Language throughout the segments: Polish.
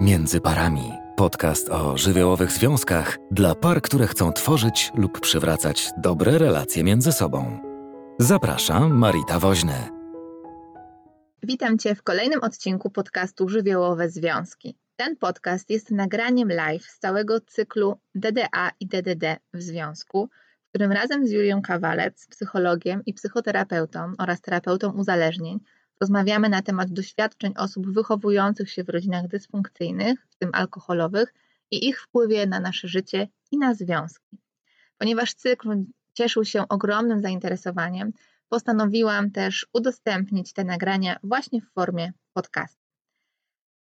Między parami. Podcast o żywiołowych związkach dla par, które chcą tworzyć lub przywracać dobre relacje między sobą. Zapraszam, Marita Woźny. Witam Cię w kolejnym odcinku podcastu Żywiołowe Związki. Ten podcast jest nagraniem live z całego cyklu DDA i DDD w związku, w którym razem z Julią Kawalec, psychologiem i psychoterapeutą oraz terapeutą uzależnień, Rozmawiamy na temat doświadczeń osób wychowujących się w rodzinach dysfunkcyjnych, w tym alkoholowych, i ich wpływie na nasze życie i na związki. Ponieważ cykl cieszył się ogromnym zainteresowaniem, postanowiłam też udostępnić te nagrania właśnie w formie podcastu.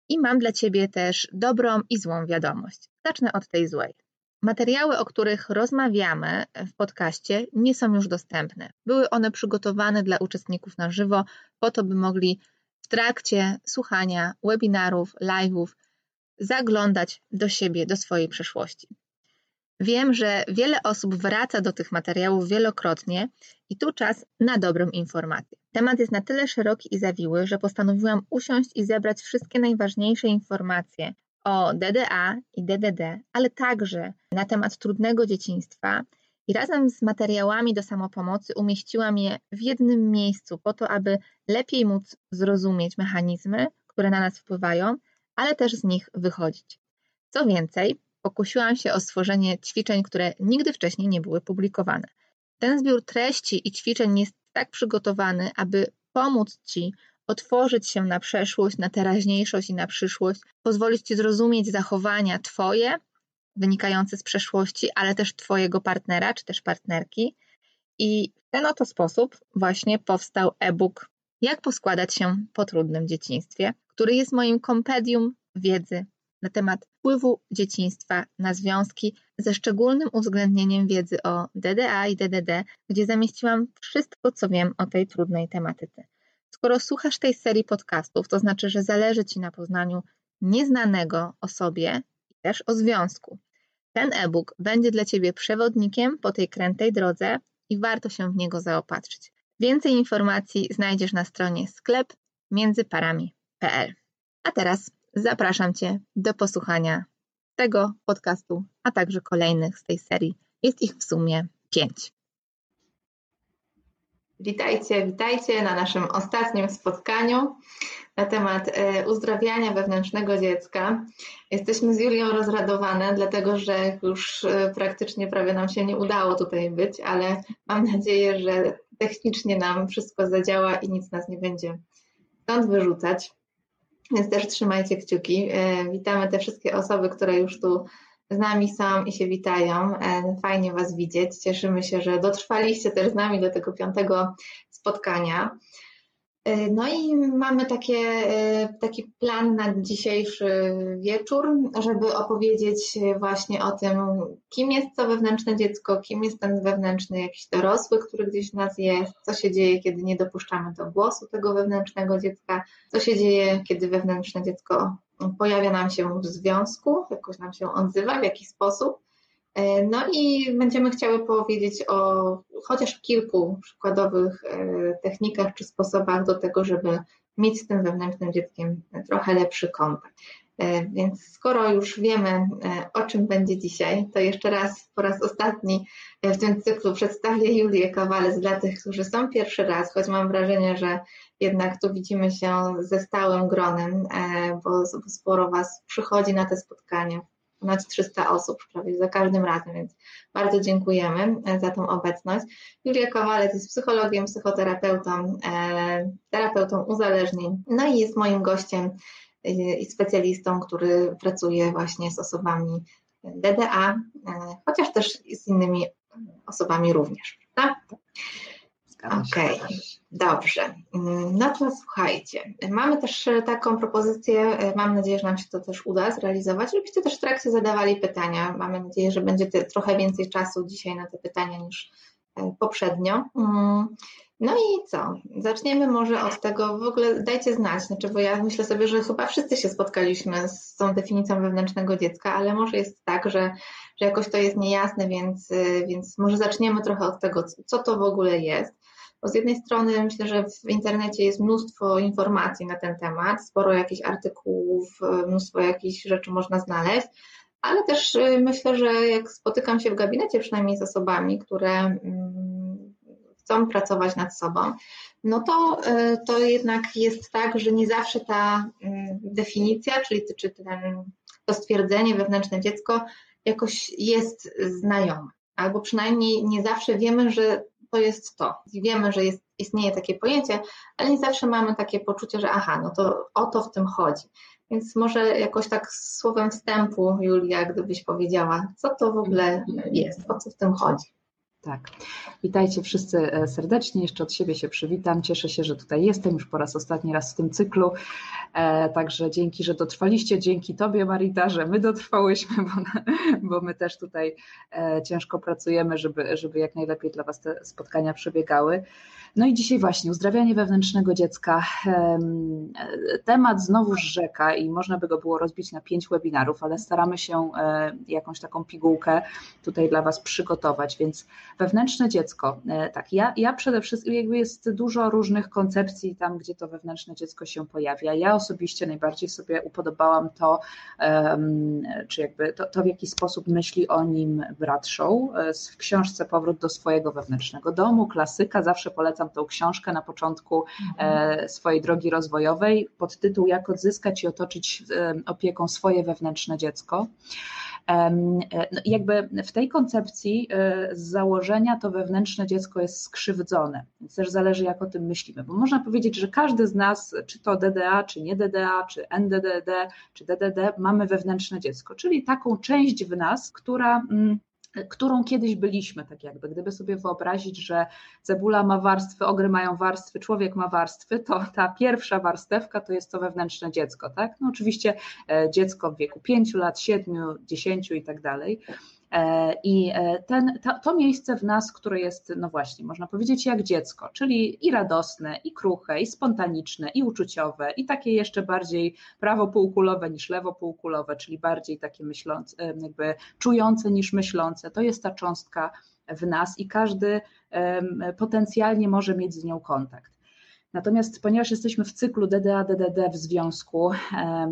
I mam dla Ciebie też dobrą i złą wiadomość. Zacznę od tej złej. Materiały, o których rozmawiamy w podcaście, nie są już dostępne. Były one przygotowane dla uczestników na żywo, po to, by mogli w trakcie słuchania webinarów, live'ów zaglądać do siebie, do swojej przeszłości. Wiem, że wiele osób wraca do tych materiałów wielokrotnie i tu czas na dobrą informację. Temat jest na tyle szeroki i zawiły, że postanowiłam usiąść i zebrać wszystkie najważniejsze informacje o DDA i DDD, ale także na temat trudnego dzieciństwa. I razem z materiałami do samopomocy umieściłam je w jednym miejscu, po to, aby lepiej móc zrozumieć mechanizmy, które na nas wpływają, ale też z nich wychodzić. Co więcej, pokusiłam się o stworzenie ćwiczeń, które nigdy wcześniej nie były publikowane. Ten zbiór treści i ćwiczeń jest tak przygotowany, aby pomóc Ci otworzyć się na przeszłość, na teraźniejszość i na przyszłość, pozwolić Ci zrozumieć zachowania Twoje, wynikające z przeszłości, ale też Twojego partnera czy też partnerki. I w ten oto sposób właśnie powstał e-book Jak poskładać się po trudnym dzieciństwie, który jest moim kompedium wiedzy na temat wpływu dzieciństwa na związki, ze szczególnym uwzględnieniem wiedzy o DDA i DDD, gdzie zamieściłam wszystko, co wiem o tej trudnej tematyce. Skoro słuchasz tej serii podcastów, to znaczy, że zależy Ci na poznaniu nieznanego o sobie i też o związku. Ten e-book będzie dla Ciebie przewodnikiem po tej krętej drodze i warto się w niego zaopatrzyć. Więcej informacji znajdziesz na stronie sklep międzyparami.pl. A teraz zapraszam Cię do posłuchania tego podcastu, a także kolejnych z tej serii. Jest ich w sumie pięć. Witajcie, witajcie na naszym ostatnim spotkaniu na temat e, uzdrawiania wewnętrznego dziecka. Jesteśmy z Julią rozradowane, dlatego że już e, praktycznie prawie nam się nie udało tutaj być, ale mam nadzieję, że technicznie nam wszystko zadziała i nic nas nie będzie stąd wyrzucać. Więc też trzymajcie kciuki. E, witamy te wszystkie osoby, które już tu z nami są i się witają. E, fajnie Was widzieć. Cieszymy się, że dotrwaliście też z nami do tego piątego spotkania. E, no i mamy takie, e, taki plan na dzisiejszy wieczór, żeby opowiedzieć właśnie o tym, kim jest to wewnętrzne dziecko, kim jest ten wewnętrzny jakiś dorosły, który gdzieś w nas jest, co się dzieje, kiedy nie dopuszczamy do głosu tego wewnętrznego dziecka, co się dzieje, kiedy wewnętrzne dziecko pojawia nam się w związku, jakoś nam się odzywa w jakiś sposób. E, no i będziemy chciały powiedzieć o chociaż kilku przykładowych e, technikach czy sposobach do tego, żeby mieć z tym wewnętrznym dzieckiem trochę lepszy kontakt. E, więc skoro już wiemy, o czym będzie dzisiaj, to jeszcze raz, po raz ostatni w tym cyklu przedstawię Julię Kawalec dla tych, którzy są pierwszy raz, choć mam wrażenie, że jednak tu widzimy się ze stałym gronem, bo sporo Was przychodzi na te spotkania ponad 300 osób prawie za każdym razem, więc bardzo dziękujemy e, za tą obecność. Julia Kowalec jest psychologiem, psychoterapeutą, e, terapeutą uzależnień, no i jest moim gościem e, i specjalistą, który pracuje właśnie z osobami DDA, chociaż też z innymi osobami również. Okej, okay. dobrze. No to słuchajcie, mamy też taką propozycję, e, mam nadzieję, że nam się to też uda zrealizować, żebyście też w trakcie zadawali pytania. Mamy nadzieję, że będzie trochę więcej czasu dzisiaj na te pytania niż e, poprzednio. Mm, no i co? Zaczniemy może od tego, w ogóle dajcie znać, znaczy, bo ja myślę sobie, że chyba wszyscy się spotkaliśmy z tą definicją wewnętrznego dziecka, ale może jest tak, że, że jakoś to jest niejasne, więc, e, więc może zaczniemy trochę od tego, co to w ogóle jest. Bo z jednej strony myślę, że w internecie jest mnóstwo informacji na ten temat, sporo jakichś artykułów, mnóstwo jakichś rzeczy można znaleźć, ale też y, myślę, że jak spotykam się w gabinecie przynajmniej z osobami, które mm, chcą pracować nad sobą, no to, y, to jednak jest tak, że nie zawsze ta mm, definicja, czyli czy ten, to stwierdzenie wewnętrzne dziecko jakoś jest znajome. Albo przynajmniej nie zawsze wiemy, że to jest to. Wiemy, że jest, istnieje takie pojęcie, ale nie zawsze mamy takie poczucie, że aha, no to o to w tym chodzi. Więc może jakoś tak słowem wstępu, Julia, gdybyś powiedziała, co to w ogóle jest, o co w tym chodzi. Tak. Witajcie wszyscy e, serdecznie. Jeszcze od siebie się przywitam. Cieszę się, że tutaj jestem już po raz ostatni raz w tym cyklu. E, także dzięki, że dotrwaliście. Dzięki Tobie, Marita, że my dotrwałyśmy, bo, bo my też tutaj e, ciężko pracujemy, żeby, żeby jak najlepiej dla Was te spotkania przebiegały. No i dzisiaj właśnie uzdrawianie wewnętrznego dziecka. Temat znowu rzeka i można by go było rozbić na pięć webinarów, ale staramy się jakąś taką pigułkę tutaj dla Was przygotować, więc Wewnętrzne dziecko. E, tak, ja, ja przede wszystkim, jakby jest dużo różnych koncepcji tam, gdzie to wewnętrzne dziecko się pojawia. Ja osobiście najbardziej sobie upodobałam to, czy jakby to, to w jaki sposób myśli o nim Bradshaw e, w książce Powrót do swojego wewnętrznego domu, klasyka, zawsze polecam tą książkę na początku mhm. E, swojej drogi rozwojowej pod tytuł Jak odzyskać i otoczyć opieką swoje wewnętrzne dziecko. E, no jakby w tej koncepcji e, z założenia to wewnętrzne dziecko jest skrzywdzone, więc też zależy jak o tym myślimy, bo można powiedzieć, że każdy z nas, czy to DDA, czy nie DDA, czy NDDD, czy DDD, mamy wewnętrzne dziecko, czyli taką część w nas, która mm, którą kiedyś byliśmy, tak jakby. Gdyby sobie wyobrazić, że cebula ma warstwy, ogry mają warstwy, człowiek ma warstwy, to ta pierwsza warstewka to jest to wewnętrzne dziecko, tak? No oczywiście e, dziecko w wieku 5 lat, 7, 10 i tak dalej. E, I e, ten, to, to, miejsce w nas, które jest, no właśnie, można powiedzieć, jak dziecko, czyli i radosne, i kruche, i spontaniczne, i uczuciowe, i takie jeszcze bardziej prawopółkulowe niż lewopółkulowe, czyli bardziej takie myślące, jakby czujące niż myślące. To jest ta cząstka w nas i każdy potencjalnie może mieć z nią kontakt. Natomiast ponieważ jesteśmy w cyklu DDA-DDD w związku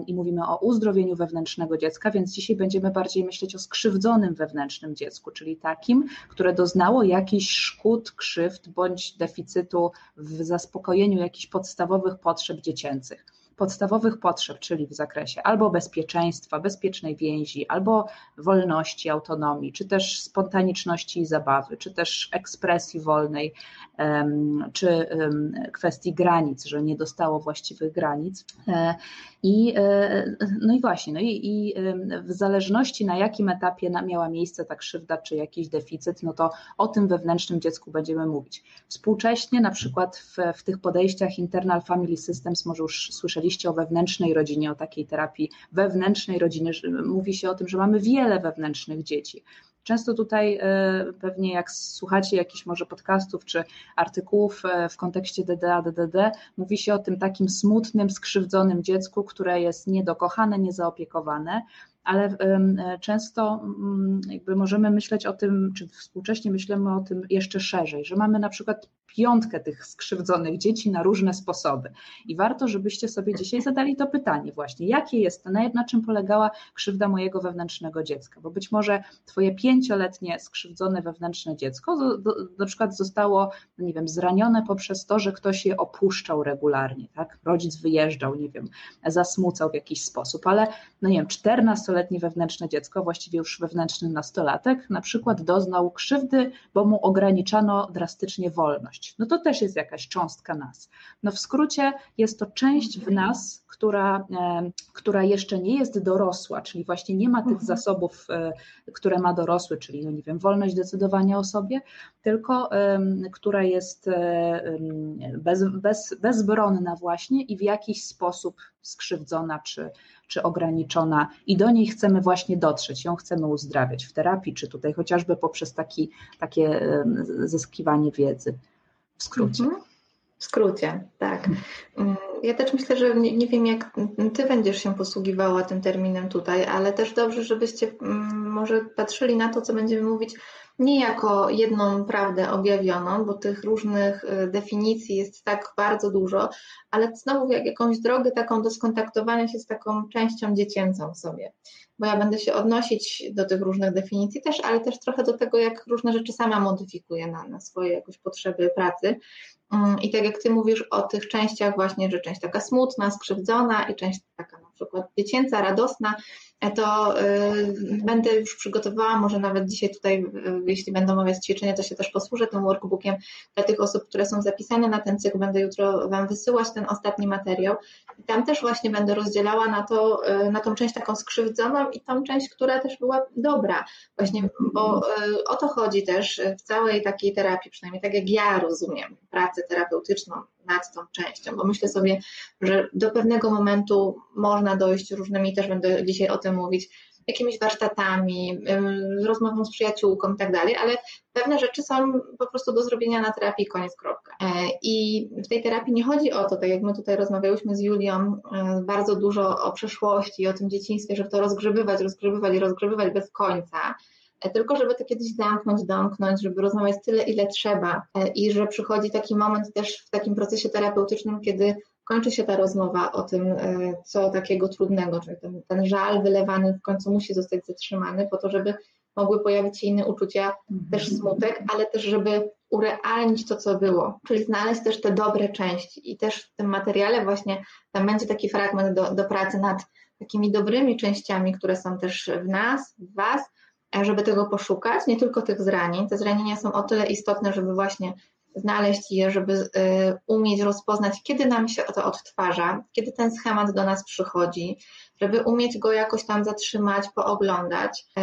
i mówimy o uzdrowieniu wewnętrznego dziecka, więc dzisiaj będziemy bardziej myśleć o skrzywdzonym wewnętrznym dziecku, czyli takim, które doznało jakichś szkód, krzywd bądź deficytu w zaspokojeniu jakichś podstawowych potrzeb dziecięcych podstawowych potrzeb, czyli w zakresie albo bezpieczeństwa, bezpiecznej więzi, albo wolności, autonomii, czy też spontaniczności i zabawy, czy też ekspresji wolnej, czy kwestii granic, że nie dostało właściwych granic. E, I, e, no i właśnie, no i, i w zależności na jakim etapie miała miejsce ta krzywda czy jakiś deficyt, no to o tym wewnętrznym dziecku będziemy mówić. Współcześnie na przykład w, w tych podejściach Internal Family Systems, może już słyszeliście o wewnętrznej rodzinie, o takiej terapii wewnętrznej rodziny, mówi się o tym, że mamy wiele wewnętrznych dzieci. Często tutaj e, pewnie jak słuchacie jakichś może podcastów czy artykułów e, w kontekście DDA, DDD, mówi się o tym takim smutnym, skrzywdzonym dziecku, które jest niedokochane, niezaopiekowane, ale często mm, jakby możemy myśleć o tym, czy współcześnie myślimy o tym jeszcze szerzej, że mamy na przykład piątkę tych skrzywdzonych dzieci na różne sposoby. I warto, żebyście sobie dzisiaj zadali to pytanie właśnie, jakie jest to, na czym polegała krzywda mojego wewnętrznego dziecka, bo być może twoje pięcioletnie skrzywdzone wewnętrzne dziecko do, do, na przykład zostało, no nie wiem, zranione poprzez to, że ktoś je opuszczał regularnie, tak? Rodzic wyjeżdżał, nie wiem, zasmucał w jakiś sposób, ale no nie wiem, 14-letnie wewnętrzne dziecko, właściwie już wewnętrzny nastolatek, na przykład doznał krzywdy, bo mu ograniczano drastycznie wolność no to też jest jakaś cząstka nas. No w skrócie jest to część w nas, która, która jeszcze nie jest dorosła, czyli właśnie nie ma tych mhm. zasobów, e, które ma dorosły, czyli no nie wiem, wolność decydowania o sobie, tylko która jest e, bez, bez, bezbronna właśnie i w jakiś sposób skrzywdzona czy, czy ograniczona i do niej chcemy właśnie dotrzeć, ją chcemy uzdrawiać w terapii, czy tutaj chociażby poprzez taki, takie zyskiwanie wiedzy. W skrócie. Mhm. W skrócie, tak. Mm, ja też myślę, że nie, nie, wiem, jak Ty będziesz się posługiwała tym terminem tutaj, ale też dobrze, żebyście mm, może patrzyli na to, co będziemy mówić nie jako jedną prawdę objawioną, bo tych różnych y, definicji jest tak bardzo dużo, ale znowu jak jakąś drogę taką do skontaktowania się z taką częścią dziecięcą w sobie. Bo ja będę się odnosić do tych różnych definicji też, ale też trochę do tego, jak różne rzeczy sama modyfikuję na, na swoje jakoś potrzeby pracy. Mm, I tak jak Ty mówisz o tych częściach właśnie, że część taka smutna, skrzywdzona i część taka na przykład dziecięca, radosna, e, to y, będę już przygotowała, może nawet dzisiaj tutaj, y, jeśli będą omawiać ćwiczenia, to się też posłużę tym workbookiem dla tych osób, które są zapisane na ten cykl. Będę jutro Wam wysyłać ten ostatni materiał. I tam też właśnie będę rozdzielała na to, y, na tą część taką skrzywdzoną i tą część, która też była dobra. Właśnie, bo o to chodzi też w całej takiej terapii, przynajmniej tak jak ja rozumiem pracę terapeutyczną nad tą częścią, bo myślę sobie, że do pewnego momentu można dojść różnymi, też będę dzisiaj o tym mówić, jakimiś warsztatami, rozmową z przyjaciółką i tak dalej, ale pewne rzeczy są po prostu do zrobienia na terapii, koniec, kropka. E, I w tej terapii nie chodzi o to, tak jak my tutaj rozmawiałyśmy z Julią, e, bardzo dużo o przeszłości o tym dzieciństwie, żeby to rozgrzebywać, rozgrzebywać i rozgrzebywać bez końca, e, tylko żeby to kiedyś zamknąć, domknąć, żeby rozmawiać tyle, ile trzeba i że przychodzi taki moment też w takim procesie terapeutycznym, kiedy kończy się ta rozmowa o tym, e, co takiego trudnego, czyli ten, ten żal wylewany w końcu musi zostać zatrzymany po to, żeby mogły pojawić się inne uczucia, mhm. też smutek, ale też żeby urealnić to, co było, czyli znaleźć też te dobre części i też w tym materiale właśnie tam będzie taki fragment do, do pracy nad takimi dobrymi częściami, które są też w nas, w Was, żeby tego poszukać, nie tylko tych zranień. Te zranienia są o tyle istotne, żeby właśnie znaleźć je, żeby y, umieć rozpoznać, kiedy nam się to odtwarza, kiedy ten schemat do nas przychodzi, żeby umieć go jakoś tam zatrzymać, pooglądać. E,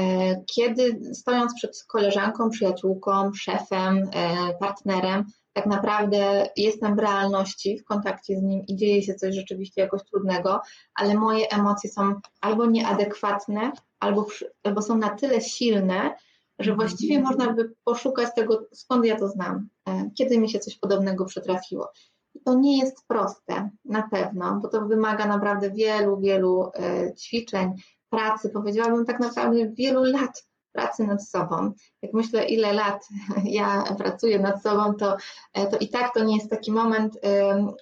kiedy stojąc przed koleżanką, przyjaciółką, szefem, e, partnerem, tak naprawdę jestem w realności, w kontakcie z nim i dzieje się coś rzeczywiście jakoś trudnego, ale moje emocje są albo nieadekwatne, albo, albo są na tyle silne, że mhm. właściwie można by poszukać tego, skąd ja to znam, e, kiedy mi się coś podobnego przytrafiło. I to nie jest proste, na pewno, bo to wymaga naprawdę wielu, wielu e, ćwiczeń, pracy, powiedziałabym tak naprawdę wielu lat pracy nad sobą. Jak myślę, ile lat ja pracuję nad sobą, to, e, to i tak to nie jest taki moment,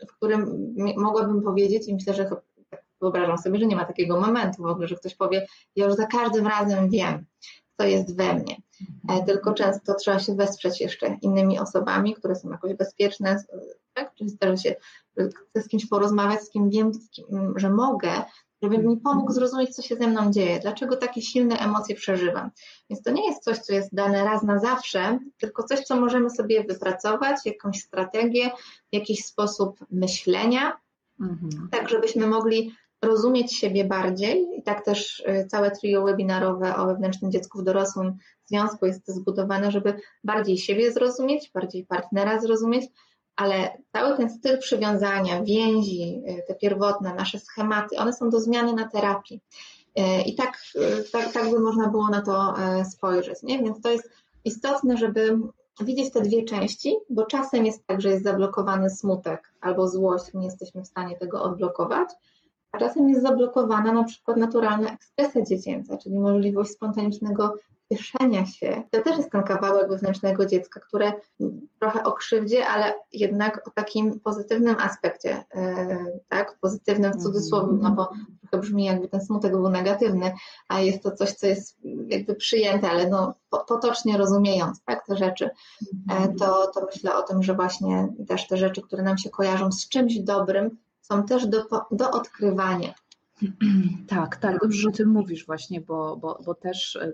w którym mogłabym powiedzieć, i myślę, że wyobrażam sobie, że nie ma takiego momentu w ogóle, że ktoś powie, ja już za każdym razem wiem co jest we mnie. E, tylko często trzeba się wesprzeć jeszcze innymi osobami, które są jakoś bezpieczne, tak? Czyli zdarza się, z kimś porozmawiać, z kim wiem, z kim, że mogę, żeby mi pomógł zrozumieć, co się ze mną dzieje, dlaczego takie silne emocje przeżywam. Więc to nie jest coś, co jest dane raz na zawsze, tylko coś, co możemy sobie wypracować, jakąś strategię, jakiś sposób myślenia, mhm. tak żebyśmy mogli rozumieć siebie bardziej i tak też y, całe trio webinarowe o wewnętrznym dziecku w dorosłym związku jest zbudowane, żeby bardziej siebie zrozumieć, bardziej partnera zrozumieć, ale cały ten styl przywiązania, więzi, y, te pierwotne, nasze schematy, one są do zmiany na terapii. Y, I tak, tak, tak by można było na to spojrzeć. Nie? Więc to jest istotne, żeby widzieć te dwie części, bo czasem jest tak, że jest zablokowany smutek albo złość, nie jesteśmy w stanie tego odblokować, a czasem jest zablokowana na przykład naturalna ekspresja dziecięca, czyli możliwość spontanicznego cieszenia się. To też jest ten kawałek wewnętrznego dziecka, które trochę o krzywdzie, ale jednak o takim pozytywnym aspekcie, e, tak? Pozytywnym w cudzysłowie, no bo trochę brzmi jakby ten smutek był negatywny, a jest to coś, co jest jakby przyjęte, ale no potocznie rozumiejąc, tak, te rzeczy, e, to, to myślę o tym, że właśnie też te rzeczy, które nam się kojarzą z czymś dobrym, są też do, do odkrywania. Tak, tak, dobrze, że o tym mówisz właśnie, bo, bo, bo też e,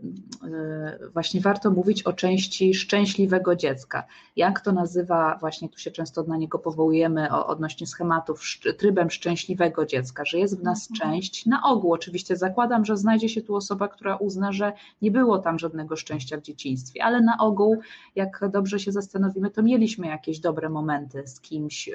właśnie warto mówić o części szczęśliwego dziecka. Jak to nazywa, właśnie tu się często na niego powołujemy o, odnośnie schematów, trybem szczęśliwego dziecka, że jest w nas mhm. część, na ogół oczywiście zakładam, że znajdzie się tu osoba, która uzna, że nie było tam żadnego szczęścia w dzieciństwie, ale na ogół, jak dobrze się zastanowimy, to mieliśmy jakieś dobre momenty z kimś,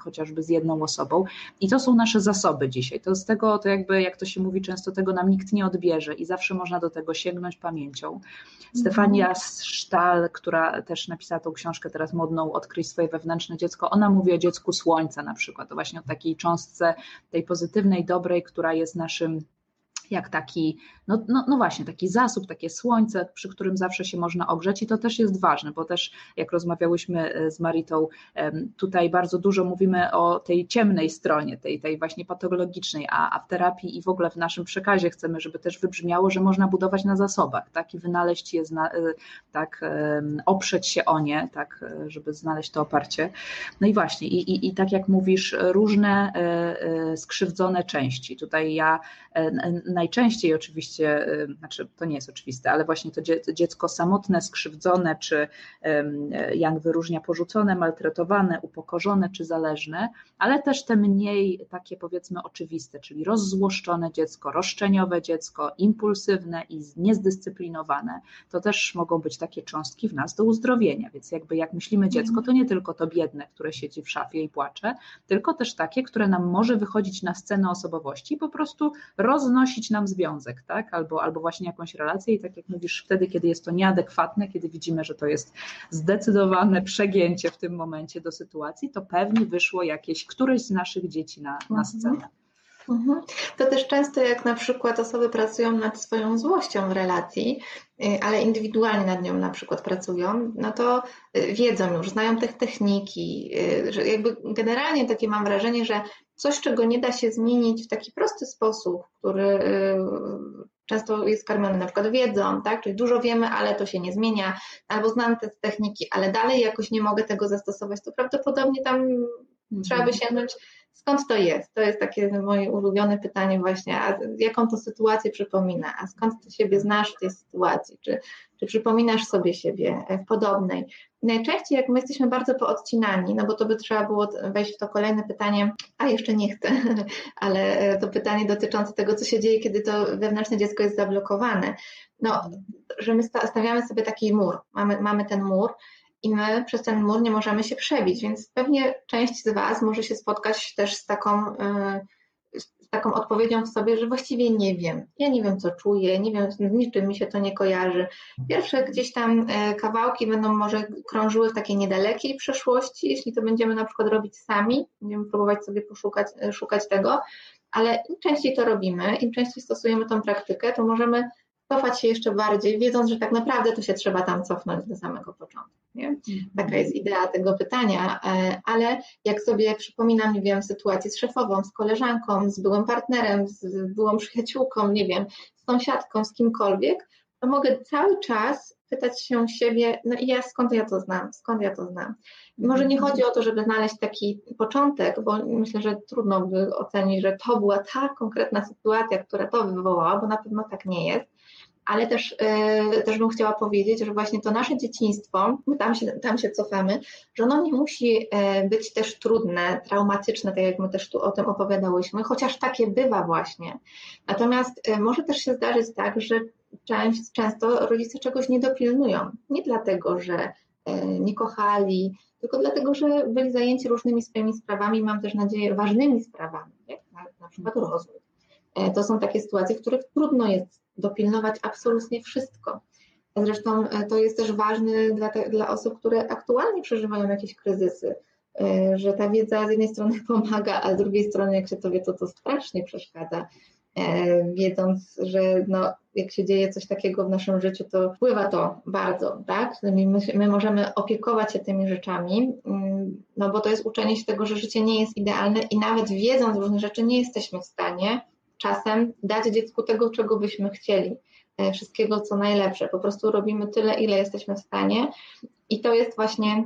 chociażby z jedną osobą i to są nasze zasoby dzisiaj. To z tego, to jakby, jak to się mówi często, tego nam nikt nie odbierze i zawsze można do tego sięgnąć pamięcią. Mhm. Stefania Sztal, która też napisała tą książkę teraz modną Odkryj swoje wewnętrzne dziecko, ona mówi o dziecku słońca na przykład, to właśnie o takiej cząstce tej pozytywnej, dobrej, która jest naszym jak taki, no, no, no, właśnie, taki zasób, takie słońce, przy którym zawsze się można ogrzeć i to też jest ważne, bo też jak rozmawiałyśmy e, z Maritą, tutaj bardzo dużo mówimy o tej ciemnej stronie, tej, tej właśnie patologicznej, a, a w terapii i w ogóle w naszym przekazie chcemy, żeby też wybrzmiało, że można budować na zasobach, tak, i wynaleźć je, zna, e, tak, oprzeć się o nie, tak, e, żeby znaleźć to oparcie. No i właśnie, i, i, i tak jak mówisz, różne skrzywdzone części. Tutaj ja najczęściej oczywiście, znaczy to nie jest oczywiste, ale właśnie to dziecko samotne, skrzywdzone, czy jak wyróżnia porzucone, maltretowane, upokorzone czy zależne, ale też te mniej takie powiedzmy oczywiste, czyli rozzłoszczone dziecko, roszczeniowe dziecko, impulsywne i niezdyscyplinowane, to też mogą być takie cząstki w nas do uzdrowienia. Więc jakby jak myślimy dziecko, to nie tylko to biedne, które siedzi w szafie i płacze, tylko też takie, które nam może wychodzić na scenę osobowości i po prostu roznosić nam związek, tak? Albo, albo właśnie jakąś relację i tak jak mówisz, wtedy, kiedy jest to nieadekwatne, kiedy widzimy, że to jest zdecydowane przegięcie w tym momencie do sytuacji, to pewnie wyszło jakieś, któreś z naszych dzieci na, na mhm. scenę. Mhm. To też często jak na przykład osoby pracują nad swoją złością w relacji, y, ale indywidualnie nad nią na przykład pracują, no to y, wiedzą już, znają te techniki, y, że jakby generalnie takie mam wrażenie, że coś, czego nie da się zmienić w taki prosty sposób, który często jest karmiony na przykład wiedzą, tak? Czyli dużo wiemy, ale to się nie zmienia, albo znam te techniki, ale dalej jakoś nie mogę tego zastosować, to prawdopodobnie tam mhm. trzeba by sięgnąć skąd to jest? To jest takie moje ulubione pytanie właśnie, a jaką to sytuację przypomina, a skąd ty siebie znasz w tej sytuacji, czy, czy przypominasz sobie siebie w podobnej. najczęściej jak my jesteśmy bardzo poodcinani, no bo to by trzeba było wejść w to kolejne pytanie, a jeszcze nie chcę, ale to pytanie dotyczące tego, co się dzieje, kiedy to wewnętrzne dziecko jest zablokowane. No, że my stawiamy sobie taki mur, mamy, mamy ten mur, i my przez ten mur nie możemy się przebić, więc pewnie część z Was może się spotkać też z taką, y, z taką odpowiedzią w sobie, że właściwie nie wiem. Ja nie wiem, co czuję, nie wiem, z niczym mi się to nie kojarzy. Pierwsze gdzieś tam y, kawałki będą może krążyły w takiej niedalekiej przeszłości, jeśli to będziemy na przykład robić sami, będziemy próbować sobie poszukać y, szukać tego, ale im częściej to robimy, im częściej stosujemy tą praktykę, to możemy cofać się jeszcze bardziej, wiedząc, że tak naprawdę to się trzeba tam cofnąć do samego początku. Nie? Taka jest idea tego pytania, e, ale jak sobie przypominam, nie wiem, sytuację z szefową, z koleżanką, z byłym partnerem, z byłą przyjaciółką, nie wiem, z sąsiadką, z kimkolwiek, to mogę cały czas pytać się siebie, no i ja skąd ja to znam, skąd ja to znam. Może nie chodzi o to, żeby znaleźć taki początek, bo myślę, że trudno by ocenić, że to była ta konkretna sytuacja, która to wywołała, bo na pewno tak nie jest, ale też, yy, też bym chciała powiedzieć, że właśnie to nasze dzieciństwo, tam się, tam się cofamy, że ono nie musi e, być też trudne, traumatyczne, tak jak my też tu o tym opowiadałyśmy, chociaż takie bywa właśnie. Natomiast e, może też się zdarzyć tak, że część, często rodzice czegoś nie dopilnują. Nie dlatego, że nie kochali, tylko dlatego, że byli zajęci różnymi swoimi sprawami, mam też nadzieję, ważnymi sprawami, jak na, na przykład rozwój. To są takie sytuacje, w których trudno jest dopilnować absolutnie wszystko. Zresztą e, to jest też ważne dla, te, dla osób, które aktualnie przeżywają jakieś kryzysy, e, że ta wiedza z jednej strony pomaga, a z drugiej strony, jak się to wie, to to strasznie przeszkadza. E, wiedząc, że no, jak się dzieje coś takiego w naszym życiu, to wpływa to bardzo, tak? My, my możemy opiekować się tymi rzeczami, mm, no bo to jest uczenie się tego, że życie nie jest idealne i nawet wiedząc różne rzeczy nie jesteśmy w stanie czasem dać dziecku tego, czego byśmy chcieli, e, wszystkiego co najlepsze. Po prostu robimy tyle, ile jesteśmy w stanie i to jest właśnie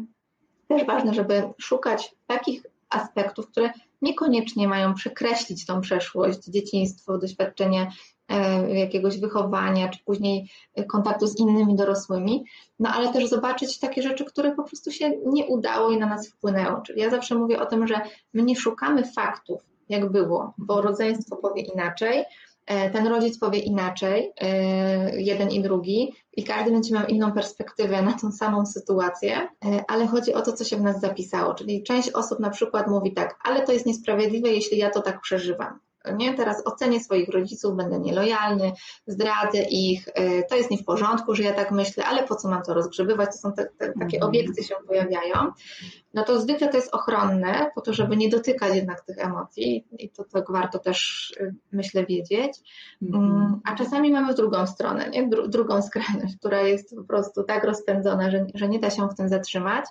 też ważne, żeby szukać takich aspektów, które niekoniecznie mają przekreślić tą przeszłość, dzieciństwo, doświadczenie e, jakiegoś wychowania, czy później kontaktu z innymi dorosłymi, no ale też zobaczyć takie rzeczy, które po prostu się nie udało i na nas wpłynęło. Czyli ja zawsze mówię o tym, że my nie szukamy faktów, jak było, bo rodzeństwo powie inaczej, e, ten rodzic powie inaczej, e, jeden i drugi, i każdy będzie miał inną perspektywę na tą samą sytuację, e, ale chodzi o to, co się w nas zapisało. Czyli część osób na przykład mówi tak, ale to jest niesprawiedliwe, jeśli ja to tak przeżywam. Nie? Teraz ocenię swoich rodziców, będę nielojalny, zdradzę ich, e, to jest nie w porządku, że ja tak myślę, ale po co mam to rozgrzebywać? To są te, te, takie mhm. obiekty się pojawiają. No to zwykle to jest ochronne, po to, żeby nie dotykać jednak tych emocji i to tak warto też, e, myślę, wiedzieć. Mhm. Mm, a czasami mamy w drugą stronę, nie? Dru drugą skrajność, która jest po prostu tak rozpędzona, że, że nie da się w tym zatrzymać.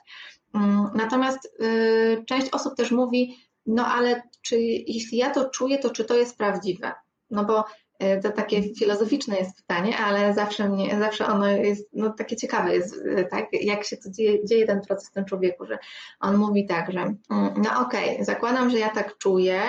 Mm, natomiast y, część osób też mówi, no ale czy jeśli ja to czuję, to czy to jest prawdziwe? No bo y, to takie filozoficzne jest pytanie, ale zawsze mnie, zawsze ono jest, no takie ciekawe jest, y, tak, jak się to dzieje, dzieje ten proces w tym człowieku, że on mówi tak, że mm, no okej, okay, zakładam, że ja tak czuję,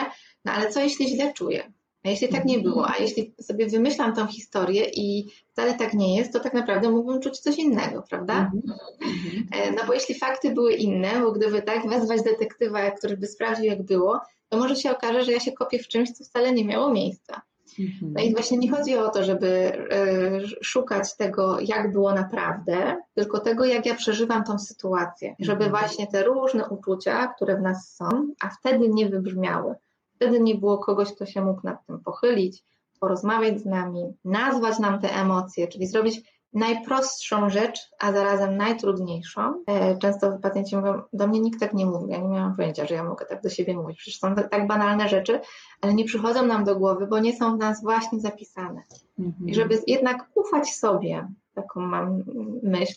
no ale co jeśli źle czuję? A jeśli tak nie było, a jeśli sobie wymyślam tą historię i wcale tak nie jest, to tak naprawdę mógłbym czuć coś innego, prawda? Mhm. E, no bo jeśli fakty były inne, bo gdyby tak wezwać detektywa, który by sprawdził, jak było, to może się okaże, że ja się kopię w czymś, co wcale nie miało miejsca. Mhm. No i właśnie nie chodzi o to, żeby e, szukać tego, jak było naprawdę, tylko tego, jak ja przeżywam tą sytuację. Żeby mhm. właśnie te różne uczucia, które w nas są, a wtedy nie wybrzmiały, Wtedy nie było kogoś, kto się mógł nad tym pochylić, porozmawiać z nami, nazwać nam te emocje, czyli zrobić najprostszą rzecz, a zarazem najtrudniejszą. E, często pacjenci mówią, do mnie nikt tak nie mówi, ja nie miałam pojęcia, że ja mogę tak do siebie mówić. Przecież są tak banalne rzeczy, ale nie przychodzą nam do głowy, bo nie są w nas właśnie zapisane. Mhm. I żeby jednak ufać sobie, taką mam myśl,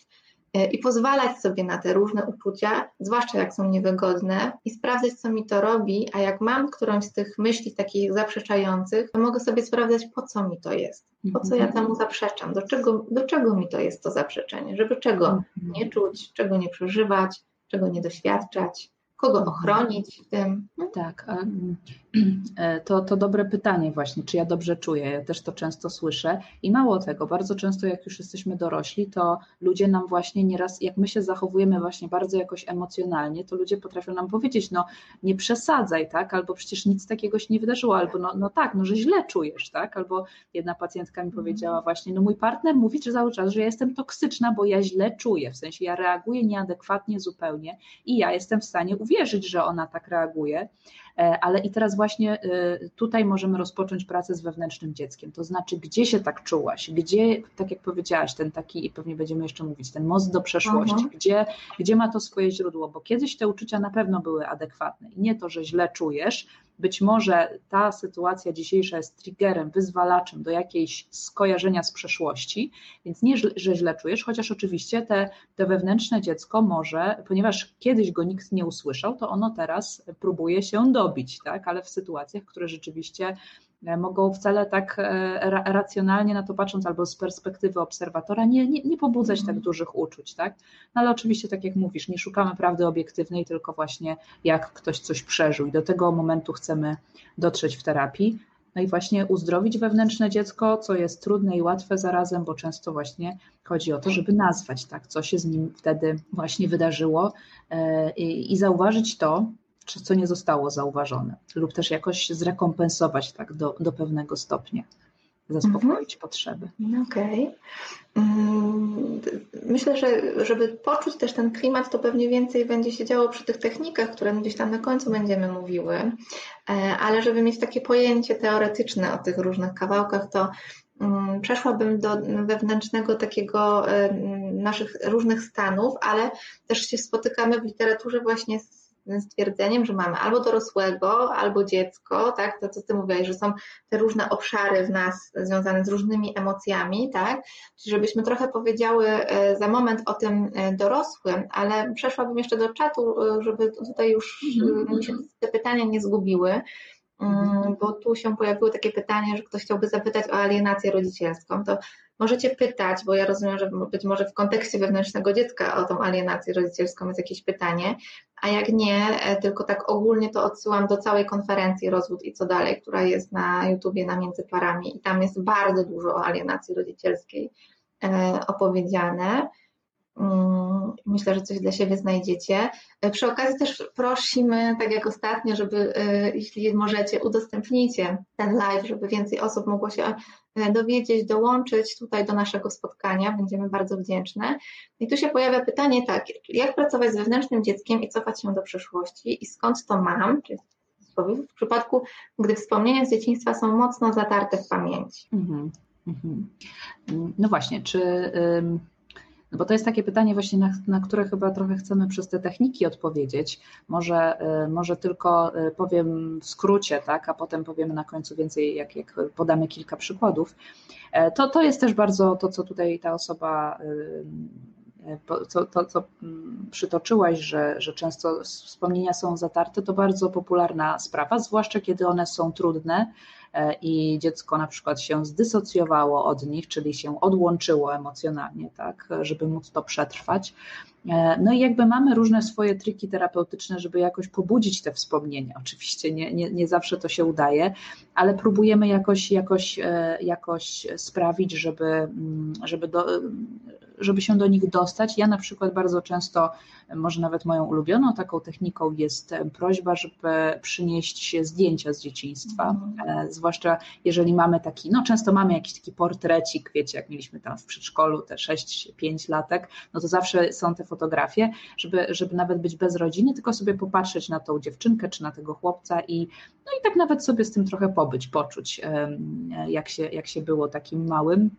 i pozwalać sobie na te różne uczucia, zwłaszcza jak są niewygodne, i sprawdzać, co mi to robi, a jak mam którąś z tych myśli takich zaprzeczających, to mogę sobie sprawdzać, po co mi to jest, po co ja mhm. temu zaprzeczam, do czego, do czego mi to jest to zaprzeczenie, żeby czego mhm. nie czuć, czego nie przeżywać, czego nie doświadczać kogo ochronić w tym? Tak, e, to, to dobre pytanie właśnie, czy ja dobrze czuję, ja też to często słyszę i mało tego, bardzo często jak już jesteśmy dorośli, to ludzie nam właśnie nieraz, jak my się zachowujemy właśnie bardzo jakoś emocjonalnie, to ludzie potrafią nam powiedzieć, no nie przesadzaj, tak, albo przecież nic takiego się nie wydarzyło, albo no, no tak, no że źle czujesz, tak, albo jedna pacjentka mi powiedziała właśnie, no mój partner mówi że cały czas, że ja jestem toksyczna, bo ja źle czuję, w sensie ja reaguję nieadekwatnie zupełnie i ja jestem w stanie uwierzyć, że ona tak reaguje, ale i teraz właśnie e, tutaj możemy rozpocząć pracę z wewnętrznym dzieckiem, to znaczy gdzie się tak czułaś, gdzie, tak jak powiedziałaś, ten taki, i pewnie będziemy jeszcze mówić, ten most do przeszłości, gdzie, gdzie ma to swoje źródło, bo kiedyś te uczucia na pewno były adekwatne. I nie to, że źle czujesz, być może ta sytuacja dzisiejsza jest triggerem, wyzwalaczem do jakiejś skojarzenia z przeszłości, więc nie, że źle czujesz, chociaż oczywiście te, te wewnętrzne dziecko może, ponieważ kiedyś go nikt nie usłyszał, to ono teraz próbuje się dobić, tak? ale w sytuacjach, które rzeczywiście E, mogą wcale tak e, racjonalnie na to patrząc, albo z perspektywy obserwatora, nie, nie, nie pobudzać tak mhm. dużych uczuć, tak? No ale oczywiście, tak jak mówisz, nie szukamy prawdy obiektywnej, tylko właśnie jak ktoś coś przeżył i do tego momentu chcemy dotrzeć w terapii. No i właśnie uzdrowić wewnętrzne dziecko, co jest trudne i łatwe zarazem, bo często właśnie chodzi o to, żeby nazwać, tak, co się z nim wtedy właśnie wydarzyło e, i, i zauważyć to, czy co nie zostało zauważone, lub też jakoś zrekompensować tak do, do pewnego stopnia, zaspokoić mhm. potrzeby. Okej. Okay. Mm, myślę, że żeby poczuć też ten klimat, to pewnie więcej będzie się działo przy tych technikach, które gdzieś tam na końcu będziemy mówiły, e, ale żeby mieć takie pojęcie teoretyczne o tych różnych kawałkach, to mm, przeszłabym do wewnętrznego takiego e, naszych różnych stanów, ale też się spotykamy w literaturze właśnie z stwierdzeniem, że mamy albo dorosłego, albo dziecko, tak, to co ty mówiłaś, że są te różne obszary w nas związane z różnymi emocjami, tak, czyli żebyśmy trochę powiedziały e, za moment o tym e, dorosłym, ale przeszłabym jeszcze do czatu, e, żeby tutaj już mm się te pytania nie zgubiły, mm, bo tu się pojawiło takie pytanie, że ktoś chciałby zapytać o alienację rodzicielską, to możecie pytać, bo ja rozumiem, że być może w kontekście wewnętrznego dziecka o tą alienację rodzicielską jest jakieś pytanie, a jak nie, e, tylko tak ogólnie to odsyłam do całej konferencji Rozwód i co dalej, która jest na YouTubie na Między Parami i tam jest bardzo dużo o alienacji rodzicielskiej e, opowiedziane. Mm, myślę, że coś dla siebie znajdziecie. E, przy okazji też prosimy, tak jak ostatnio, żeby jeśli możecie, udostępnijcie ten live, żeby więcej osób mogło się dowiedzieć, dołączyć tutaj do naszego spotkania. Będziemy bardzo wdzięczne. I tu się pojawia pytanie tak, jak pracować z wewnętrznym dzieckiem i cofać się do przeszłości i skąd to mam, w przypadku, gdy wspomnienia z dzieciństwa są mocno zatarte w pamięci. Mhm, mhm. No właśnie, czy no bo to jest takie pytanie właśnie, na, na, które chyba trochę chcemy przez te techniki odpowiedzieć. Może, y, może tylko y, powiem w skrócie, tak, a potem powiemy na końcu więcej, jak, jak podamy kilka przykładów. E, to, to jest też bardzo to, co tutaj ta osoba y, to, to, co mm, przytoczyłaś, że, że często wspomnienia są zatarte, to bardzo popularna sprawa, zwłaszcza kiedy one są trudne i dziecko na przykład się zdysocjowało od nich, czyli się odłączyło emocjonalnie, tak, żeby móc to przetrwać. E, no i jakby mamy różne swoje triki terapeutyczne, żeby jakoś pobudzić te wspomnienia. Oczywiście nie, nie, nie zawsze to się udaje, ale próbujemy jakoś, jakoś, e, jakoś sprawić, żeby, mm, żeby do, żeby się do nich dostać. Ja na przykład bardzo często, może nawet moją ulubioną taką techniką jest prośba, żeby przynieść zdjęcia z dzieciństwa, mhm. zwłaszcza jeżeli mamy taki, no często mamy jakiś taki portrecik, wiecie, jak mieliśmy tam w przedszkolu te 6-5 latek, no to zawsze są te fotografie, żeby, żeby nawet być bez rodziny, tylko sobie popatrzeć na tą dziewczynkę czy na tego chłopca i, no i tak nawet sobie z tym trochę pobyć, poczuć, jak się, jak się było takim małym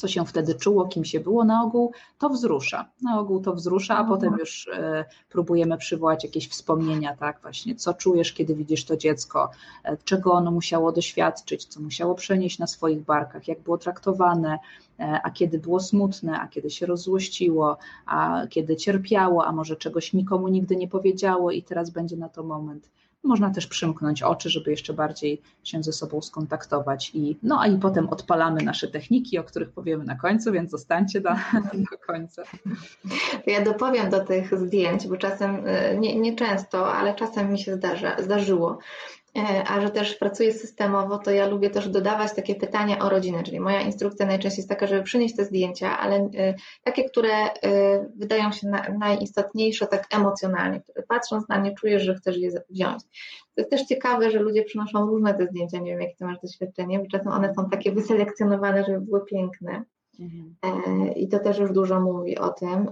co się wtedy czuło, kim się było, na ogół to wzrusza. Na ogół to wzrusza, a potem już e, próbujemy przywołać jakieś wspomnienia, tak, właśnie, co czujesz, kiedy widzisz to dziecko, e, czego ono musiało doświadczyć, co musiało przenieść na swoich barkach, jak było traktowane, e, a kiedy było smutne, a kiedy się rozzłościło, a kiedy cierpiało, a może czegoś nikomu nigdy nie powiedziało i teraz będzie na to moment. Można też przymknąć oczy, żeby jeszcze bardziej się ze sobą skontaktować. I, no a i potem odpalamy nasze techniki, o których powiemy na końcu, więc zostańcie do, do końca. Ja dopowiem do tych zdjęć, bo czasem, y, nie, nie często, ale czasem mi się zdarza, zdarzyło, a że też pracuję systemowo, to ja lubię też dodawać takie pytania o rodzinę, czyli moja instrukcja najczęściej jest taka, żeby przynieść te zdjęcia, ale e, takie, które e, wydają się najistotniejsze tak emocjonalnie, patrząc na nie czujesz, że chcesz je wziąć. To jest też ciekawe, że ludzie przynoszą różne te zdjęcia, nie wiem jakie ty masz doświadczenie, bo czasem one są takie wyselekcjonowane, żeby były piękne. Mhm. I to też już dużo mówi o tym.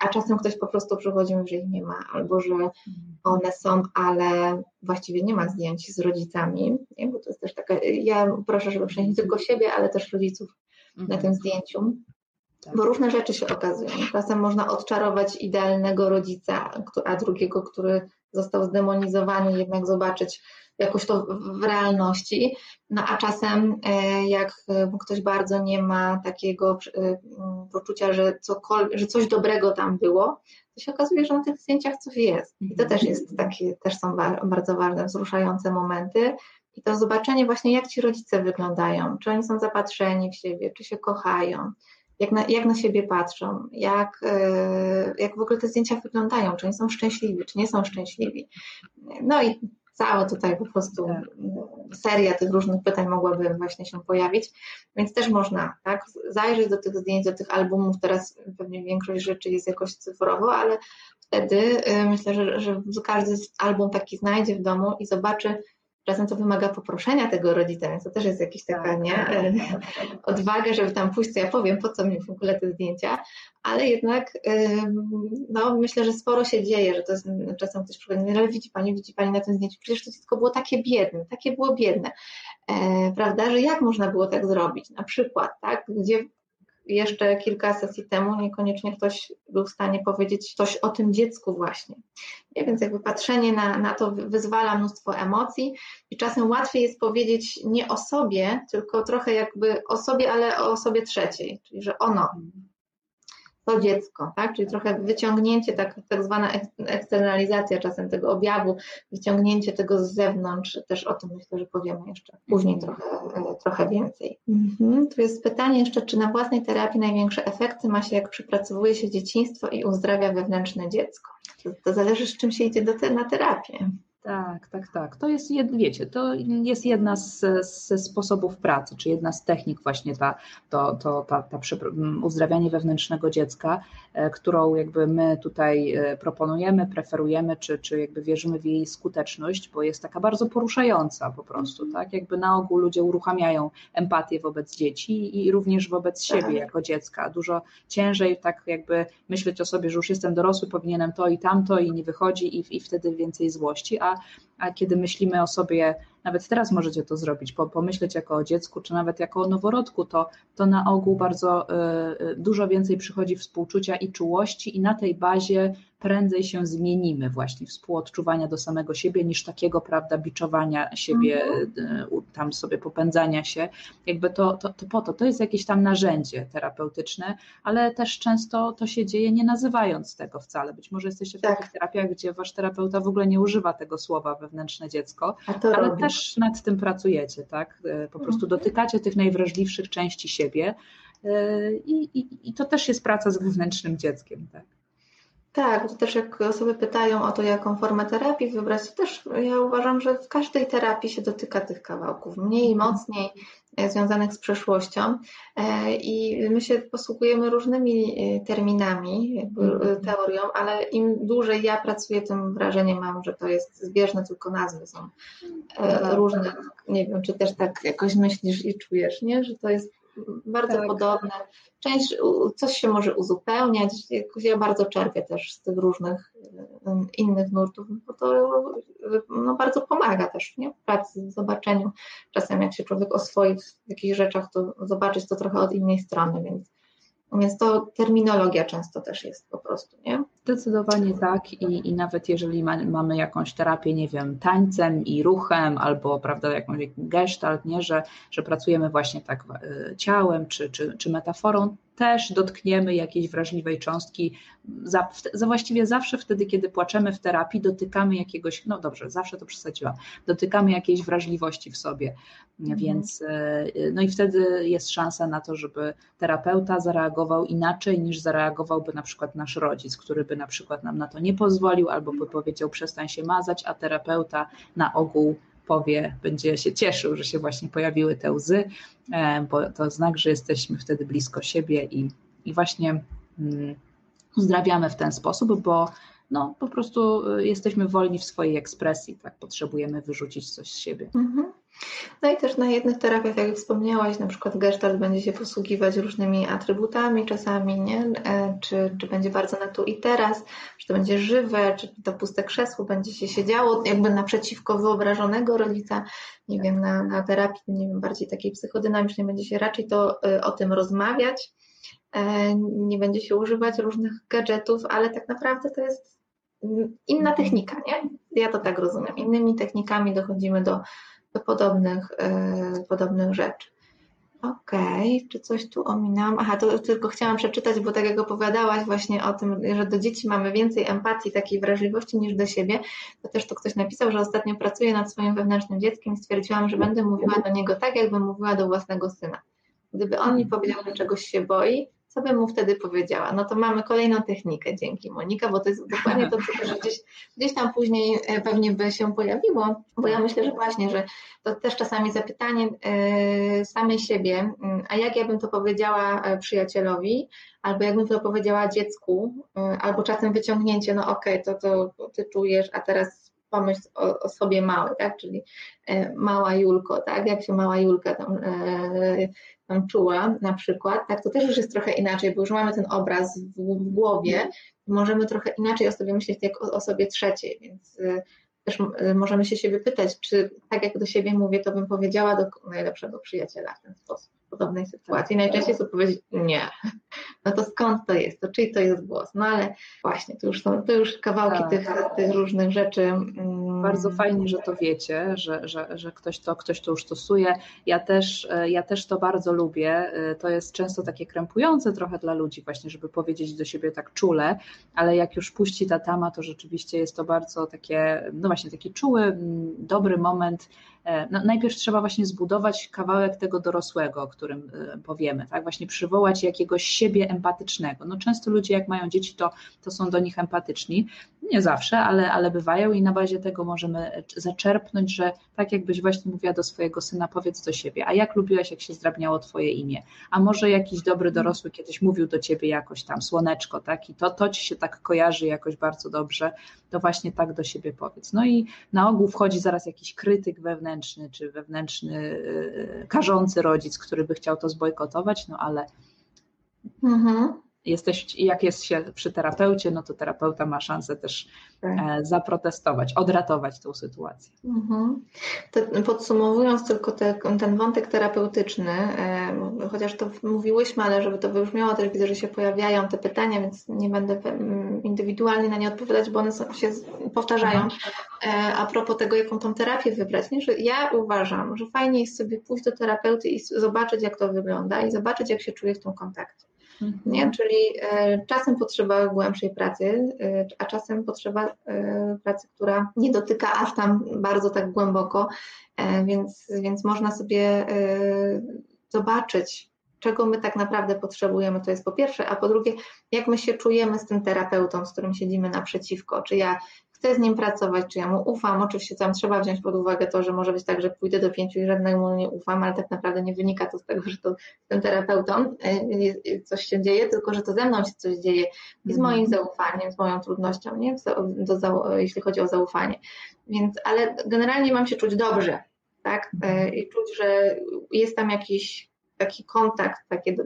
A czasem ktoś po prostu przychodzi że ich nie ma, albo że mhm. one są, ale właściwie nie ma zdjęć z rodzicami, nie? bo to jest też taka, ja proszę, żeby przynieść tylko siebie, ale też rodziców na mhm. tym zdjęciu. Tak. Bo różne rzeczy się okazują. Czasem można odczarować idealnego rodzica, a drugiego, który został zdemonizowany, jednak zobaczyć jakoś to w realności. No a czasem, e, jak ktoś bardzo nie ma takiego e, poczucia, że, że coś dobrego tam było, to się okazuje, że na tych zdjęciach coś jest. I to też jest takie, też są bardzo ważne, wzruszające momenty. I to zobaczenie właśnie, jak ci rodzice wyglądają, czy oni są zapatrzeni w siebie, czy się kochają, jak na, jak na siebie patrzą, jak, e, jak w ogóle te zdjęcia wyglądają, czy oni są szczęśliwi, czy nie są szczęśliwi. No i cała tutaj po prostu tak. seria tych różnych pytań mogłaby właśnie się pojawić, więc też można tak, zajrzeć do tych zdjęć, do tych albumów, teraz pewnie większość rzeczy jest jakoś cyfrowo, ale wtedy y, myślę, że, że każdy album taki znajdzie w domu i zobaczy, Czasem to wymaga poproszenia tego rodzica, więc to też jest jakaś taka tak, nie, tak, tak, odwaga, żeby tam pójść, co ja powiem, po co mi w ogóle te zdjęcia, ale jednak no, myślę, że sporo się dzieje, że to jest czasem ktoś przychodzi, ale widzi Pani, widzi Pani na tym zdjęciu, przecież to dziecko było takie biedne, takie było biedne, e, prawda, że jak można było tak zrobić, na przykład, tak, gdzie jeszcze kilka sesji temu niekoniecznie ktoś był w stanie powiedzieć coś o tym dziecku właśnie. Nie? Więc jakby patrzenie na, na to wyzwala mnóstwo emocji i czasem łatwiej jest powiedzieć nie o sobie, tylko trochę jakby o sobie, ale o osobie trzeciej, czyli że ono to dziecko, tak? Czyli trochę wyciągnięcie, tak, tak zwana eksternalizacja czasem tego objawu, wyciągnięcie tego z zewnątrz, też o tym myślę, że powiemy jeszcze później mhm. trochę, trochę więcej. Mhm. Tu jest pytanie jeszcze, czy na własnej terapii największe efekty ma się, jak przypracowuje się dzieciństwo i uzdrawia wewnętrzne dziecko? To, to zależy, z czym się idzie do te, na terapię. Tak, tak, tak. To jest, wiecie, to jest jedna z, ze sposobów pracy, czy jedna z technik właśnie ta, to, to, ta, ta uzdrawianie wewnętrznego dziecka, którą jakby my tutaj e, proponujemy, preferujemy, czy, czy jakby wierzymy w jej skuteczność, bo jest taka bardzo poruszająca po prostu, mhm. tak? Jakby na ogół ludzie uruchamiają empatię wobec dzieci i również wobec siebie tak. jako dziecka. Dużo ciężej tak jakby myśleć o sobie, że już jestem dorosły, powinienem to i tamto i nie wychodzi i, i wtedy więcej złości, a a, kiedy myślimy o sobie nawet teraz możecie to zrobić, pomyśleć jako o dziecku, czy nawet jako o noworodku, to, to na ogół bardzo y, y, dużo więcej przychodzi współczucia i czułości, i na tej bazie prędzej się zmienimy właśnie współodczuwania do samego siebie niż takiego, prawda, biczowania siebie, mhm. tam sobie popędzania się. Jakby to, to, to po to, to jest jakieś tam narzędzie terapeutyczne, ale też często to się dzieje nie nazywając tego wcale. Być może jesteście w tak. takich terapiach, gdzie wasz terapeuta w ogóle nie używa tego słowa wewnętrzne dziecko, ale robi. też nad tym pracujecie, tak? E, po prostu mhm. dotykacie tych najwrażliwszych części siebie e, i, i, i to też jest praca z wewnętrznym dzieckiem, tak? Tak, to też jak osoby pytają o to, jaką formę terapii wybrać, to też ja uważam, że w każdej terapii się dotyka tych kawałków, mniej i mhm. mocniej e, związanych z przeszłością e, i my się posługujemy różnymi e, terminami, jakby mhm. teorią, ale im dłużej ja pracuję, tym wrażenie mam, że to jest zbieżne, tylko nazwy są tak. różne. Nie wiem, czy też tak jakoś myślisz i czujesz, nie? że to jest bardzo tak. podobne. Część, coś się może uzupełniać. Ja bardzo czerpię też z tych różnych innych nurtów, bo to no, bardzo pomaga też nie? w pracy, w zobaczeniu. Czasem jak się człowiek oswoi w jakichś rzeczach, to zobaczyć to trochę od innej strony, więc więc to terminologia często też jest po prostu, nie? Zdecydowanie tak i, i nawet jeżeli ma, mamy jakąś terapię, nie wiem, tańcem i ruchem albo, prawda, jakąś gestalt, nie, że, że pracujemy właśnie tak e, ciałem czy, czy, czy metaforą, też dotkniemy jakiejś wrażliwej cząstki. Za, za, właściwie zawsze wtedy, kiedy płaczemy w terapii, dotykamy jakiegoś, no dobrze, zawsze to przesadziłam, dotykamy jakiejś wrażliwości w sobie. Mhm. Więc e, no i wtedy jest szansa na to, żeby terapeuta zareagował inaczej niż zareagowałby na przykład nasz rodzic, który by na przykład nam na to nie pozwolił albo by powiedział przestań się mazać, a terapeuta na ogół powie, będzie się cieszył, że się właśnie pojawiły te łzy, e, bo to znak, że jesteśmy wtedy blisko siebie i, i właśnie mm, uzdrawiamy w ten sposób, bo no, po prostu e, jesteśmy wolni w swojej ekspresji, tak potrzebujemy wyrzucić coś z siebie. Mhm. No i też na jednych terapiach, jak wspomniałaś, na przykład Gestalt będzie się posługiwać różnymi atrybutami czasami, nie? E, czy, czy będzie bardzo na tu i teraz, czy to będzie żywe, czy to puste krzesło będzie się siedziało jakby naprzeciwko wyobrażonego rodzica, nie wiem, na, na terapii, nie wiem, bardziej takiej psychodynamicznej będzie się raczej to e, o tym rozmawiać, e, nie będzie się używać różnych gadżetów, ale tak naprawdę to jest inna technika, nie? Ja to tak rozumiem. Innymi technikami dochodzimy do do podobnych, yy, podobnych rzeczy. Okej, okay. czy coś tu ominęłam? Aha, to tylko chciałam przeczytać, bo tak jak opowiadałaś właśnie o tym, że do dzieci mamy więcej empatii, takiej wrażliwości niż do siebie, to też to ktoś napisał, że ostatnio pracuję nad swoim wewnętrznym dzieckiem i stwierdziłam, że będę mówiła do niego tak, jakbym mówiła do własnego syna. Gdyby on mi powiedział, że czegoś się boi, co bym mu wtedy powiedziała? No to mamy kolejną technikę, dzięki Monika, bo to jest dokładnie to, co też gdzieś, gdzieś tam później e, pewnie by się pojawiło, bo ja myślę, że właśnie, że to też czasami zapytanie e, samej siebie, mm, a jak ja bym to powiedziała e, przyjacielowi, albo jakbym to powiedziała dziecku, albo czasem wyciągnięcie, no okej, okay, to, to ty czujesz, a teraz pomyśl o, o, sobie małej, tak? Czyli mała Julko, tak? Jak się mała Julka tam tam czuła na przykład, tak, to też już jest trochę inaczej, bo już mamy ten obraz w, w głowie, możemy trochę inaczej o sobie myśleć jak o osobie trzeciej, więc y, też y, możemy się siebie pytać, czy tak jak do siebie mówię, to bym powiedziała do najlepszego przyjaciela w ten sposób podobnej sytuacji. Najczęściej jest odpowiedź nie. No to skąd to jest? To czyj to jest głos? No ale właśnie, to już są to już kawałki tak. tych, tych różnych rzeczy. Mm. Bardzo fajnie, że to wiecie, że, że, że ktoś, to, ktoś to już stosuje. Ja też, ja też to bardzo lubię. To jest często takie krępujące trochę dla ludzi właśnie, żeby powiedzieć do siebie tak czule, ale jak już puści ta tama, to rzeczywiście jest to bardzo takie, no właśnie taki czuły, dobry moment no, najpierw trzeba właśnie zbudować kawałek tego dorosłego, o którym e, powiemy, tak? Właśnie przywołać jakiegoś siebie empatycznego. No często ludzie jak mają dzieci, to, to są do nich empatyczni, nie zawsze, ale, ale bywają i na bazie tego możemy zaczerpnąć, że tak jakbyś właśnie mówiła do swojego syna, powiedz do siebie, a jak lubiłaś, jak się zdrabniało twoje imię, a może jakiś dobry dorosły kiedyś mówił do ciebie jakoś tam słoneczko, tak? I to, to ci się tak kojarzy jakoś bardzo dobrze, to właśnie tak do siebie powiedz. No i na ogół wchodzi zaraz jakiś krytyk wewnętrzny, czy wewnętrzny yy, karzący rodzic, który by chciał to zbojkotować, no ale mhm jesteś, jak jest się przy terapeucie, no to terapeuta ma szansę też tak. E, zaprotestować, odratować tą sytuację. Mhm. podsumowując tylko te, ten wątek terapeutyczny, e, chociaż to mówiłyśmy, ale żeby to wybrzmiało, też widzę, że się pojawiają te pytania, więc nie będę indywidualnie na nie odpowiadać, bo one się powtarzają. Mhm. E, a propos tego, jaką tą terapię wybrać, nie? że ja uważam, że fajnie jest sobie pójść do terapeuty i zobaczyć, jak to wygląda i zobaczyć, jak się czuje w tym kontakcie. Mhm. Nie? Czyli e, czasem potrzeba głębszej pracy, e, a czasem potrzeba e, pracy, która nie dotyka aż tam bardzo tak głęboko, więc, więc można sobie zobaczyć, czego my tak naprawdę potrzebujemy, to jest po pierwsze, a po drugie, jak my się czujemy z tym terapeutą, z którym siedzimy naprzeciwko, czy ja chcę z nim pracować, czy ja mu ufam. Oczywiście tam trzeba wziąć pod uwagę to, że może być tak, że pójdę do pięciu i żadnemu nie ufam, ale tak naprawdę nie wynika to z tego, że to z tym terapeutą e, coś się dzieje, tylko że to ze mną się coś dzieje i z mhm. moim zaufaniem, z moją trudnością, nie? Do, do, jeśli chodzi o zaufanie. Więc, ale generalnie mam się czuć dobrze, tak? E, I czuć, że jest tam jakiś taki kontakt, takie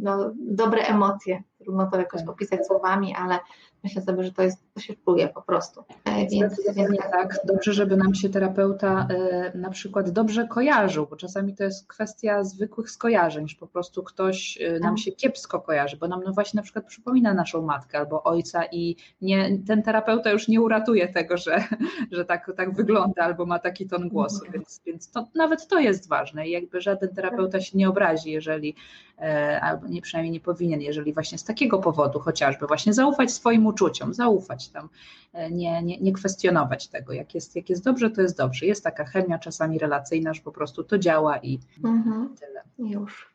no, dobre emocje. Trudno to jakoś tak. opisać słowami, ale myślę sobie, że to jest, to się czuje po prostu. E, więc, więc tak, dobrze, żeby nam się terapeuta y, na przykład dobrze kojarzył, bo czasami to jest kwestia zwykłych skojarzeń, że po prostu ktoś y, nam tak. się kiepsko kojarzy, bo nam no właśnie na przykład przypomina naszą matkę albo ojca i nie, ten terapeuta już nie uratuje tego, że, że tak, tak wygląda albo ma taki ton głosu, mhm. więc, więc to, nawet to jest ważne i jakby żaden terapeuta się nie obrazi, jeżeli E, albo nie przynajmniej nie powinien, jeżeli właśnie z takiego powodu chociażby właśnie zaufać swoim uczuciom, zaufać tam, e, nie, nie, nie kwestionować tego, jak jest, jak jest dobrze, to jest dobrze. Jest taka chemia czasami relacyjna, że po prostu to działa i mhm. tyle. Już.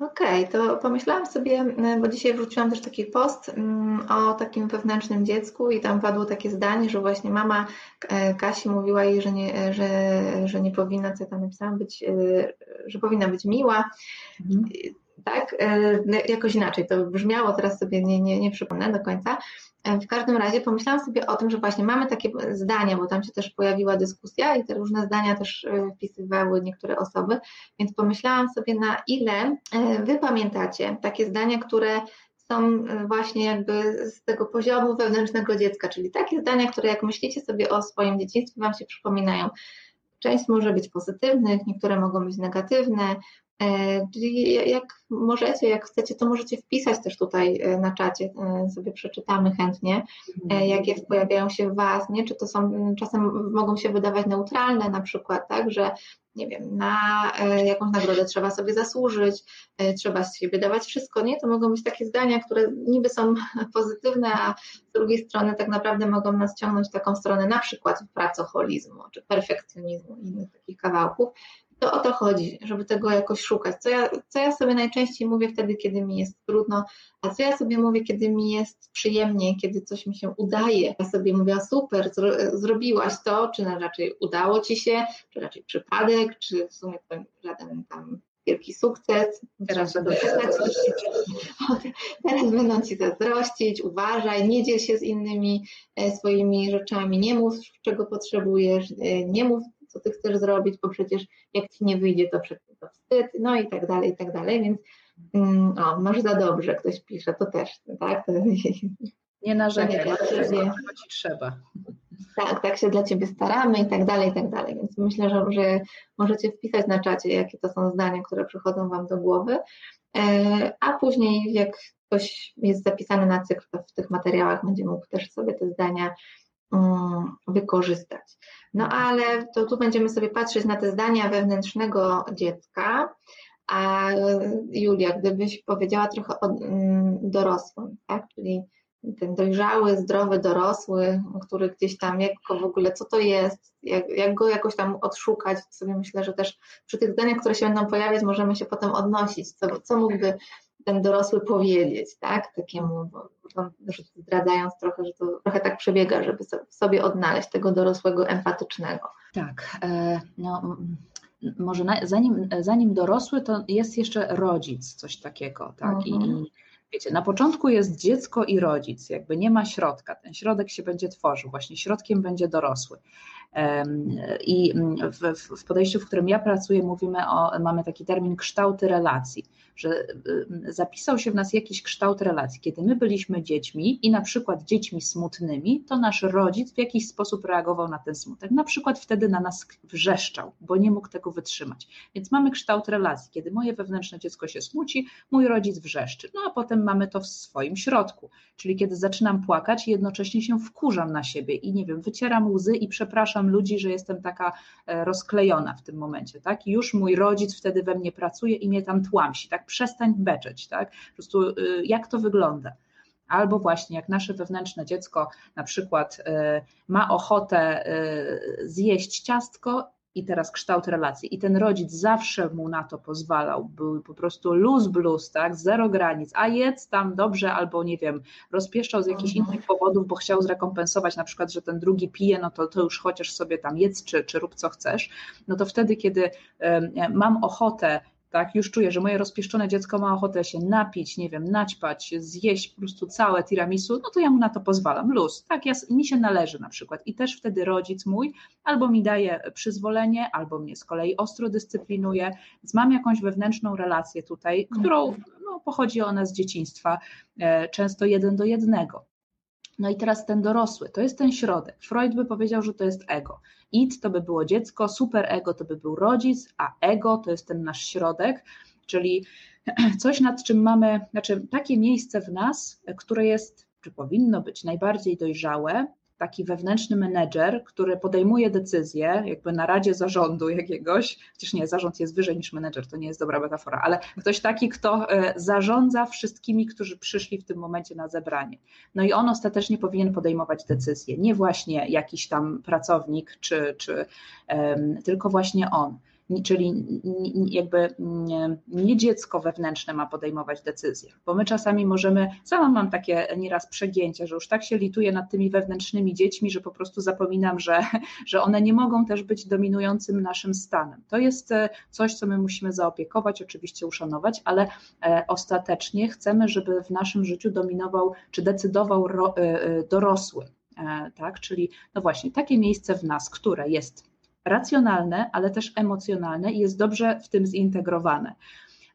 Okej, okay, to pomyślałam sobie, bo dzisiaj wrzuciłam też taki post o takim wewnętrznym dziecku i tam padło takie zdanie, że właśnie mama e, Kasi mówiła jej, że nie, że, że nie powinna, co ja tam napisałam, być, że powinna być miła. Mhm tak? E, no, jakoś inaczej to brzmiało, teraz sobie nie, nie, nie przypomnę do końca. E, w każdym razie pomyślałam sobie o tym, że właśnie mamy takie zdania, bo tam się też pojawiła dyskusja i te różne zdania też e, wpisywały niektóre osoby, więc pomyślałam sobie, na ile wy pamiętacie takie zdania, które są właśnie jakby z tego poziomu wewnętrznego dziecka, czyli takie zdania, które jak myślicie sobie o swoim dzieciństwie, wam się przypominają. Część może być pozytywnych, niektóre mogą być negatywne, czyli jak możecie, jak chcecie, to możecie wpisać też tutaj e, na czacie, e, sobie przeczytamy chętnie, mhm. jakie pojawiają się w Was, nie? czy to są, czasem mogą się wydawać neutralne na przykład, tak, że nie wiem, na jakąś nagrodę trzeba sobie zasłużyć, trzeba z siebie dawać wszystko, nie? To mogą być takie zdania, które niby są pozytywne, a z drugiej strony tak naprawdę mogą nas ciągnąć taką stronę na przykład pracoholizmu, czy perfekcjonizmu i innych takich kawałków, to o to chodzi, żeby tego jakoś szukać. Co ja, co ja sobie najczęściej mówię wtedy, kiedy mi jest trudno, a co ja sobie mówię, kiedy mi jest przyjemnie, kiedy coś mi się udaje. Ja sobie mówię, super, zro, zrobiłaś to, czy raczej udało ci się, czy raczej przypadek, czy w sumie to żaden tam wielki sukces. Teraz będą, teraz będą ci zazdrościć, uważaj, nie dziel się z innymi e, swoimi rzeczami, nie mów, czego potrzebujesz, e, nie mów co ty chcesz zrobić, bo przecież jak ci nie wyjdzie, to przecież to wstyd, no i tak dalej, i tak dalej, więc mm, o, masz za dobrze, ktoś pisze, to też, tak? To, nie narzekaj, tak, trzeba, ci trzeba. Tak, tak się dla Ciebie staramy i tak dalej, i tak dalej. Więc myślę, że, że możecie wpisać na czacie, jakie to są zdania, które przychodzą Wam do głowy. E, a później, jak ktoś jest zapisany na cykl, to w tych materiałach będzie mógł też sobie te zdania wykorzystać. No ale to tu będziemy sobie patrzeć na te zdania wewnętrznego dziecka. A Julia, gdybyś powiedziała trochę o mm, dorosłym, tak? Czyli ten dojrzały, zdrowy dorosły, który gdzieś tam, jak go w ogóle, co to jest, jak, jak go jakoś tam odszukać, sobie myślę, że też przy tych zdaniach, które się będą pojawiać, możemy się potem odnosić, co, co mógłby ten dorosły powiedzieć, tak, takiemu, zdradzając trochę, że to trochę tak przebiega, żeby sobie odnaleźć tego dorosłego empatycznego. Tak, e, no może na, zanim, zanim dorosły, to jest jeszcze rodzic, coś takiego, tak, mhm. i wiecie, na początku jest dziecko i rodzic, jakby nie ma środka, ten środek się będzie tworzył, właśnie środkiem będzie dorosły. I w, w podejściu, w którym ja pracuję, mówimy o, mamy taki termin kształty relacji, że zapisał się w nas jakiś kształt relacji. Kiedy my byliśmy dziećmi i na przykład dziećmi smutnymi, to nasz rodzic w jakiś sposób reagował na ten smutek. Na przykład wtedy na nas wrzeszczał, bo nie mógł tego wytrzymać. Więc mamy kształt relacji. Kiedy moje wewnętrzne dziecko się smuci, mój rodzic wrzeszczy. No a potem mamy to w swoim środku. Czyli kiedy zaczynam płakać, jednocześnie się wkurzam na siebie i nie wiem, wycieram łzy i przepraszam ludzi, że jestem taka e, rozklejona w tym momencie, tak? I już mój rodzic wtedy we mnie pracuje i mnie tam tłamsi, tak? Przestań beczeć, tak? Po prostu y, jak to wygląda? Albo właśnie jak nasze wewnętrzne dziecko na przykład y, ma ochotę y, zjeść ciastko i teraz kształt relacji. I ten rodzic zawsze mu na to pozwalał, był po prostu luz blues, tak, zero granic, a jedz tam dobrze, albo nie wiem, rozpieszczał z jakichś mhm. innych powodów, bo chciał zrekompensować na przykład, że ten drugi pije, no to, to już chociaż sobie tam jedz, czy, czy rób co chcesz, no to wtedy, kiedy mam ochotę tak, już czuję, że moje rozpieszczone dziecko ma ochotę się napić, nie wiem, naćpać, zjeść po prostu całe tiramisu, no to ja mu na to pozwalam, luz, tak, ja, mi się należy na przykład. I też wtedy rodzic mój albo mi daje przyzwolenie, albo mnie z kolei ostro dyscyplinuje, więc mam jakąś wewnętrzną relację tutaj, którą no, pochodzi ona z dzieciństwa, e, często jeden do jednego. No i teraz ten dorosły, to jest ten środek. Freud by powiedział, że to jest ego. Id to by było dziecko, super ego to by był rodzic, a ego to jest ten nasz środek, czyli coś, nad czym mamy, znaczy takie miejsce w nas, które jest, czy powinno być najbardziej dojrzałe, taki wewnętrzny menedżer, który podejmuje decyzje, jakby na radzie zarządu jakiegoś, chociaż nie, zarząd jest wyżej niż menedżer, to nie jest dobra metafora, ale ktoś taki, kto e, zarządza wszystkimi, którzy przyszli w tym momencie na zebranie. No i on ostatecznie powinien podejmować decyzje, nie właśnie jakiś tam pracownik, czy, czy um, tylko właśnie on czyli jakby nie dziecko wewnętrzne ma podejmować decyzje, bo my czasami możemy, sama mam takie nieraz przegięcia, że już tak się lituję nad tymi wewnętrznymi dziećmi, że po prostu zapominam, że, że one nie mogą też być dominującym naszym stanem. To jest e, coś, co my musimy zaopiekować, oczywiście uszanować, ale e, ostatecznie chcemy, żeby w naszym życiu dominował czy decydował e, dorosły. Tak, czyli no właśnie takie miejsce w nas, które jest racjonalne, ale też emocjonalne i jest dobrze w tym zintegrowane.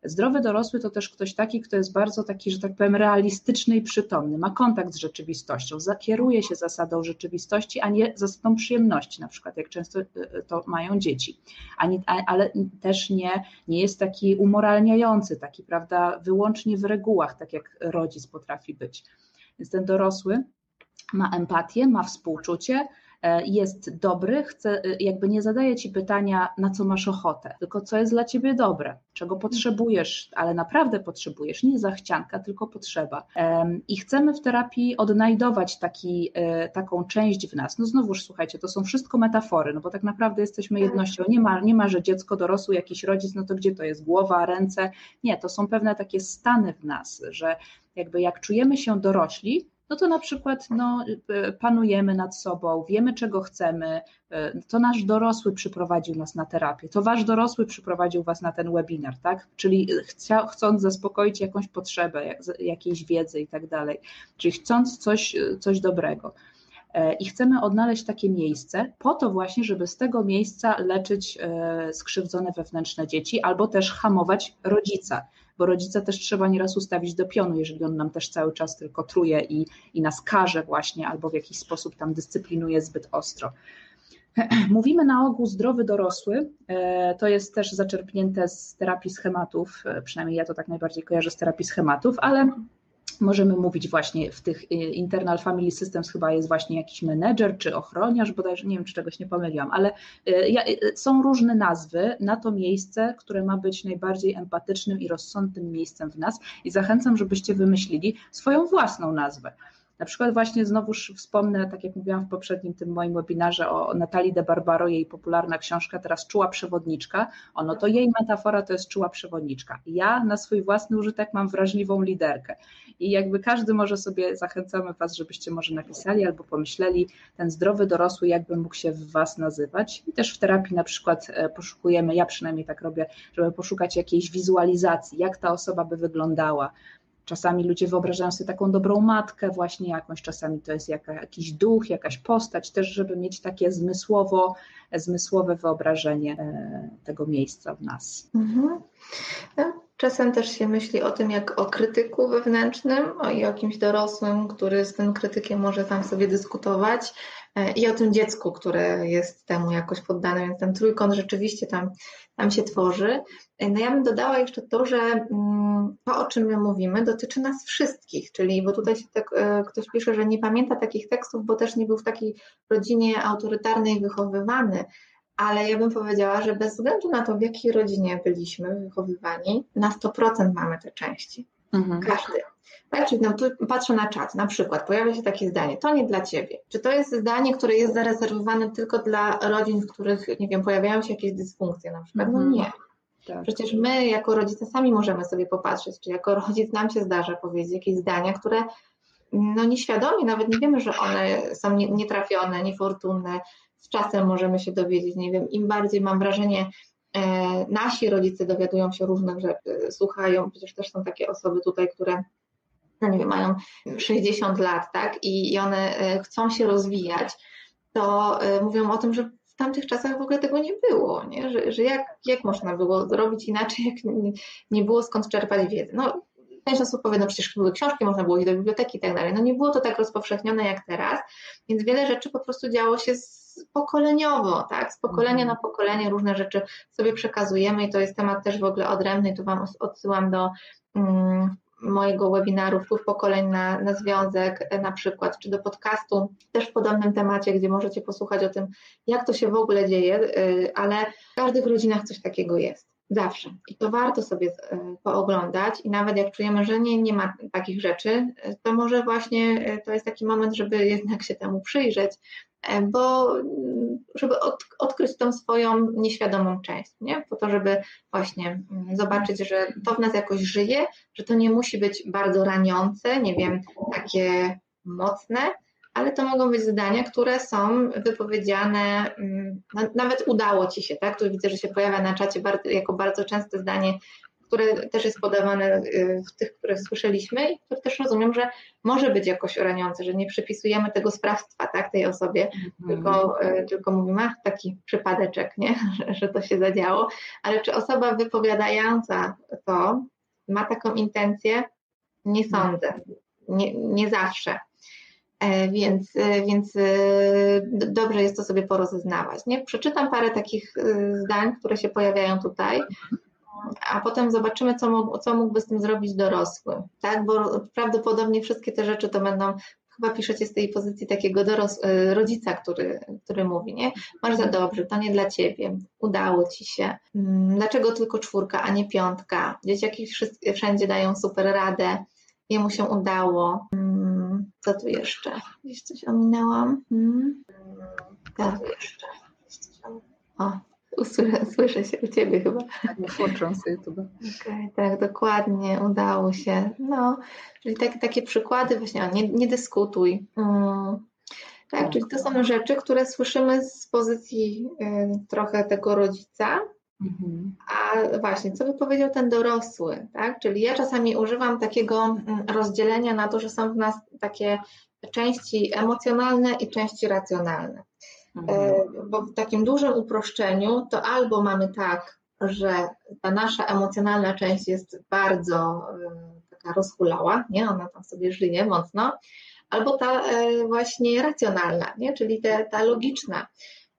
Zdrowy dorosły to też ktoś taki, kto jest bardzo taki, że tak powiem, realistyczny i przytomny, ma kontakt z rzeczywistością, kieruje się zasadą rzeczywistości, a nie zasadą przyjemności, na przykład jak często y, y, to mają dzieci, Ani, ale też nie, nie jest taki umoralniający, taki, prawda, wyłącznie w regułach, tak jak rodzic potrafi być. Więc ten dorosły ma empatię, ma współczucie, jest dobry, chce, e, jakby nie zadaje ci pytania, na co masz ochotę, tylko co jest dla ciebie dobre, czego potrzebujesz, ale naprawdę potrzebujesz, nie zachcianka, tylko potrzeba. I chcemy w terapii odnajdować taki, e, taką część w nas. No znowuż słuchajcie, to są wszystko metafory, no bo tak naprawdę jesteśmy jednością. Nie ma, nie ma, że dziecko dorosły, jakiś rodzic, no to gdzie to jest głowa, ręce? Nie, to są pewne takie stany w nas, że jakby jak czujemy się dorośli, no to na przykład no, y, panujemy nad sobą, wiemy czego chcemy, y, to nasz dorosły przyprowadził nas na terapię, to wasz dorosły przyprowadził was na ten webinar, tak? Czyli chcia, chcąc zaspokoić jakąś potrzebę, jak, jakiejś wiedzy i tak dalej, czyli chcąc coś, coś dobrego. E, I chcemy odnaleźć takie miejsce po to właśnie, żeby z tego miejsca leczyć e, skrzywdzone wewnętrzne dzieci albo też hamować rodzica bo rodzica też trzeba nieraz ustawić do pionu, jeżeli on nam też cały czas tylko truje i, i nas karze właśnie, albo w jakiś sposób tam dyscyplinuje zbyt ostro. Mówimy na ogół zdrowy dorosły, e, to jest też zaczerpnięte z terapii schematów, e, przynajmniej ja to tak najbardziej kojarzę z terapii schematów, ale możemy mówić właśnie w tych y, internal family systems chyba jest właśnie jakiś menedżer czy ochroniarz, bodajże nie wiem, czy czegoś nie pomyliłam, ale y, y, są różne nazwy na to miejsce, które ma być najbardziej empatycznym i rozsądnym miejscem w nas i zachęcam, żebyście wymyślili swoją własną nazwę. Na przykład właśnie znowuż wspomnę, tak jak mówiłam w poprzednim tym moim webinarze o Natalii de Barbaro, jej popularna książka, teraz Czuła Przewodniczka. Ono to jej metafora to jest czuła przewodniczka. Ja na swój własny użytek mam wrażliwą liderkę. I jakby każdy może sobie, zachęcamy Was, żebyście może napisali albo pomyśleli, ten zdrowy dorosły, jakby mógł się w Was nazywać. I też w terapii na przykład e, poszukujemy, ja przynajmniej tak robię, żeby poszukać jakiejś wizualizacji, jak ta osoba by wyglądała, Czasami ludzie wyobrażają sobie taką dobrą matkę, właśnie jakąś, czasami to jest jaka, jakiś duch, jakaś postać, też żeby mieć takie zmysłowo, zmysłowe wyobrażenie e, tego miejsca w nas. Mhm. No, czasem też się myśli o tym jak o krytyku wewnętrznym i o kimś dorosłym, który z tym krytykiem może tam sobie dyskutować i o tym dziecku, które jest temu jakoś poddane, więc ten trójkąt rzeczywiście tam, tam się tworzy. E, no ja bym dodała jeszcze to, że mm, to, o czym my mówimy, dotyczy nas wszystkich, czyli bo tutaj się tak, e, ktoś pisze, że nie pamięta takich tekstów, bo też nie był w takiej rodzinie autorytarnej wychowywany, ale ja bym powiedziała, że bez względu na to, w jakiej rodzinie byliśmy wychowywani, na 100% mamy te części. Mhm. Każdy. Czyli no, tu patrzę na czat, na przykład pojawia się takie zdanie, to nie dla ciebie. Czy to jest zdanie, które jest zarezerwowane tylko dla rodzin, w których, nie wiem, pojawiają się jakieś dysfunkcje na przykład? No mhm. nie. Tak. Przecież my jako rodzice sami możemy sobie popatrzeć, czy jako rodzic nam się zdarza powiedzieć jakieś zdania, które no nieświadomie, nawet nie wiemy, że one są nietrafione, niefortunne, z czasem możemy się dowiedzieć, nie wiem, im bardziej mam wrażenie, nasi rodzice dowiadują się różnych rzeczy, słuchają, przecież też są takie osoby tutaj, które no nie wiem, mają 60 lat, tak, i, one e, chcą się rozwijać, to e, mówią o tym, że w tamtych czasach w ogóle tego nie było, nie? Że, że jak, jak można było zrobić inaczej, jak nie, było skąd czerpać wiedzy. No, część osób powie, no przecież były książki, można było iść do biblioteki i tak dalej. No nie było to tak rozpowszechnione jak teraz, więc wiele rzeczy po prostu działo się pokoleniowo, tak? Z pokolenia mhm. na pokolenie różne rzeczy sobie przekazujemy i to jest temat też w ogóle odrębny. Tu Wam odsyłam do um, mojego webinaru Wpływ pokoleń na, na związek na przykład, czy do podcastu też w podobnym temacie, gdzie możecie posłuchać o tym, jak to się w ogóle dzieje, y, ale w każdych rodzinach coś takiego jest. Zawsze. I to warto sobie y, pooglądać i nawet jak czujemy, że nie, nie ma takich rzeczy, y, to może właśnie to jest taki moment, żeby jednak się temu przyjrzeć E, bo mm, żeby od, odkryć tą swoją nieświadomą część, nie? po to, żeby właśnie mm, zobaczyć, że to w nas jakoś żyje, że to nie musi być bardzo raniące, nie wiem, takie mocne, ale to mogą być zdania, które są wypowiedziane, mm, nawet udało ci się, tak? Tu widzę, że się pojawia na czacie bardzo, jako bardzo częste zdanie, które też jest podawane y, w tych, które słyszeliśmy i które też rozumiem, że może być jakoś raniące, że nie przypisujemy tego sprawstwa tak, tej osobie, mm. tylko, y, tylko mówimy, ach, taki przypadeczek, nie? Że, że to się zadziało, ale czy osoba wypowiadająca to ma taką intencję? Nie sądzę, nie, nie zawsze. E, więc, e, więc e, dobrze jest to sobie porozeznawać. Nie? Przeczytam parę takich zdań, które się pojawiają tutaj a potem zobaczymy, co, mógł, co mógłby z tym zrobić dorosły, tak? Bo prawdopodobnie wszystkie te rzeczy to będą chyba piszecie z tej pozycji takiego doros- e, rodzica, który, który mówi, nie? Masz za dobrze, to nie dla ciebie, udało ci się. Mm, dlaczego tylko czwórka, a nie piątka? Dzieciaki wszędzie dają super radę, jemu się udało. Mm, co tu jeszcze? Gdzieś coś ominęłam. Hmm? Tak, jeszcze. O, Usłyszę, słyszę się u Ciebie chyba. Tak, włączam sobie YouTube. Okay, tak, dokładnie, udało się. No, czyli takie, takie przykłady właśnie, nie, nie dyskutuj. Mm. Tak, tak, czyli to są rzeczy, które słyszymy z pozycji y, trochę tego rodzica, mhm. a właśnie, co by powiedział ten dorosły, tak? Czyli ja czasami używam takiego mm, rozdzielenia na to, że są w nas takie części emocjonalne i części racjonalne. Mhm. E, bo w takim dużym uproszczeniu to albo mamy tak, że ta nasza emocjonalna część jest bardzo e, taka rozhulała, nie? Ona tam sobie żyje mocno, albo ta e, właśnie racjonalna, nie? Czyli te, ta logiczna.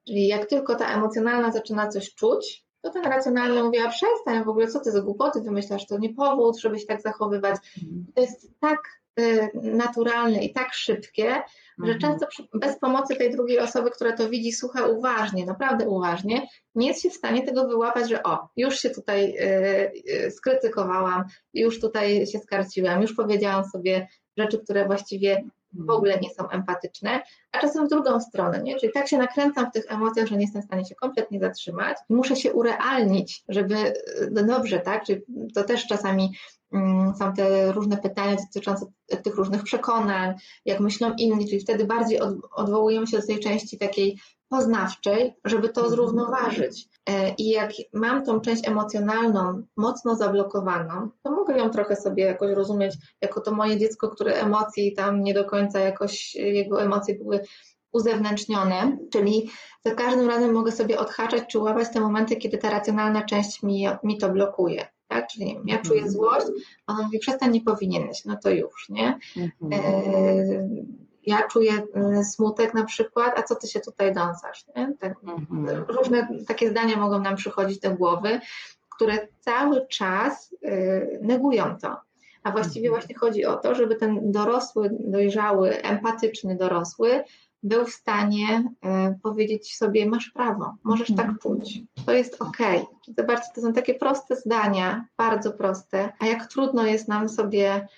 Czyli jak tylko ta emocjonalna zaczyna coś czuć, to ten racjonalny mówi, a przestań w ogóle, co ty za głupoty wymyślasz, to nie powód, żeby się tak zachowywać. Mhm. To jest tak naturalne i tak szybkie, że mhm. często bez pomocy tej drugiej osoby, która to widzi, słucha uważnie, naprawdę uważnie, nie jest się w stanie tego wyłapać, że o, już się tutaj yy, skrytykowałam, już tutaj się skarciłam, już powiedziałam sobie rzeczy, które właściwie w ogóle nie są empatyczne, a czasem w drugą stronę, nie? czyli tak się nakręcam w tych emocjach, że nie jestem w stanie się kompletnie zatrzymać, muszę się urealnić, żeby, no dobrze, tak, czyli to też czasami są te różne pytania dotyczące tych różnych przekonań, jak myślą inni, czyli wtedy bardziej odwołujemy się do tej części takiej poznawczej, żeby to Mhm. zrównoważyć. E, I jak mam tą część emocjonalną mocno zablokowaną, to mogę ją trochę sobie jakoś rozumieć jako to moje dziecko, które emocji tam nie do końca jakoś jego emocje były uzewnętrznione, czyli za każdym razem mogę sobie odhaczać czy łapać te momenty, kiedy ta racjonalna część mi, mi to blokuje. Tak? Czyli wiem, ja czuję złość, a on mówi, przestań, nie powinieneś, no to już, nie? Mhm. E, ja czuję e, smutek na przykład, a co ty się tutaj dąsasz? Tak, Mhm. różne takie zdania mogą nam przychodzić do głowy, które cały czas y, negują to. A właściwie Mhm. właśnie chodzi o to, żeby ten dorosły, dojrzały, empatyczny dorosły był w stanie y, powiedzieć sobie, masz prawo, możesz tak Mhm. czuć, to jest okej. Zobaczcie, to są takie proste zdania, bardzo proste, a jak trudno jest nam sobie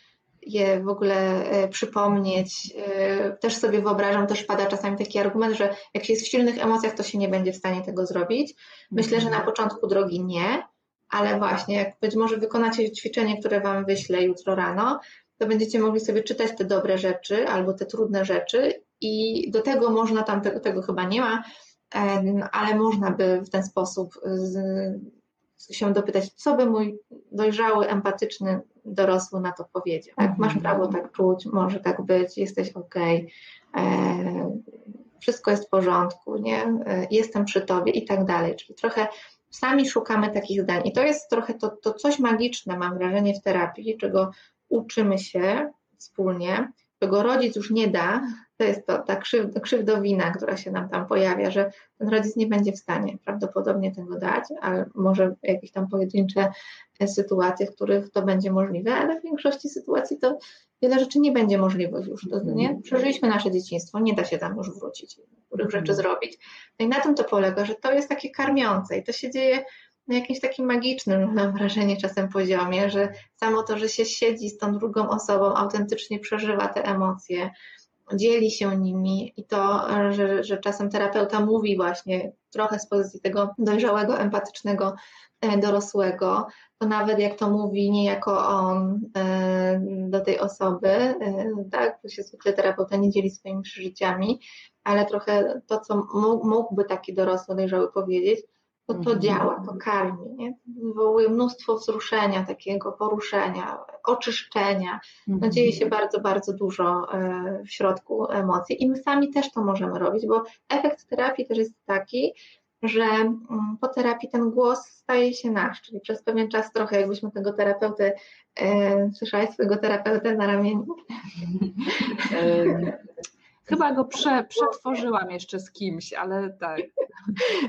je w ogóle e, przypomnieć. E, Też sobie wyobrażam, też pada czasami taki argument, że jak się jest w silnych emocjach, to się nie będzie w stanie tego zrobić. Myślę, że na początku drogi nie, ale właśnie jak być może wykonacie ćwiczenie, które Wam wyślę jutro rano, to będziecie mogli sobie czytać te dobre rzeczy albo te trudne rzeczy i do tego można, tam tego, tego chyba nie ma, ale można by w ten sposób z, się dopytać, co by mój dojrzały, empatyczny dorosły na to powiedział. Tak, masz prawo tak czuć, może tak być, jesteś okej, e, wszystko jest w porządku, nie? E, jestem przy tobie i tak dalej. Czyli trochę sami szukamy takich zdań. I to jest trochę to, to coś magiczne, mam wrażenie, w terapii, czego uczymy się wspólnie, czego rodzic już nie da, to jest to, ta krzyw, krzywdowina, która się nam tam pojawia, że ten rodzic nie będzie w stanie prawdopodobnie tego dać, ale może jakieś tam pojedyncze e, sytuacje, w których to będzie możliwe, ale w większości sytuacji to wiele rzeczy nie będzie możliwych już. To, nie? Przeżyliśmy nasze dzieciństwo, nie da się tam już wrócić, niektórych rzeczy zrobić. No i na tym to polega, że to jest takie karmiące i to się dzieje na jakimś takim magicznym, mam wrażenie, czasem poziomie, że samo to, że się siedzi z tą drugą osobą, autentycznie przeżywa te emocje, dzieli się nimi i to, że, że czasem terapeuta mówi właśnie trochę z pozycji tego dojrzałego, empatycznego e, dorosłego, to nawet jak to mówi nie jako on e, do tej osoby, e, tak, bo się zwykle terapeuta nie dzieli swoimi przeżyciami, ale trochę to, co mógłby taki dorosły, dojrzały powiedzieć, to to Mhm. działa, to karmi, nie? wywołuje mnóstwo wzruszenia, takiego poruszenia, oczyszczenia. No, dzieje się bardzo, bardzo dużo e, w środku emocji i my sami też to możemy robić, bo efekt terapii też jest taki, że mm, po terapii ten głos staje się nasz, czyli przez pewien czas trochę jakbyśmy tego terapeutę, e, słyszałeś swojego terapeutę na ramieniu? Chyba go prze, przetworzyłam jeszcze z kimś, ale tak.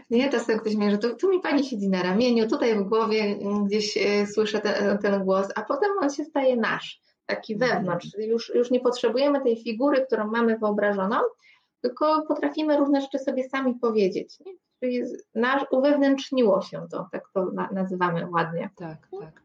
Nie, czasem ktoś mnie, że tu, tu mi pani siedzi na ramieniu, tutaj w głowie mm, gdzieś e, słyszę ten, ten głos, a potem on się staje nasz, taki wewnątrz, czyli już, już nie potrzebujemy tej figury, którą mamy wyobrażoną, tylko potrafimy różne rzeczy sobie sami powiedzieć. Nie? Czyli nasz, uwewnętrzniło się to, tak to na, nazywamy ładnie. Tak, tak.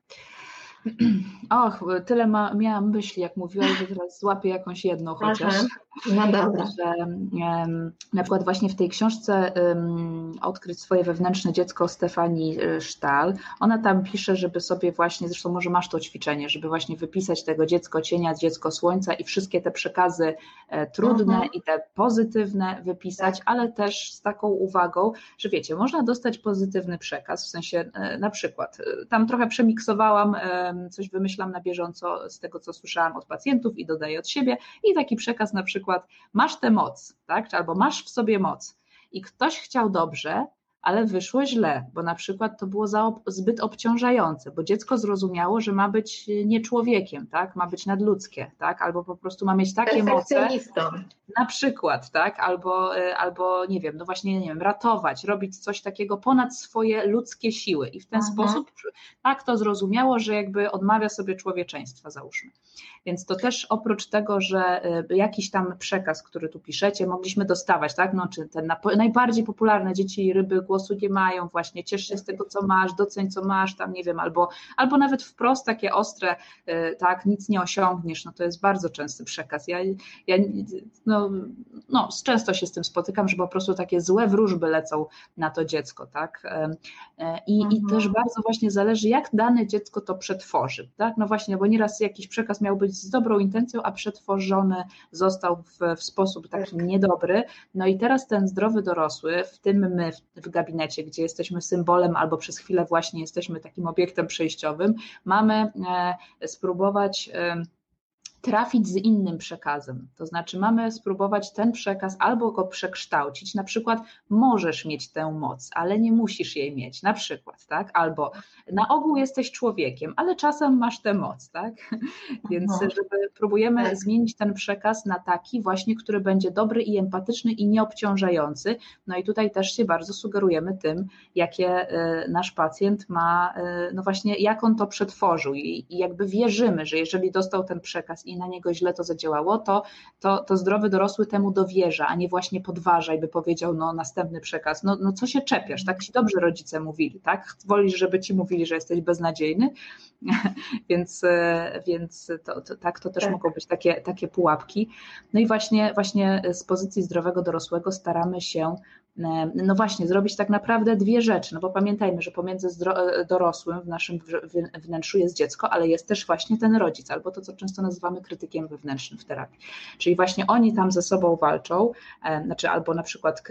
Och, tyle ma, miałam myśli, jak mówiłaś, że teraz złapię jakąś jedną chociaż. Aha. No dobra. Że um, na przykład właśnie w tej książce um, Odkryć swoje wewnętrzne dziecko Stefanii Sztal, ona tam pisze, żeby sobie właśnie, zresztą może masz to ćwiczenie, żeby właśnie wypisać tego dziecko cienia, dziecko słońca i wszystkie te przekazy e, trudne Mhm. i te pozytywne wypisać, ale też z taką uwagą, że wiecie, można dostać pozytywny przekaz, w sensie e, na przykład, e, tam trochę przemiksowałam, e, coś wymyślam na bieżąco z tego, co słyszałam od pacjentów i dodaję od siebie i taki przekaz na przykład masz tę moc, tak? albo masz w sobie moc i ktoś chciał dobrze, ale wyszło źle, bo na przykład to było za, zbyt obciążające, bo dziecko zrozumiało, że ma być nie człowiekiem, tak? ma być nadludzkie, tak? albo po prostu ma mieć takie moce, na przykład, tak? Albo, y, albo nie wiem, no właśnie, nie wiem, ratować, robić coś takiego ponad swoje ludzkie siły. I w ten Mhm. sposób tak to zrozumiało, że jakby odmawia sobie człowieczeństwa, załóżmy. Więc to też oprócz tego, że y, jakiś tam przekaz, który tu piszecie, mogliśmy dostawać, tak? No, czy te na- najbardziej popularne dzieci i ryby głosu nie mają, właśnie ciesz się z tego, co masz, doceń, co masz, tam nie wiem, albo, albo nawet wprost takie ostre, y, tak, nic nie osiągniesz, no to jest bardzo częsty przekaz. Ja, ja no, no, często się z tym spotykam, że po prostu takie złe wróżby lecą na to dziecko, tak, e, i, mhm. i też bardzo właśnie zależy, jak dane dziecko to przetworzy, tak, no właśnie, bo nieraz jakiś przekaz miał być z dobrą intencją, a przetworzony został w, w sposób taki tak. niedobry, no i teraz ten zdrowy dorosły, w tym my w, w gabinecie, gdzie jesteśmy symbolem albo przez chwilę właśnie jesteśmy takim obiektem przejściowym, mamy e, spróbować trafić z innym przekazem. To znaczy, mamy spróbować ten przekaz albo go przekształcić. Na przykład, możesz mieć tę moc, ale nie musisz jej mieć. Na przykład, tak? Albo na ogół jesteś człowiekiem, ale czasem masz tę moc, tak? Więc, żeby próbujemy tak. zmienić ten przekaz na taki właśnie, który będzie dobry i empatyczny i nieobciążający. No i tutaj też się bardzo sugerujemy tym, jakie y, nasz pacjent ma, y, no właśnie, jak on to przetworzył i, i jakby wierzymy, że jeżeli dostał ten przekaz i i na niego źle to zadziałało, to, to, to zdrowy dorosły temu dowierza, a nie właśnie podważa i by powiedział, no następny przekaz, no, no co się czepiasz, tak ci dobrze rodzice mówili, tak? Wolisz, żeby ci mówili, że jesteś beznadziejny, więc, e, więc to, to, tak, to też tak. mogą być takie, takie pułapki. No i właśnie, właśnie z pozycji zdrowego dorosłego staramy się no właśnie, zrobić tak naprawdę dwie rzeczy, no bo pamiętajmy, że pomiędzy e, dorosłym w naszym wnętrzu jest dziecko, ale jest też właśnie ten rodzic, albo to, co często nazywamy krytykiem wewnętrznym w terapii. Czyli właśnie oni tam ze sobą walczą, e, znaczy albo na przykład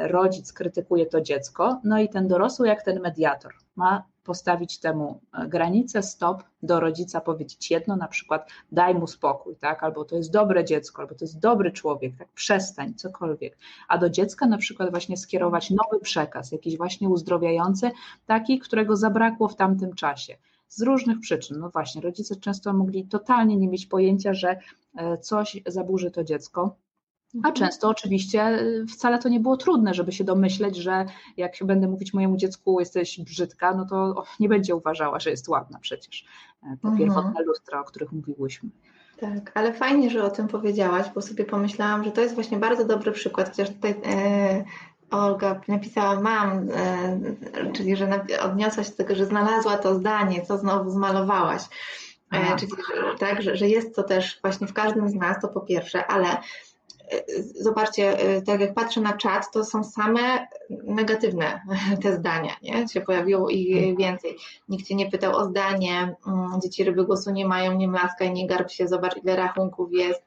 rodzic krytykuje to dziecko, no i ten dorosły jak ten mediator ma postawić temu e, granicę, stop, do rodzica powiedzieć jedno, na przykład daj mu spokój, tak, albo to jest dobre dziecko, albo to jest dobry człowiek, tak, przestań, cokolwiek. A do dziecka na przykład właśnie skierować nowy przekaz, jakiś właśnie uzdrowiający, taki, którego zabrakło w tamtym czasie. Z różnych przyczyn. No właśnie, rodzice często mogli totalnie nie mieć pojęcia, że e, coś zaburzy to dziecko, a mhm. często oczywiście y, wcale to nie było trudne, żeby się domyśleć, że jak będę mówić mojemu dziecku, jesteś brzydka, no to nie będzie uważała, że jest ładna przecież. E, te mhm. pierwotne lustra, o których mówiłyśmy. Tak, ale fajnie, że o tym powiedziałaś, bo sobie pomyślałam, że to jest właśnie bardzo dobry przykład, chociaż tutaj e, Olga napisała mam, e, czyli że odniosła się do tego, że znalazła to zdanie, co znowu zmalowałaś. E, czyli że, tak, że, że jest to też właśnie w każdym z nas, to po pierwsze, ale zobaczcie, y, tak jak patrzę na czat, to są same negatywne te zdania, nie? Się pojawiło ich mhm. więcej. Nikt cię nie pytał o zdanie, mm, dzieci ryby głosu nie mają, nie mlaskaj, nie garb się, zobacz ile rachunków jest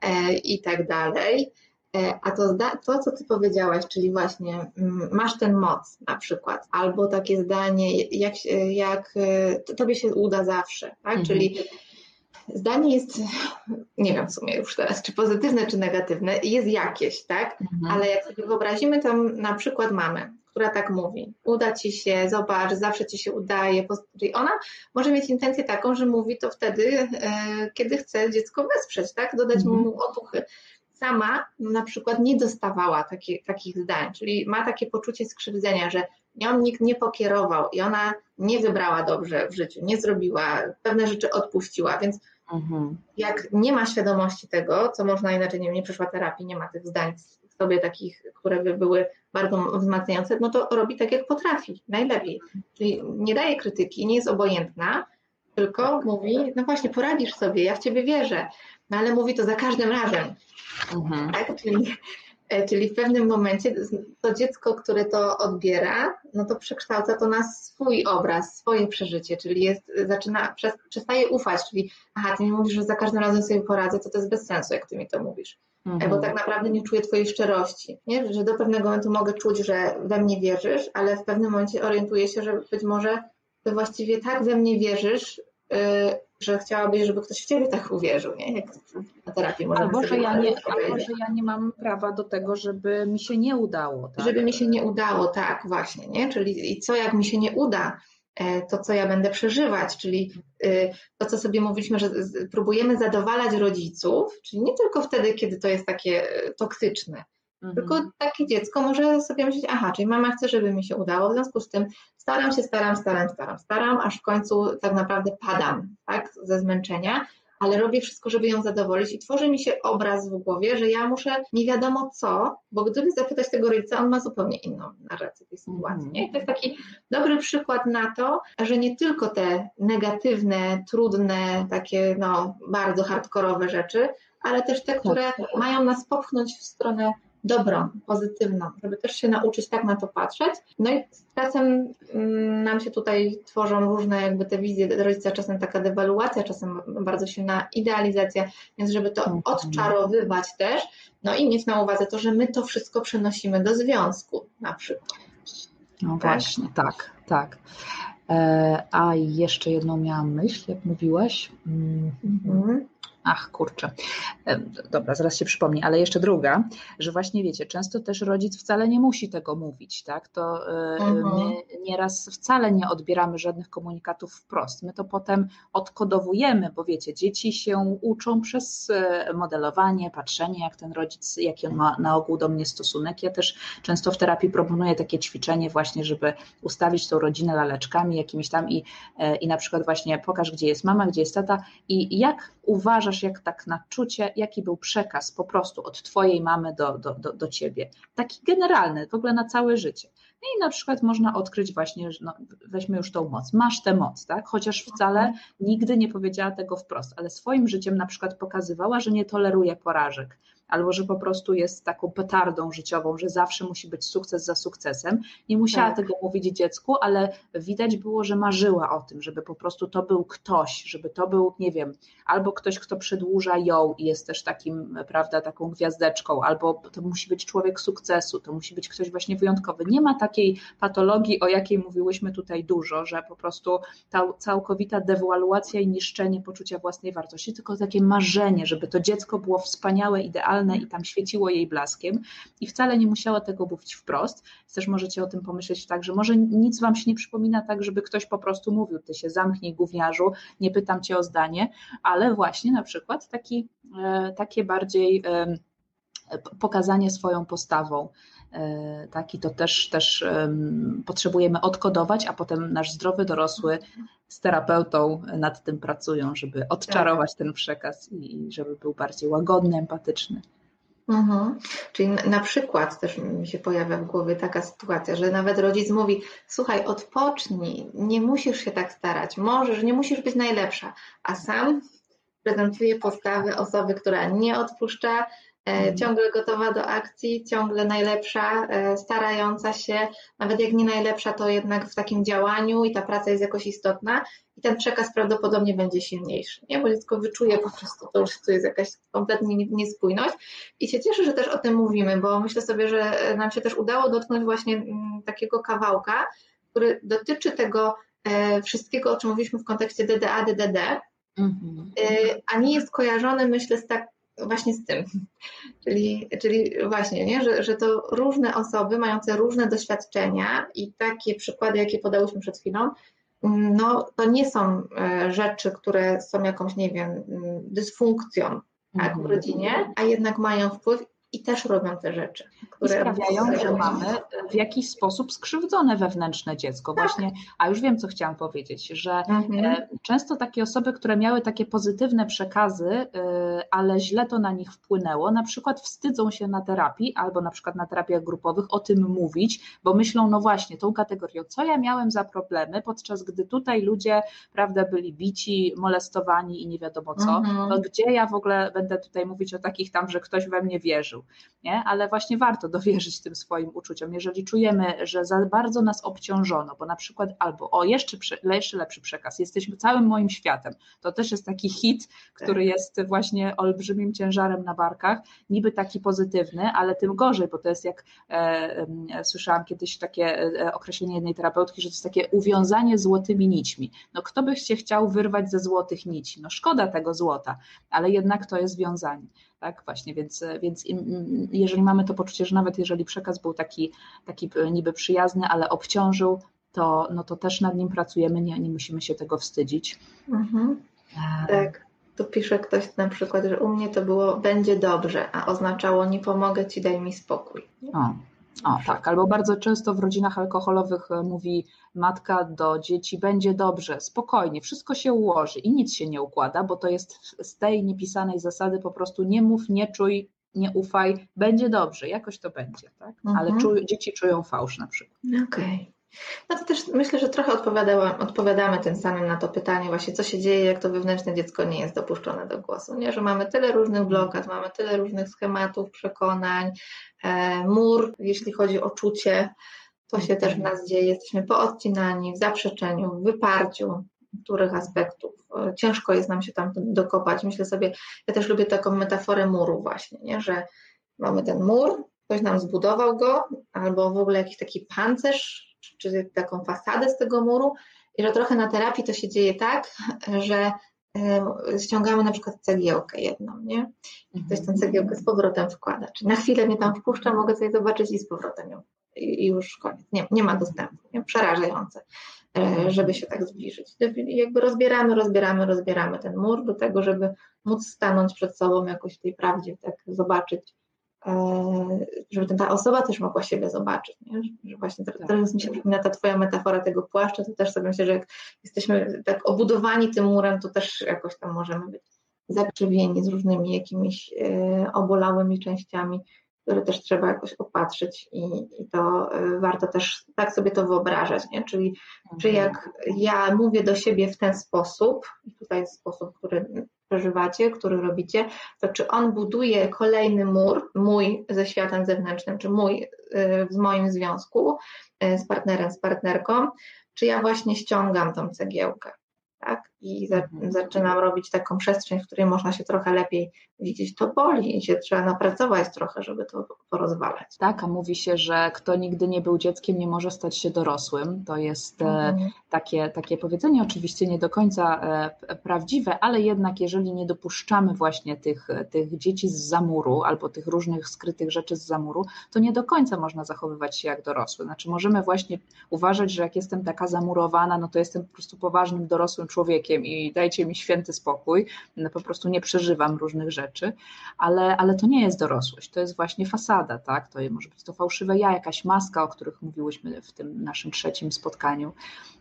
e, i tak dalej. E, a to, to, co ty powiedziałaś, czyli właśnie mm, masz ten moc na przykład, albo takie zdanie, jak, jak e, tobie się uda zawsze, tak? Mhm. Czyli zdanie jest, nie wiem w sumie już teraz, czy pozytywne, czy negatywne, jest jakieś, tak? Mhm. Ale jak sobie wyobrazimy, tam na przykład mamy, która tak mówi, uda ci się, zobacz, zawsze ci się udaje. Czyli ona może mieć intencję taką, że mówi to wtedy, e, kiedy chce dziecko wesprzeć, tak? Dodać mhm. mu otuchy. Sama na przykład nie dostawała taki, takich zdań, czyli ma takie poczucie skrzywdzenia, że nią nikt nie pokierował i ona nie wybrała dobrze w życiu, nie zrobiła, pewne rzeczy odpuściła, więc Mhm. Jak nie ma świadomości tego, co można inaczej, nie, nie przeszła terapii, nie ma tych zdań w sobie takich, które by były bardzo wzmacniające, no to robi tak, jak potrafi, najlepiej. Czyli nie daje krytyki, nie jest obojętna, tylko mówi, no właśnie, poradzisz sobie, ja w ciebie wierzę, no ale mówi to za każdym razem. Mhm. Tak? Czyli czyli w pewnym momencie to dziecko, które to odbiera, no to przekształca to na swój obraz, swoje przeżycie, czyli jest, zaczyna, przestaje ufać, czyli aha, ty mi mówisz, że za każdym razem sobie poradzę, to to jest bez sensu, jak ty mi to mówisz. Mhm. Bo tak naprawdę nie czuję twojej szczerości, nie? że do pewnego momentu mogę czuć, że we mnie wierzysz, ale w pewnym momencie orientuję się, że być może ty właściwie tak we mnie wierzysz, że chciałabyś, żeby ktoś w ciebie tak uwierzył, nie? Jak na terapii można albo, że ja nie, albo, że ja nie mam prawa do tego, żeby mi się nie udało. Tak? Żeby mi się nie udało, tak, właśnie, nie? Czyli i co jak mi się nie uda, e, to co ja będę przeżywać, czyli y, to, co sobie mówiliśmy, że próbujemy zadowalać rodziców, czyli nie tylko wtedy, kiedy to jest takie e, toksyczne, Mhm. Tylko takie dziecko może sobie myśleć, aha, czyli mama chce, żeby mi się udało, w związku z tym staram się, staram, staram, staram, staram, aż w końcu tak naprawdę padam, tak, ze zmęczenia, ale robię wszystko, żeby ją zadowolić i tworzy mi się obraz w głowie, że ja muszę nie wiadomo co, bo gdyby zapytać tego rodzica, on ma zupełnie inną narrację tej sytuacji. Nie? I to jest taki dobry przykład na to, że nie tylko te negatywne, trudne, takie no, bardzo hardkorowe rzeczy, ale też te, które tak. mają nas popchnąć w stronę dobrą, pozytywną, żeby też się nauczyć tak na to patrzeć. No i z czasem mm, nam się tutaj tworzą różne jakby te wizje rodzica, czasem taka dewaluacja, czasem bardzo silna idealizacja, więc żeby to mhm. odczarowywać też, no i mieć na uwadze to, że my to wszystko przenosimy do związku na przykład. No tak? właśnie, tak, tak. E, a jeszcze jedną miałam myśl, jak mówiłaś. Mm, mhm. Ach, kurczę. Dobra, zaraz się przypomni, ale jeszcze druga, że właśnie wiecie, często też rodzic wcale nie musi tego mówić, tak? To e, mhm. my nieraz wcale nie odbieramy żadnych komunikatów wprost. My to potem odkodowujemy, bo wiecie, dzieci się uczą przez e, modelowanie, patrzenie, jak ten rodzic, jaki on ma na ogół do mnie stosunek. Ja też często w terapii proponuję takie ćwiczenie właśnie, żeby ustawić tą rodzinę laleczkami jakimiś tam i, e, i na przykład właśnie pokaż, gdzie jest mama, gdzie jest tata i jak uważasz, jak tak na czucie, jaki był przekaz po prostu od Twojej mamy do, do, do, do Ciebie. Taki generalny, w ogóle na całe życie. No I na przykład można odkryć właśnie, no, weźmy już tą moc, masz tę moc, tak? Chociaż wcale nigdy nie powiedziała tego wprost, ale swoim życiem na przykład pokazywała, że nie toleruje porażek, albo że po prostu jest taką petardą życiową, że zawsze musi być sukces za sukcesem. Nie musiała tak. tego mówić dziecku, ale widać było, że marzyła o tym, żeby po prostu to był ktoś, żeby to był, nie wiem, albo ktoś, kto przedłuża ją i jest też takim, prawda, taką gwiazdeczką, albo to musi być człowiek sukcesu, to musi być ktoś właśnie wyjątkowy. Nie ma takiej patologii, o jakiej mówiłyśmy tutaj dużo, że po prostu ta całkowita dewaluacja i niszczenie poczucia własnej wartości, tylko takie marzenie, żeby to dziecko było wspaniałe, idealne, i tam świeciło jej blaskiem i wcale nie musiała tego mówić wprost. Też możecie o tym pomyśleć tak, że może nic wam się nie przypomina tak, żeby ktoś po prostu mówił, ty się zamknij gówniarzu, nie pytam cię o zdanie, ale właśnie na przykład taki, e, takie bardziej pokazanie swoją postawą. E, tak, i to też, też potrzebujemy odkodować, a potem nasz zdrowy dorosły z terapeutą nad tym pracują, żeby odczarować tak. ten przekaz i żeby był bardziej łagodny, empatyczny. Mhm. Czyli na przykład też mi się pojawia w głowie taka sytuacja, że nawet rodzic mówi: Słuchaj, odpocznij, nie musisz się tak starać, możesz, nie musisz być najlepsza, a sam prezentuje postawy osoby, która nie odpuszcza. Ciągle gotowa do akcji, ciągle najlepsza, e, starająca się, nawet jak nie najlepsza, to jednak w takim działaniu i ta praca jest jakoś istotna i ten przekaz prawdopodobnie będzie silniejszy, nie? bo dziecko wyczuje po prostu to, że tu jest jakaś kompletnie niespójność i się cieszę, że też o tym mówimy, bo myślę sobie, że nam się też udało dotknąć właśnie mm, takiego kawałka, który dotyczy tego e, wszystkiego, o czym mówiliśmy w kontekście DDA, DDD, mhm. a nie jest kojarzony, myślę, z tak właśnie z tym. Czyli, czyli właśnie, nie? Że, że to różne osoby mające różne doświadczenia i takie przykłady, jakie podałyśmy przed chwilą, no to nie są e, rzeczy, które są jakąś, nie wiem, dysfunkcją tak, w mhm. rodzinie, a jednak mają wpływ i też robią te rzeczy. Które sprawiają, że mamy w jakiś sposób skrzywdzone wewnętrzne dziecko. Tak. Właśnie, a już wiem, co chciałam powiedzieć, że mhm. E, często takie osoby, które miały takie pozytywne przekazy, e, ale źle to na nich wpłynęło, na przykład wstydzą się na terapii albo na przykład na terapiach grupowych o tym mówić, bo myślą, no właśnie, tą kategorią, co ja miałem za problemy, podczas gdy tutaj ludzie, prawda, byli bici, molestowani i nie wiadomo co, mhm. to gdzie ja w ogóle będę tutaj mówić o takich tam, że ktoś we mnie wierzył nie? ale właśnie warto dowierzyć tym swoim uczuciom. Jeżeli czujemy, że za bardzo nas obciążono, bo na przykład albo o jeszcze, jeszcze lepszy przekaz, jesteśmy całym moim światem, to też jest taki hit, który tak. jest właśnie olbrzymim ciężarem na barkach, niby taki pozytywny, ale tym gorzej, bo to jest jak e, e, słyszałam kiedyś takie e, określenie jednej terapeutki, że to jest takie uwiązanie złotymi nićmi. No kto by się chciał wyrwać ze złotych nici? No szkoda tego złota, ale jednak to jest wiązanie. Tak, właśnie, więc, więc jeżeli mamy to poczucie, że nawet jeżeli przekaz był taki, taki niby przyjazny, ale obciążył, to, no to też nad nim pracujemy, nie, nie musimy się tego wstydzić. Mhm. E, tak. Tu pisze ktoś na przykład, że u mnie to było będzie dobrze, a oznaczało nie pomogę ci, daj mi spokój. O, O, tak, albo bardzo często w rodzinach alkoholowych e, mówi matka do dzieci: będzie dobrze, spokojnie, wszystko się ułoży i nic się nie układa, bo to jest z tej niepisanej zasady po prostu nie mów, nie czuj, nie ufaj, będzie dobrze, jakoś to będzie, tak? Mhm. Ale czuj, dzieci czują fałsz na przykład. Okej. Okay. No to też myślę, że trochę odpowiadamy tym samym na to pytanie właśnie, co się dzieje, jak to wewnętrzne dziecko nie jest dopuszczone do głosu, nie? że mamy tyle różnych blokad, mamy tyle różnych schematów, przekonań, e, mur, jeśli chodzi o czucie, to się też w nas dzieje, jesteśmy poodcinani, w zaprzeczeniu, w wyparciu których aspektów. E, ciężko jest nam się tam dokopać. Myślę sobie, ja też lubię taką metaforę muru właśnie, nie? że mamy ten mur, ktoś nam zbudował go, albo w ogóle jakiś taki pancerz, czy taką fasadę z tego muru i że trochę na terapii to się dzieje tak, że ściągamy na przykład cegiełkę jedną, nie? I ktoś tę mhm. cegiełkę z powrotem wkłada. Czyli na chwilę mnie tam wpuszcza, mogę sobie zobaczyć i z powrotem ją. I już koniec. Nie, nie ma dostępu. Nie? Przerażające, e, żeby się tak zbliżyć. I jakby rozbieramy, rozbieramy, rozbieramy ten mur do tego, żeby móc stanąć przed sobą jakoś w tej prawdzie, tak zobaczyć żeby ta osoba też mogła siebie zobaczyć, nie? że właśnie teraz, tak. teraz mi się przypomina ta twoja metafora tego płaszcza, to też sobie myślę, że jak jesteśmy tak obudowani tym murem, to też jakoś tam możemy być zakrzywieni z różnymi jakimiś e, obolałymi częściami, które też trzeba jakoś opatrzyć i, i to e, warto też tak sobie to wyobrażać, nie? czyli czy mhm. jak ja mówię do siebie w ten sposób, i tutaj jest sposób, który przeżywacie, który robicie, to czy on buduje kolejny mur, mój ze światem zewnętrznym, czy mój y, z moim związku y, z partnerem, z partnerką, czy ja właśnie ściągam tą cegiełkę tak? I za, mhm. zaczynam robić taką przestrzeń, w której można się trochę lepiej widzieć. To boli i się trzeba napracować trochę, żeby to porozwalać. Tak, a mówi się, że kto nigdy nie był dzieckiem, nie może stać się dorosłym. To jest e, mhm. takie, takie powiedzenie, oczywiście nie do końca e, prawdziwe, ale jednak jeżeli nie dopuszczamy właśnie tych, tych dzieci z zamuru albo tych różnych skrytych rzeczy z zamuru, to nie do końca można zachowywać się jak dorosły. Znaczy możemy właśnie uważać, że jak jestem taka zamurowana, no to jestem po prostu poważnym dorosłym człowiekiem i dajcie mi święty spokój, no po prostu nie przeżywam różnych rzeczy, ale, ale to nie jest dorosłość, to jest właśnie fasada, tak? To może być to fałszywe ja, jakaś maska, o których mówiłyśmy w tym naszym trzecim spotkaniu.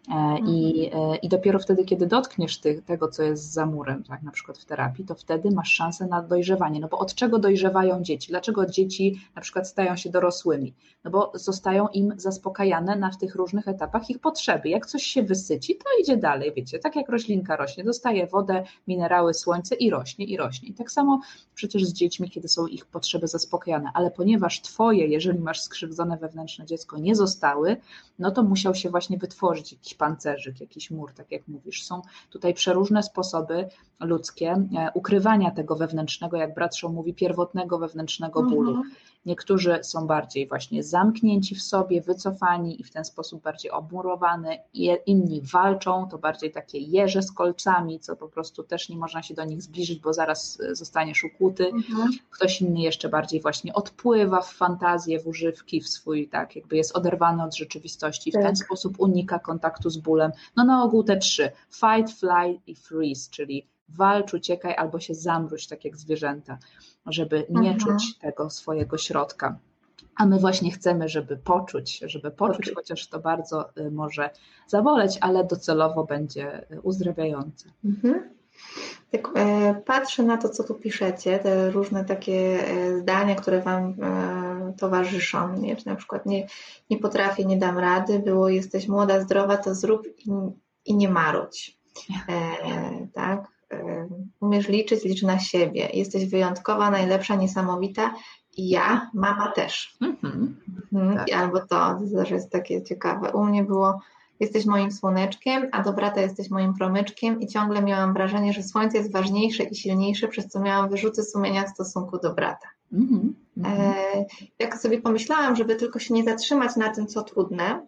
E, I, mhm. e, I dopiero wtedy, kiedy dotkniesz ty, tego, co jest za murem, tak, na przykład w terapii, to wtedy masz szansę na dojrzewanie. No bo od czego dojrzewają dzieci? Dlaczego dzieci na przykład stają się dorosłymi? No bo zostają im zaspokajane na w tych różnych etapach ich potrzeby. Jak coś się wysyci, to idzie dalej, wiecie, tak jak roślinka rośnie, dostaje wodę, minerały, słońce i rośnie, i rośnie. I tak samo przecież z dziećmi, kiedy są ich potrzeby zaspokajane, ale ponieważ twoje, jeżeli masz skrzywdzone wewnętrzne dziecko, nie zostały, no to musiał się właśnie wytworzyć jakiś pancerzyk, jakiś mur, tak jak mówisz. Są tutaj przeróżne sposoby ludzkie e, ukrywania tego wewnętrznego, jak brat mówi, pierwotnego wewnętrznego bólu. Mhm. Niektórzy są bardziej właśnie zamknięci w sobie, wycofani i w ten sposób bardziej obmurowany, inni walczą, to bardziej takie jeże z kolcami, co po prostu też nie można się do nich zbliżyć, bo zaraz e, zostaniesz ukłuty. Mhm. Ktoś inny jeszcze bardziej właśnie odpływa w fantazję, w używki, w swój, tak, jakby jest oderwany od rzeczywistości, w tak. ten sposób unika kontaktu z bólem. No na ogół te trzy, fight, fly i freeze, czyli walcz, uciekaj albo się zamruć, tak jak zwierzęta, żeby nie mhm. czuć tego swojego środka. A my właśnie chcemy, żeby poczuć, żeby poczuć, chociaż to bardzo y, może zaboleć, ale docelowo będzie y, uzdrawiające. Mhm. Tak, e, patrzę na to, co tu piszecie, te różne takie e, zdania, które Wam e, towarzyszą. Nie? Czy na przykład nie, nie potrafię, nie dam rady, było jesteś młoda, zdrowa, to zrób i, i nie marudź. E, tak? Umiesz liczyć, licz na siebie. Jesteś wyjątkowa, najlepsza, niesamowita i ja, mama też. Mm-hmm. Mhm, tak. Albo to, to też jest takie ciekawe. U mnie było, jesteś moim słoneczkiem, a do brata jesteś moim promyczkiem i ciągle miałam wrażenie, że słońce jest ważniejsze i silniejsze, przez co miałam wyrzuty sumienia w stosunku do brata. Mm-hmm. E, jak sobie pomyślałam, żeby tylko się nie zatrzymać na tym, co trudne,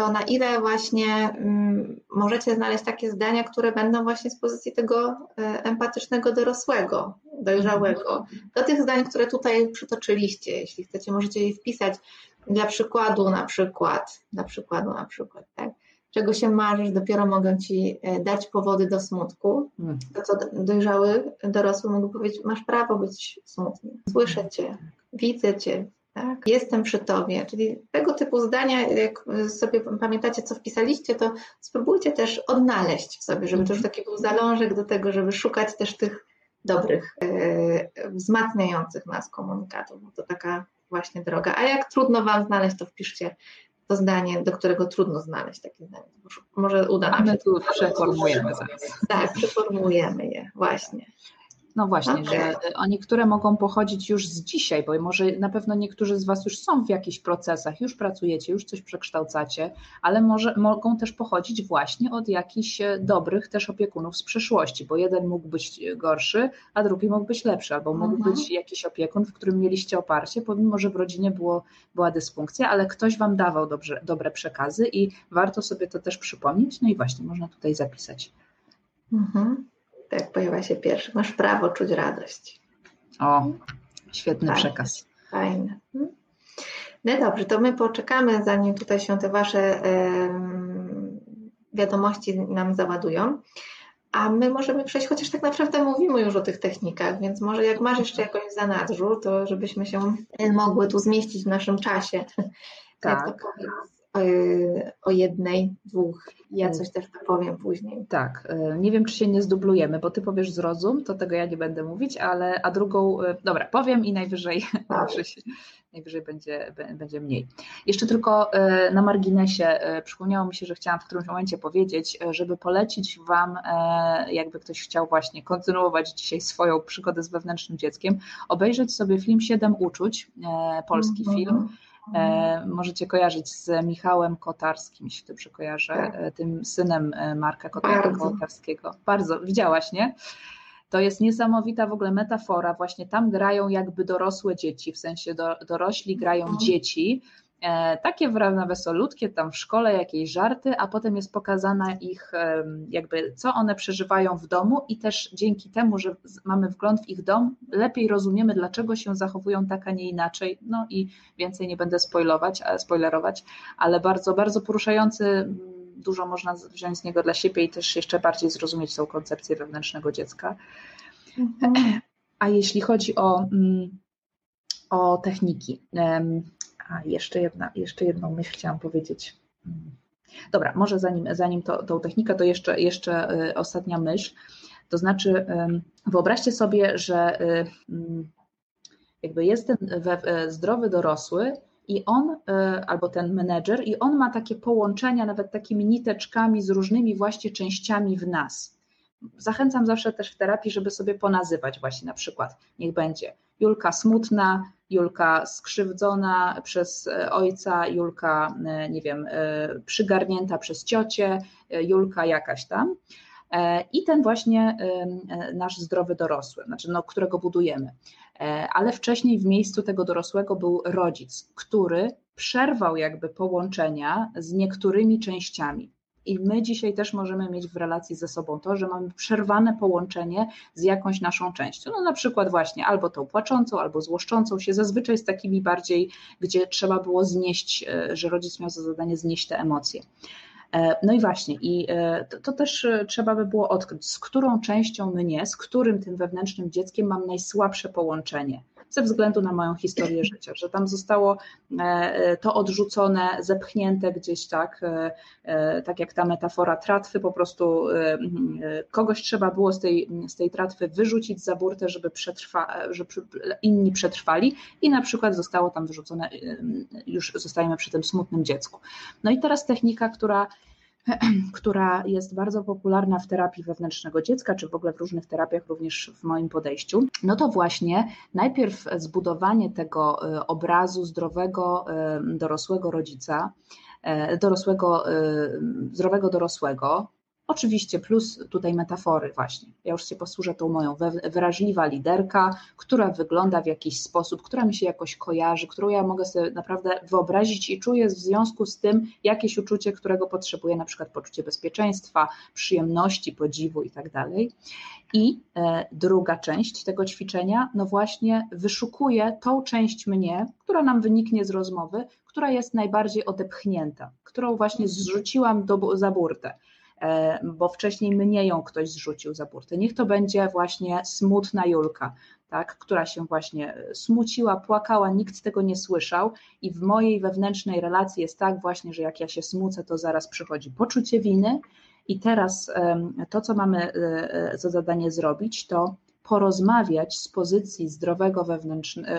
to na ile właśnie mm, możecie znaleźć takie zdania, które będą właśnie z pozycji tego e, empatycznego dorosłego, dojrzałego, do tych zdań, które tutaj przytoczyliście. Jeśli chcecie, możecie je wpisać dla przykładu na przykład, dla przykładu na przykład, tak? Czego się marzysz, dopiero mogę ci e, dać powody do smutku. Hmm. To co dojrzały, dorosły mógł powiedzieć, masz prawo być smutny. Słyszę cię, widzę cię, Tak? Jestem przy tobie, czyli tego typu zdania, jak sobie pamiętacie, co wpisaliście, to spróbujcie też odnaleźć w sobie, żeby to już taki był zalążek do tego, żeby szukać też tych dobrych, yy, wzmacniających nas komunikatów. To taka właśnie droga. A jak trudno Wam znaleźć, to wpiszcie to zdanie, do którego trudno znaleźć takie zdanie. Może uda nam się. A my tu przeformujemy zaraz. Tak, przeformujemy je, właśnie. No właśnie, że niektóre mogą pochodzić już z dzisiaj, bo może na pewno niektórzy z Was już są w jakichś procesach, już pracujecie, już coś przekształcacie, ale może, mogą też pochodzić właśnie od jakichś e, dobrych też opiekunów z przeszłości, bo jeden mógł być gorszy, a drugi mógł być lepszy, albo mógł mhm. być jakiś opiekun, w którym mieliście oparcie, pomimo, że w rodzinie było, była dysfunkcja, ale ktoś Wam dawał dobrze, dobre przekazy i warto sobie to też przypomnieć, no i właśnie można tutaj zapisać. Mhm jak pojawia się pierwszy. Masz prawo czuć radość. O, świetny Fajne. przekaz. Fajne. Hmm? No dobrze, to my poczekamy, zanim tutaj się te Wasze wiadomości nam załadują. A my możemy przejść, chociaż tak naprawdę mówimy już o tych technikach, więc może jak masz jeszcze jakąś w zanadrzu, to żebyśmy się mogły tu zmieścić w naszym czasie. Tak. To o jednej, dwóch. Ja coś też powiem później. Tak, e, nie wiem, czy się nie zdublujemy, bo ty powiesz zrozum, to tego ja nie będę mówić, ale a drugą, e, dobra, powiem i najwyżej, najwyżej, najwyżej będzie, będzie mniej. Jeszcze tylko e, na marginesie przypomniało mi się, że chciałam w którymś momencie powiedzieć, żeby polecić Wam, jakby ktoś chciał właśnie kontynuować dzisiaj swoją przygodę z wewnętrznym dzieckiem, obejrzeć sobie film Siedem uczuć, polski mm -hmm. film E, możecie kojarzyć z Michałem Kotarskim, jeśli dobrze kojarzę, tak. E, tym synem e, Marka Kotarskiego. Bardzo, widziałaś, nie? To jest niesamowita w ogóle metafora. Właśnie tam grają jakby dorosłe dzieci, w sensie do, dorośli grają mhm. dzieci, E, takie wrawne wesolutkie, tam w szkole jakieś żarty, a potem jest pokazana ich jakby co one przeżywają w domu i też dzięki temu, że mamy wgląd w ich dom, lepiej rozumiemy, dlaczego się zachowują tak, a nie inaczej. No i więcej nie będę spoilować, spoilerować, ale bardzo, bardzo poruszający, dużo można wziąć z niego dla siebie i też jeszcze bardziej zrozumieć tą koncepcję wewnętrznego dziecka. Mhm. A jeśli chodzi o, o techniki, a jeszcze, jedna, jeszcze jedną myśl chciałam powiedzieć. Dobra, może zanim, zanim to, tą technikę, to jeszcze, jeszcze y, ostatnia myśl. To znaczy, wyobraźcie sobie, że y, mm, jakby jest ten y, zdrowy dorosły i on, albo ten menedżer, i on ma takie połączenia, nawet takimi niteczkami z różnymi właśnie częściami w nas. Zachęcam zawsze też w terapii, żeby sobie ponazywać właśnie na przykład, niech będzie Julka smutna, Julka skrzywdzona przez e, ojca, Julka, e, nie wiem, e, przygarnięta przez ciocię, Julka jakaś tam. I ten właśnie nasz zdrowy dorosły, znaczy no, którego budujemy. Ale wcześniej w miejscu tego dorosłego był rodzic, który przerwał jakby połączenia z niektórymi częściami. I my dzisiaj też możemy mieć w relacji ze sobą to, że mamy przerwane połączenie z jakąś naszą częścią. No na przykład właśnie albo tą płaczącą, albo złoszczącą się, zazwyczaj z takimi bardziej, gdzie trzeba było znieść, e, że rodzic miał za zadanie znieść te emocje. E, no i właśnie, i e, to, to, też trzeba by było odkryć, z którą częścią mnie, z którym tym wewnętrznym dzieckiem mam najsłabsze połączenie ze względu na moją historię życia, że tam zostało e, e, to odrzucone, zepchnięte gdzieś tak, e, tak jak ta metafora tratwy, po prostu kogoś trzeba było z tej, z tej tratwy wyrzucić za burtę, żeby, przetrwa, żeby inni przetrwali i na przykład zostało tam wyrzucone, już zostajemy przy tym smutnym dziecku. No i teraz technika, która która jest bardzo popularna w terapii wewnętrznego dziecka, czy w ogóle w różnych terapiach, również w moim podejściu, no to właśnie najpierw zbudowanie tego e, obrazu zdrowego, e, dorosłego rodzica, e, dorosłego, zdrowego dorosłego, Oczywiście plus tutaj metafory właśnie. Ja już się posłużę tą moją wrażliwa liderka, która wygląda w jakiś sposób, która mi się jakoś kojarzy, którą ja mogę sobie naprawdę wyobrazić i czuję w związku z tym jakieś uczucie, którego potrzebuję, na przykład poczucie bezpieczeństwa, przyjemności, podziwu i tak dalej. I e, druga część tego ćwiczenia, no właśnie wyszukuje tą część mnie, która nam wyniknie z rozmowy, która jest najbardziej odepchnięta, którą właśnie zrzuciłam do, za burtę bo wcześniej mnie ją ktoś zrzucił za burtę. Niech to będzie właśnie smutna Julka, tak, która się właśnie smuciła, płakała, nikt tego nie słyszał i w mojej wewnętrznej relacji jest tak właśnie, że jak ja się smucę, to zaraz przychodzi poczucie winy i teraz to, co mamy e, za zadanie zrobić, to porozmawiać z pozycji zdrowego wewnętrznego,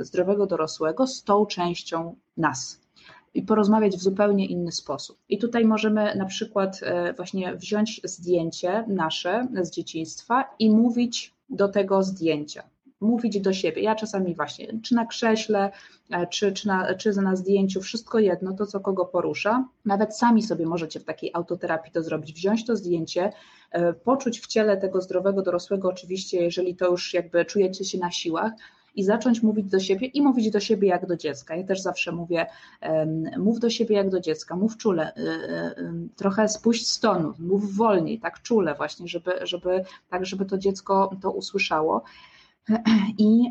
zdrowego dorosłego z tą częścią nas i porozmawiać w zupełnie inny sposób. I tutaj możemy na przykład e, właśnie wziąć zdjęcie nasze z dzieciństwa i mówić do tego zdjęcia. Mówić do siebie. Ja czasami właśnie, czy na krześle, e, czy, czy, na, czy na zdjęciu, wszystko jedno, to co kogo porusza. Nawet sami sobie możecie w takiej autoterapii to zrobić. Wziąć to zdjęcie, e, poczuć w ciele tego zdrowego dorosłego, oczywiście, jeżeli to już jakby czujecie się na siłach, i zacząć mówić do siebie i mówić do siebie jak do dziecka. Ja też zawsze mówię, mów do siebie jak do dziecka, mów czule, y, y, y, trochę spuść z tonu, mów wolniej, tak czule właśnie, żeby, żeby, tak, żeby to dziecko to usłyszało. I,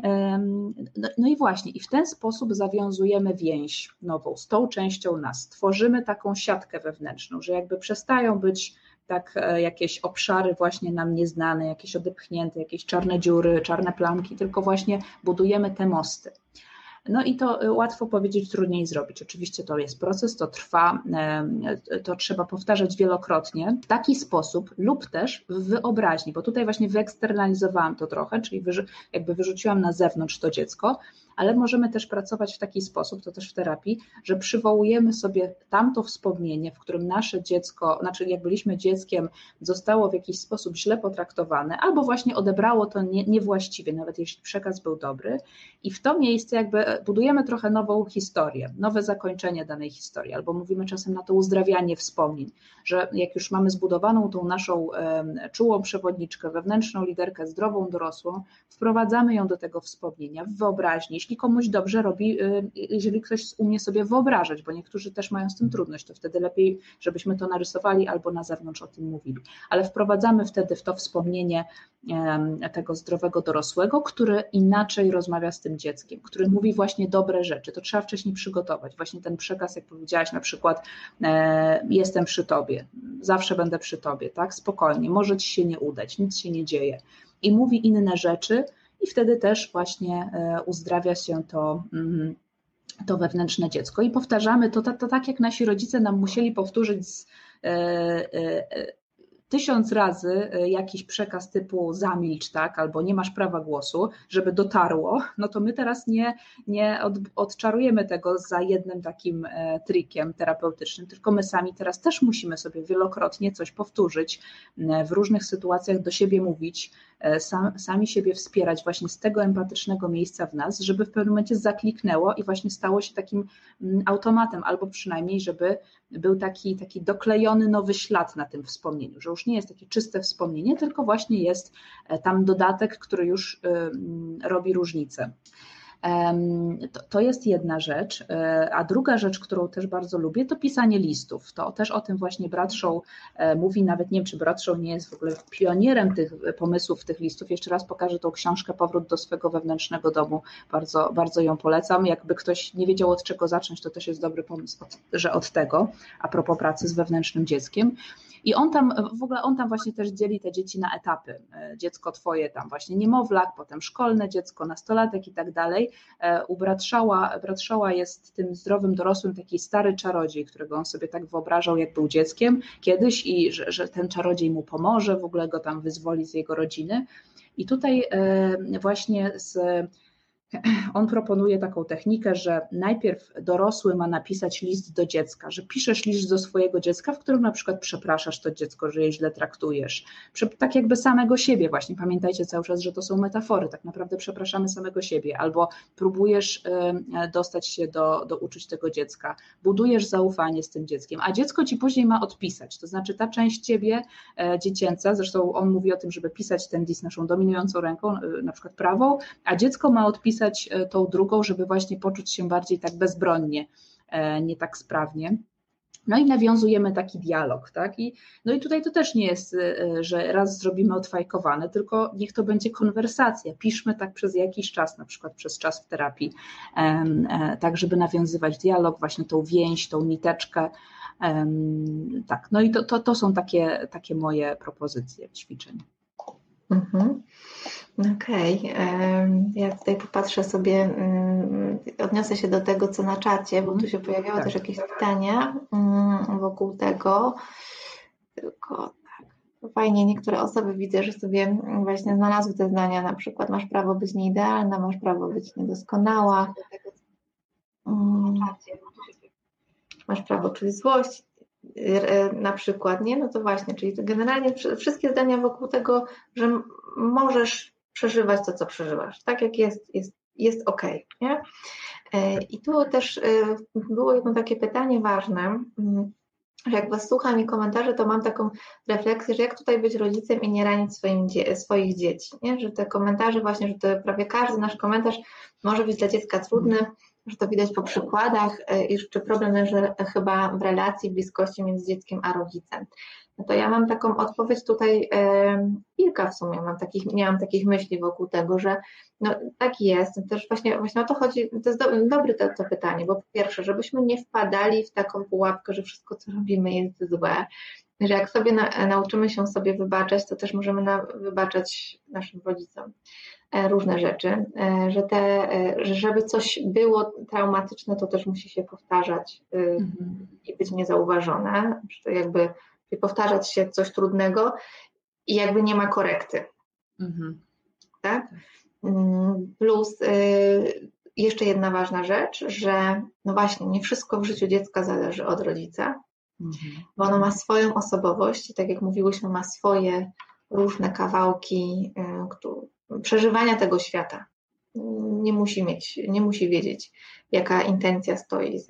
no, no i właśnie, i w ten sposób zawiązujemy więź nową z tą częścią nas. Tworzymy taką siatkę wewnętrzną, że jakby przestają być tak e, jakieś obszary właśnie nam nieznane, jakieś odepchnięte, jakieś czarne dziury, czarne plamki, tylko właśnie budujemy te mosty. No i to e, łatwo powiedzieć, trudniej zrobić. Oczywiście to jest proces, to trwa, e, to trzeba powtarzać wielokrotnie w taki sposób lub też w wyobraźni, bo tutaj właśnie wyeksternalizowałam to trochę, czyli jakby wyrzuciłam na zewnątrz to dziecko, ale możemy też pracować w taki sposób, to też w terapii, że przywołujemy sobie tamto wspomnienie, w którym nasze dziecko, znaczy jak byliśmy dzieckiem, zostało w jakiś sposób źle potraktowane, albo właśnie odebrało to nie, niewłaściwie, nawet jeśli przekaz był dobry, i w to miejsce jakby budujemy trochę nową historię, nowe zakończenie danej historii, albo mówimy czasem na to uzdrawianie wspomnień, że jak już mamy zbudowaną tą naszą czułą przewodniczkę, wewnętrzną liderkę, zdrową, dorosłą, wprowadzamy ją do tego wspomnienia w wyobraźni, jeśli komuś dobrze robi, y, jeżeli ktoś umie sobie wyobrażać, bo niektórzy też mają z tym trudność, to wtedy lepiej, żebyśmy to narysowali albo na zewnątrz o tym mówili. Ale wprowadzamy wtedy w to wspomnienie tego zdrowego dorosłego, który inaczej rozmawia z tym dzieckiem, który mówi właśnie dobre rzeczy. To trzeba wcześniej przygotować. Właśnie ten przekaz, jak powiedziałaś, na przykład e, jestem przy tobie, zawsze będę przy tobie, tak? Spokojnie, może ci się nie udać, nic się nie dzieje. I mówi inne rzeczy, i wtedy też właśnie e, uzdrawia się to mm, to wewnętrzne dziecko. I powtarzamy to, to, to, tak, jak nasi rodzice nam musieli powtórzyć z, e, e, tysiąc razy y, jakiś przekaz typu zamilcz, tak, albo nie masz prawa głosu, żeby dotarło, no to my teraz nie, nie od, odczarujemy tego za jednym takim e, trikiem terapeutycznym, tylko my sami teraz też musimy sobie wielokrotnie coś powtórzyć, e, w różnych sytuacjach do siebie mówić, e, sam, sami siebie wspierać właśnie z tego empatycznego miejsca w nas, żeby w pewnym momencie zakliknęło i właśnie stało się takim mm, automatem, albo przynajmniej, żeby był taki, taki doklejony nowy ślad na tym wspomnieniu, że już nie jest takie czyste wspomnienie, tylko właśnie jest e, tam dodatek, który już y, robi różnicę. To, jest jedna rzecz. E, a druga rzecz, którą też bardzo lubię, to pisanie listów. To też o tym właśnie Bradshaw e, mówi, nawet nie wiem, czy Bradshaw nie jest w ogóle pionierem tych pomysłów, tych listów. Jeszcze raz pokażę tą książkę Powrót do swego wewnętrznego domu. Bardzo, bardzo ją polecam. Jakby ktoś nie wiedział od czego zacząć, to też jest dobry pomysł, że od tego, a propos pracy z wewnętrznym dzieckiem. I on tam, w ogóle on tam właśnie też dzieli te dzieci na etapy. E, dziecko twoje tam właśnie niemowlak, potem szkolne dziecko, nastolatek i tak dalej. E, u Bratszała, Bratszała jest tym zdrowym dorosłym taki stary czarodziej, którego on sobie tak wyobrażał, jak był dzieckiem kiedyś i że, że ten czarodziej mu pomoże, w ogóle go tam wyzwoli z jego rodziny. I tutaj e, właśnie z on proponuje taką technikę, że najpierw dorosły ma napisać list do dziecka, że piszesz list do swojego dziecka, w którym na przykład przepraszasz to dziecko, że je źle traktujesz. Tak jakby samego siebie właśnie. Pamiętajcie cały czas, że to są metafory. Tak naprawdę przepraszamy samego siebie. Albo próbujesz dostać się do, do uczuć tego dziecka. Budujesz zaufanie z tym dzieckiem, a dziecko ci później ma odpisać. To znaczy ta część ciebie e, dziecięca, zresztą on mówi o tym, żeby pisać ten list naszą dominującą ręką, e, na przykład prawą, a dziecko ma odpisać napisać e, tą drugą, żeby właśnie poczuć się bardziej tak bezbronnie, e, nie tak sprawnie. No i nawiązujemy taki dialog, tak? I, no i tutaj to też nie jest, e, że raz zrobimy odfajkowane, tylko niech to będzie konwersacja. Piszmy tak przez jakiś czas, na przykład przez czas w terapii, tak, żeby nawiązywać dialog, właśnie tą więź, tą niteczkę. Tak, no i to, to, to są takie, takie moje propozycje ćwiczeń. Mhm. Okej, okay. ja tutaj popatrzę sobie, mm, odniosę się do tego, co na czacie, bo tu się pojawiały tak. też jakieś pytania mm, wokół tego. Tylko tak, fajnie, niektóre osoby widzę, że sobie właśnie znalazły te zdania, na przykład masz prawo być nieidealna, masz prawo być niedoskonała. Mm. Masz prawo czuć złość, na przykład, nie? No to właśnie, czyli generalnie wszystkie zdania wokół tego, że możesz przeżywać to, co przeżywasz. Tak jak jest, jest, jest ok. Nie? E, I tu też e, było jedno takie pytanie ważne, mm, że jak Was słucham i komentarze, to mam taką refleksję, że jak tutaj być rodzicem i nie ranić swoim, swoich dzieci. Nie? Że te komentarze właśnie, że to prawie każdy nasz komentarz może być dla dziecka trudny, że to widać po przykładach e, i czy problem leży chyba w relacji, bliskości między dzieckiem a rodzicem. No to ja mam taką odpowiedź tutaj e, kilka w sumie, mam takich, miałam takich myśli wokół tego, że no, tak jest, też właśnie, właśnie o to chodzi, to jest do, dobre to, to pytanie, bo po pierwsze, żebyśmy nie wpadali w taką pułapkę, że wszystko co robimy jest złe, że jak sobie na, nauczymy się sobie wybaczać, to też możemy na, wybaczać naszym rodzicom e, różne rzeczy, e, że te, że żeby coś było traumatyczne, to też musi się powtarzać y, mhm. i być niezauważone, że jakby powtarzać się coś trudnego i jakby nie ma korekty. Mhm. Tak? Mm, plus y, jeszcze jedna ważna rzecz, że no właśnie, nie wszystko w życiu dziecka zależy od rodzica, mhm. bo ono ma swoją osobowość i tak jak mówiłyśmy, ma swoje różne kawałki y, przeżywania tego świata. Nie musi mieć, nie musi wiedzieć, jaka intencja stoi y,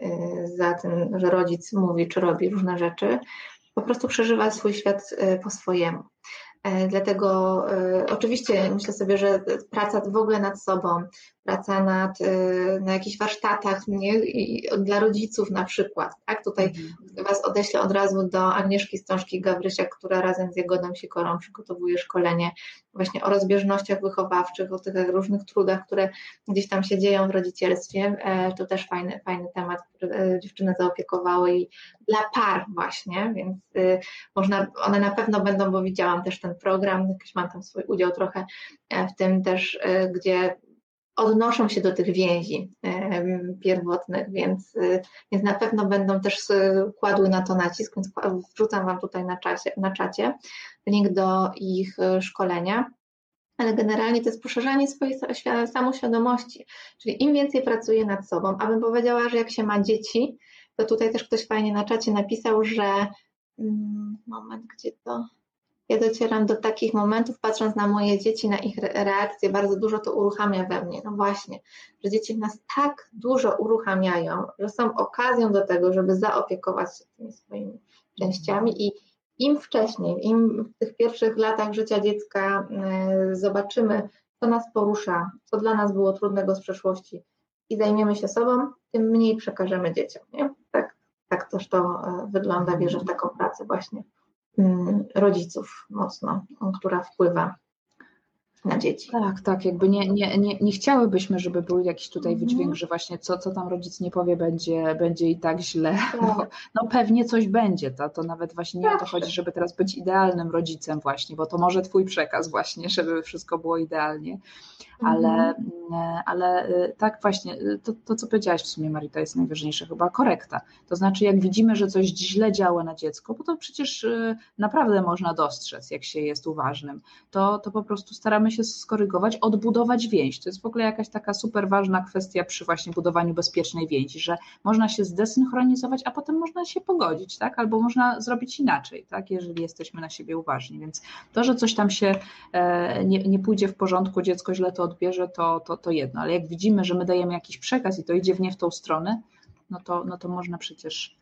za tym, że rodzic mówi czy robi różne rzeczy, po prostu przeżywa swój świat e, po swojemu. E, dlatego e, oczywiście myślę sobie, że praca w ogóle nad sobą, praca nad, y, na jakichś warsztatach nie? I dla rodziców na przykład. Tak? Tutaj mhm. Was odeślę od razu do Agnieszki Stążki Gawrysia, która razem z Jagodą Sikorą przygotowuje szkolenie właśnie o rozbieżnościach wychowawczych, o tych różnych trudach, które gdzieś tam się dzieją w rodzicielstwie. E, to też fajny, fajny temat, który e, dziewczyny zaopiekowały i dla par właśnie, więc y, można, one na pewno będą, bo widziałam też ten program, jakiś mam tam swój udział trochę e, w tym też, gdzie odnoszą się do tych więzi pierwotnych, więc, y, więc na pewno będą też kładły na to nacisk, więc wrzucam Wam tutaj na, czasie, na czacie link do ich szkolenia. Ale generalnie to jest poszerzanie swojej samoświadomości, czyli im więcej pracuję nad sobą, abym powiedziała, że jak się ma dzieci, to tutaj też ktoś fajnie na czacie napisał, że mm, moment, gdzie to ja docieram do takich momentów, patrząc na moje dzieci, na ich reakcje, bardzo dużo to uruchamia we mnie. No właśnie, że dzieci nas tak dużo uruchamiają, że są okazją do tego, żeby zaopiekować się tymi swoimi częściami i im wcześniej, im w tych pierwszych latach życia dziecka y, zobaczymy, co nas porusza, co dla nas było trudnego z przeszłości i zajmiemy się sobą, tym mniej przekażemy dzieciom. Nie? Tak, tak też to y, wygląda, wierzę w taką pracę właśnie. Mm, rodziców mocno, która wpływa na dzieci. Tak, tak, jakby nie, nie, nie, nie chciałybyśmy, żeby był jakiś tutaj mhm. wydźwięk, że właśnie co, co tam rodzic nie powie, będzie, będzie i tak źle. Tak. No, no, pewnie coś będzie, to, to nawet właśnie nie o to chodzi, żeby teraz być idealnym rodzicem właśnie, bo to może twój przekaz właśnie, żeby wszystko było idealnie, ale, mhm. mm, ale y, tak właśnie, y, to, to co powiedziałaś w sumie Marita jest najważniejsze, chyba korekta, to znaczy jak widzimy, że coś źle działa na dziecko, bo to przecież y, naprawdę można dostrzec, jak się jest uważnym, to, to po prostu staramy się skorygować, odbudować więź, to jest w ogóle jakaś taka super ważna kwestia przy właśnie budowaniu bezpiecznej więzi, że można się zdesynchronizować, a potem można się pogodzić, tak, albo można zrobić inaczej, tak, jeżeli jesteśmy na siebie uważni, więc to, że coś tam się e, nie, nie pójdzie w porządku, dziecko źle to odbierze, to, to, to jedno, ale jak widzimy, że my dajemy jakiś przekaz i to idzie w nie w tą stronę, no to, no to można przecież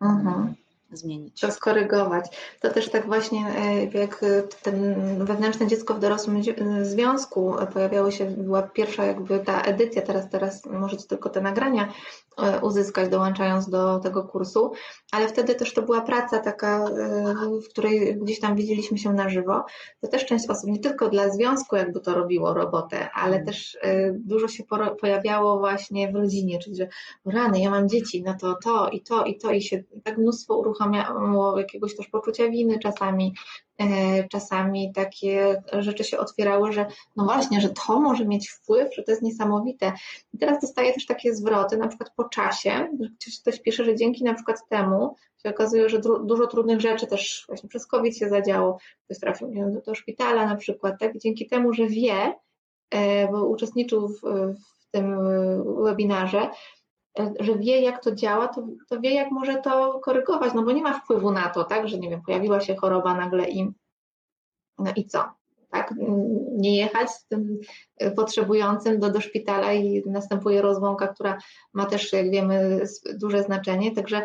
mhm zmienić. To skorygować. To też tak właśnie e, jak e, ten wewnętrzne dziecko w dorosłym e, związku pojawiało się, była pierwsza jakby ta edycja, teraz, teraz możecie tylko te nagrania uzyskać dołączając do tego kursu, ale wtedy też to była praca taka, w której gdzieś tam widzieliśmy się na żywo. To też część osób, nie tylko dla związku jakby to robiło robotę, ale mm. też dużo się pojawiało właśnie w rodzinie, czyli że rany, ja mam dzieci, no to to i to i to i się tak mnóstwo uruchamiało jakiegoś też poczucia winy czasami, E, czasami takie rzeczy się otwierały, że no właśnie, że to może mieć wpływ, że to jest niesamowite. I teraz dostaję też takie zwroty, na przykład po czasie, że ktoś pisze, że dzięki na przykład temu się okazuje, że dużo trudnych rzeczy też właśnie przez COVID się zadziało, ktoś trafił do, do szpitala na przykład, tak, dzięki temu, że wie, e, bo uczestniczył w, w tym webinarze, e, że wie, jak to działa, to, to, wie, jak może to korygować, no bo nie ma wpływu na to, tak, że nie wiem, pojawiła się choroba nagle i no i co? Tak? Nie jechać z tym potrzebującym do, do szpitala i następuje rozłąka, która ma też, jak wiemy, duże znaczenie. Także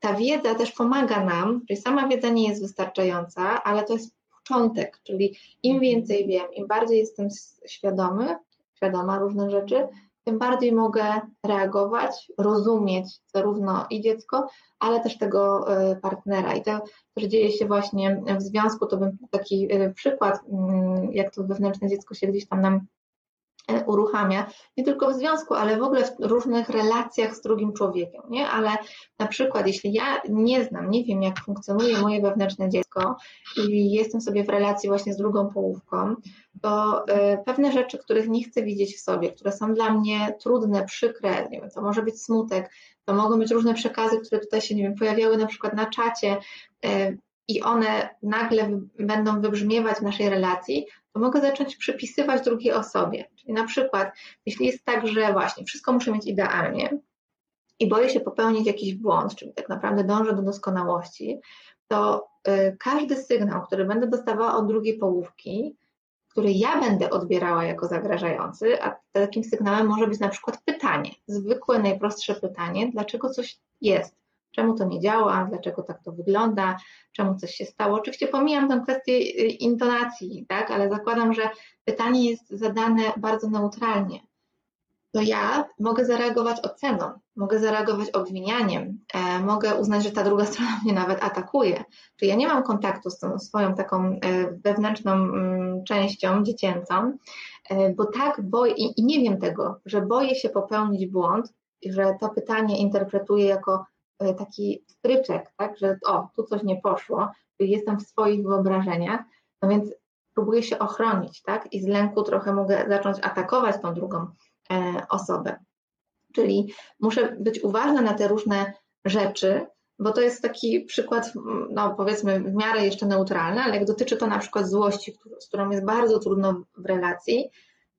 ta wiedza też pomaga nam, czyli sama wiedza nie jest wystarczająca, ale to jest początek, czyli im więcej wiem, im bardziej jestem świadomy, świadoma różnych rzeczy, tym bardziej mogę reagować, rozumieć zarówno i dziecko, ale też tego e, partnera. I to też dzieje się właśnie w związku, to bym taki e, przykład, mm, jak to wewnętrzne dziecko się gdzieś tam nam uruchamia, nie tylko w związku, ale w ogóle w różnych relacjach z drugim człowiekiem, nie? Ale na przykład, jeśli ja nie znam, nie wiem, jak funkcjonuje moje wewnętrzne dziecko i jestem sobie w relacji właśnie z drugą połówką, to pewne rzeczy, których nie chcę widzieć w sobie, które są dla mnie trudne, przykre, nie wiem, to może być smutek, to mogą być różne przekazy, które tutaj się, nie wiem, pojawiały na przykład na czacie e, i one nagle będą wybrzmiewać w naszej relacji, to mogę zacząć przypisywać drugiej osobie. Czyli na przykład, jeśli jest tak, że właśnie wszystko muszę mieć idealnie i boję się popełnić jakiś błąd, czyli tak naprawdę dążę do doskonałości, to e, każdy sygnał, który będę dostawała od drugiej połówki, który ja będę odbierała jako zagrażający, a takim sygnałem może być na przykład pytanie, zwykłe, najprostsze pytanie, dlaczego coś jest, czemu to nie działa, dlaczego tak to wygląda, czemu coś się stało. Oczywiście pomijam tę kwestię y, intonacji, tak, ale zakładam, że pytanie jest zadane bardzo neutralnie to ja mogę zareagować oceną, mogę zareagować obwinianiem, e, mogę uznać, że ta druga strona mnie nawet atakuje. Czyli ja nie mam kontaktu z tą swoją taką e, wewnętrzną mm, częścią dziecięcą, e, bo tak boję i, i nie wiem tego, że boję się popełnić błąd, że to pytanie interpretuję jako taki stryczek, tak, że o, tu coś nie poszło, jestem w swoich wyobrażeniach, no więc próbuję się ochronić, tak, i z lęku trochę mogę zacząć atakować tą drugą E, osobę. Czyli muszę być uważna na te różne rzeczy, bo to jest taki przykład, no powiedzmy w miarę jeszcze neutralny, ale jak dotyczy to na przykład złości, z którą jest bardzo trudno w relacji,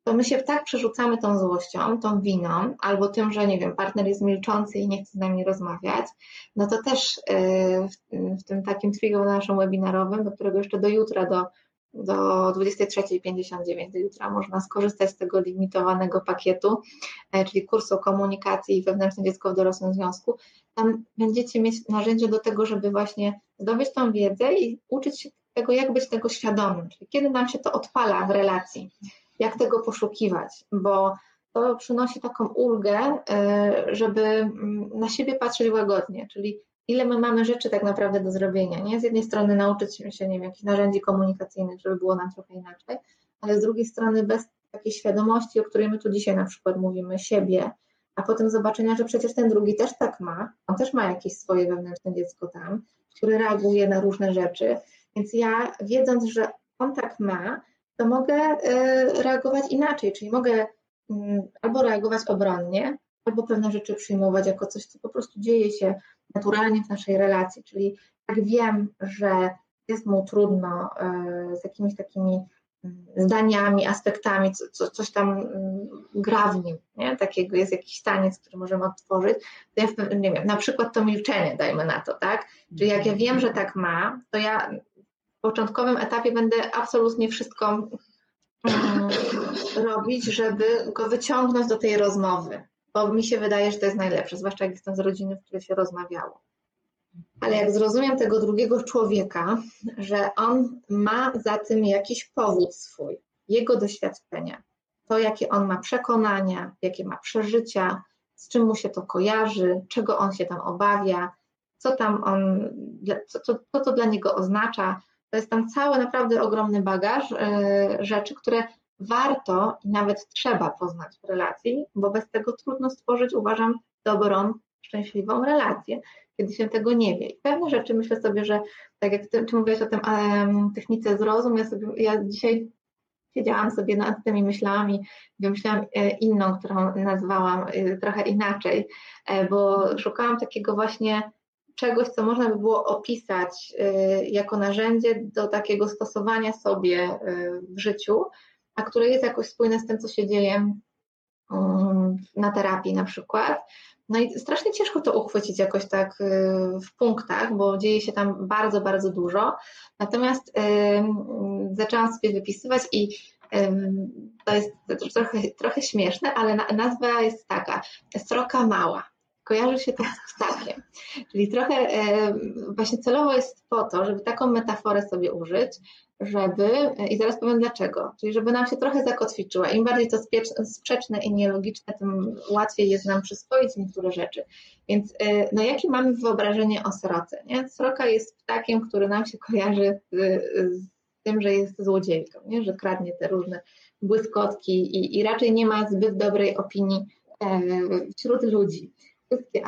to my się tak przerzucamy tą złością, tą winą, albo tym, że nie wiem, partner jest milczący i nie chce z nami rozmawiać, no to też e, w tym takim trio naszym webinarowym, do którego jeszcze do jutra, do do 23.59 do jutra można skorzystać z tego limitowanego pakietu, e, czyli kursu komunikacji i wewnętrzne dziecko w dorosłym związku. Tam będziecie mieć narzędzie do tego, żeby właśnie zdobyć tą wiedzę i uczyć się tego, jak być tego świadomym, czyli kiedy nam się to odpala w relacji, jak tego poszukiwać, bo to przynosi taką ulgę, e, żeby mm, na siebie patrzeć łagodnie, czyli ile my mamy rzeczy tak naprawdę do zrobienia. Nie? Z jednej strony nauczyć się, nie wiem, jakichś narzędzi komunikacyjnych, żeby było nam trochę inaczej, ale z drugiej strony bez takiej świadomości, o której my tu dzisiaj na przykład mówimy, siebie, a potem zobaczenia, że przecież ten drugi też tak ma, on też ma jakieś swoje wewnętrzne dziecko tam, które reaguje na różne rzeczy, więc ja wiedząc, że on tak ma, to mogę y, reagować inaczej, czyli mogę mm, albo reagować obronnie, albo pewne rzeczy przyjmować jako coś, co po prostu dzieje się naturalnie w naszej relacji, czyli jak wiem, że jest mu trudno e, z jakimiś takimi mm, zdaniami, aspektami, co, co, coś tam mm, gra w nim, nie? takiego jest jakiś staniec, który możemy odtworzyć, to ja nie wiem, na przykład to milczenie, dajmy na to, tak? Czyli jak ja wiem, że tak ma, to ja początkowym etapie będę absolutnie wszystko um, robić, żeby go wyciągnąć do tej rozmowy, bo mi się wydaje, że to jest najlepsze, zwłaszcza jak jestem z rodziny, w której się rozmawiało. Ale jak zrozumiem tego drugiego człowieka, że on ma za tym jakiś powód swój, jego doświadczenia, to jakie on ma przekonania, jakie ma przeżycia, z czym mu się to kojarzy, czego on się tam obawia, co tam on, co, co, co to dla niego oznacza. To jest tam cały naprawdę ogromny bagaż yy, rzeczy, które warto i nawet trzeba poznać w relacji, bo bez tego trudno stworzyć, uważam, dobrą, szczęśliwą relację. kiedy się tego nie wie. I pewne rzeczy myślę sobie, że tak jak ty, ty mówiłaś o tym um, technice zrozum, ja, sobie, ja dzisiaj siedziałam sobie nad tymi myślami, wymyślałam e, inną, którą nazwałam e, trochę inaczej, e, bo szukałam takiego właśnie czegoś, co można by było opisać jako narzędzie do takiego stosowania sobie w życiu, a które jest jakoś spójne z tym, co się dzieje mm, na terapii na przykład. No i strasznie ciężko to uchwycić jakoś tak w punktach, bo dzieje się tam bardzo, bardzo dużo. Natomiast zaczęłam sobie wypisywać i to jest trochę, trochę śmieszne, ale nazwa jest taka, sroka mała. Kojarzy się to z ptakiem. Czyli trochę właśnie celowo jest po to, żeby taką metaforę sobie użyć, żeby, i zaraz powiem dlaczego, czyli żeby nam się trochę zakotwiczyła. Im bardziej to sprzeczne i nielogiczne, tym łatwiej jest nam przyswoić niektóre rzeczy. Więc no jakie mamy wyobrażenie o sroce? Nie? Sroka jest ptakiem, który nam się kojarzy z, z tym, że jest złodziejką, nie? że kradnie te różne błyskotki i, i raczej nie ma zbyt dobrej opinii e, wśród ludzi. Wszystkie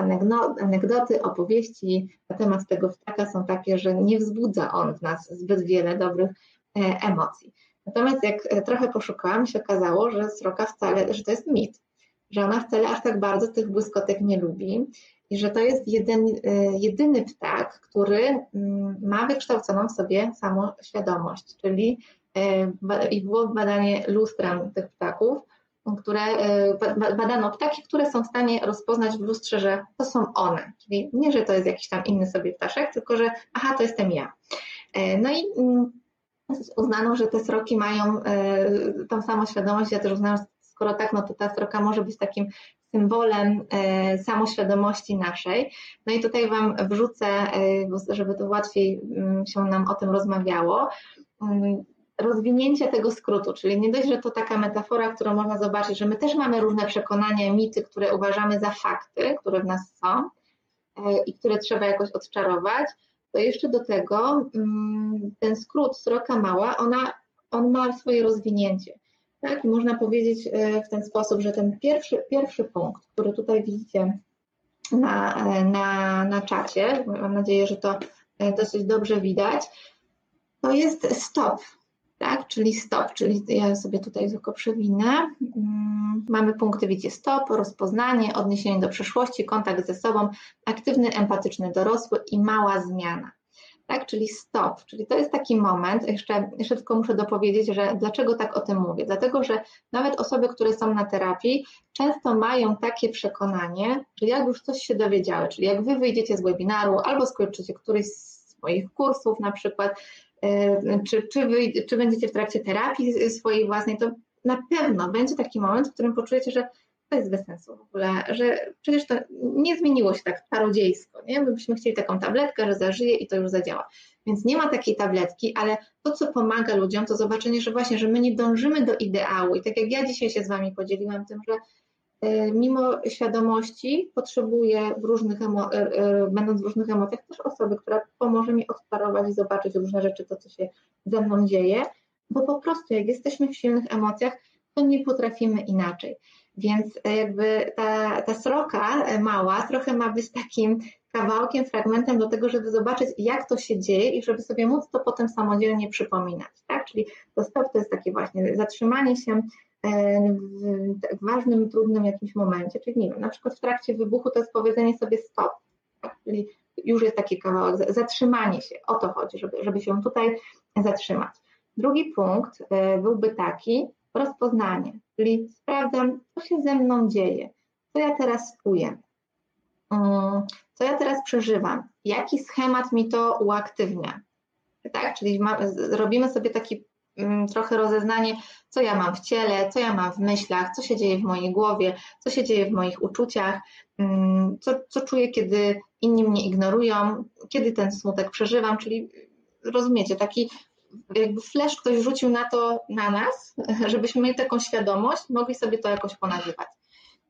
anegdoty, opowieści na temat tego ptaka są takie, że nie wzbudza on w nas zbyt wiele dobrych e, emocji. Natomiast jak e, trochę poszukałam, się okazało, że sroka wcale, że to jest mit, że ona wcale aż tak bardzo tych błyskotek nie lubi i że to jest jeden, jedyny ptak, który mm, ma wykształconą w sobie samoświadomość, czyli e, i było badanie lustrem tych ptaków, które e, badano ptaki, które są w stanie rozpoznać w lustrze, że to są one, czyli nie, że to jest jakiś tam inny sobie ptaszek, tylko że aha, to jestem ja. E, no i mm, uznano, że te sroki mają tą samą świadomość, ja też uznałam, że skoro tak, no to ta sroka może być takim symbolem e, samoświadomości naszej. No i tutaj Wam wrzucę, e, żeby to łatwiej mm, się nam o tym rozmawiało, mm, rozwinięcie tego skrótu, czyli nie dość, że to taka metafora, którą można zobaczyć, że my też mamy różne przekonania, mity, które uważamy za fakty, które w nas są e, i które trzeba jakoś odczarować, to jeszcze do tego mm, ten skrót sroka mała, ona, on ma swoje rozwinięcie. Tak, i można powiedzieć e, w ten sposób, że ten pierwszy, pierwszy punkt, który tutaj widzicie na, e, na, na czacie, mam nadzieję, że to dosyć dobrze widać, to jest stop, tak, czyli stop, czyli ja sobie tutaj tylko przewinę. Mm, mamy punkty, widzicie, stop, rozpoznanie, odniesienie do przeszłości, kontakt ze sobą, aktywny, empatyczny dorosły i mała zmiana tak, czyli stop, czyli to jest taki moment, jeszcze, tylko muszę dopowiedzieć, że dlaczego tak o tym mówię, dlatego, że nawet osoby, które są na terapii, często mają takie przekonanie, że jak już coś się dowiedziały, czyli jak wy wyjdziecie z webinaru albo skończycie któryś z moich kursów na przykład, czy, czy, wy, czy będziecie w trakcie terapii swojej własnej, to na pewno będzie taki moment, w którym poczujecie, że to jest bez sensu w ogóle, że przecież to nie zmieniło się tak parodziejsko, nie? My byśmy chcieli taką tabletkę, że zażyje i to już zadziała. Więc nie ma takiej tabletki, ale to, co pomaga ludziom, to zobaczenie, że właśnie, że my nie dążymy do ideału. I tak jak ja dzisiaj się z Wami podzieliłam tym, że e, mimo świadomości potrzebuję w różnych emo- e, e, będąc w różnych emocjach też osoby, która pomoże mi odparować i zobaczyć różne rzeczy, to co się ze mną dzieje, bo po prostu jak jesteśmy w silnych emocjach, to nie potrafimy inaczej. Więc e, jakby ta, ta sroka e, mała trochę ma być takim kawałkiem, fragmentem do tego, żeby zobaczyć, jak to się dzieje i żeby sobie móc to potem samodzielnie przypominać. Tak? Czyli to stop to jest takie właśnie zatrzymanie się e, w ważnym, trudnym jakimś momencie, czyli nie wiem, na przykład w trakcie wybuchu to jest powiedzenie sobie stop, tak? czyli już jest taki kawałek, zatrzymanie się, o to chodzi, żeby, żeby się tutaj zatrzymać. Drugi punkt byłby taki, rozpoznanie, czyli sprawdzam, co się ze mną dzieje, co ja teraz czuję, mm, co ja teraz przeżywam, jaki schemat mi to uaktywnia. Tak, czyli ma, robimy sobie taki trochę rozeznanie, co ja mam w ciele, co ja mam w myślach, co się dzieje w mojej głowie, co się dzieje w moich uczuciach, mm, co, co czuję, kiedy inni mnie ignorują, kiedy ten smutek przeżywam, czyli rozumiecie, taki jakby flash ktoś rzucił na to na nas, żebyśmy mieli taką świadomość, mogli sobie to jakoś ponazywać.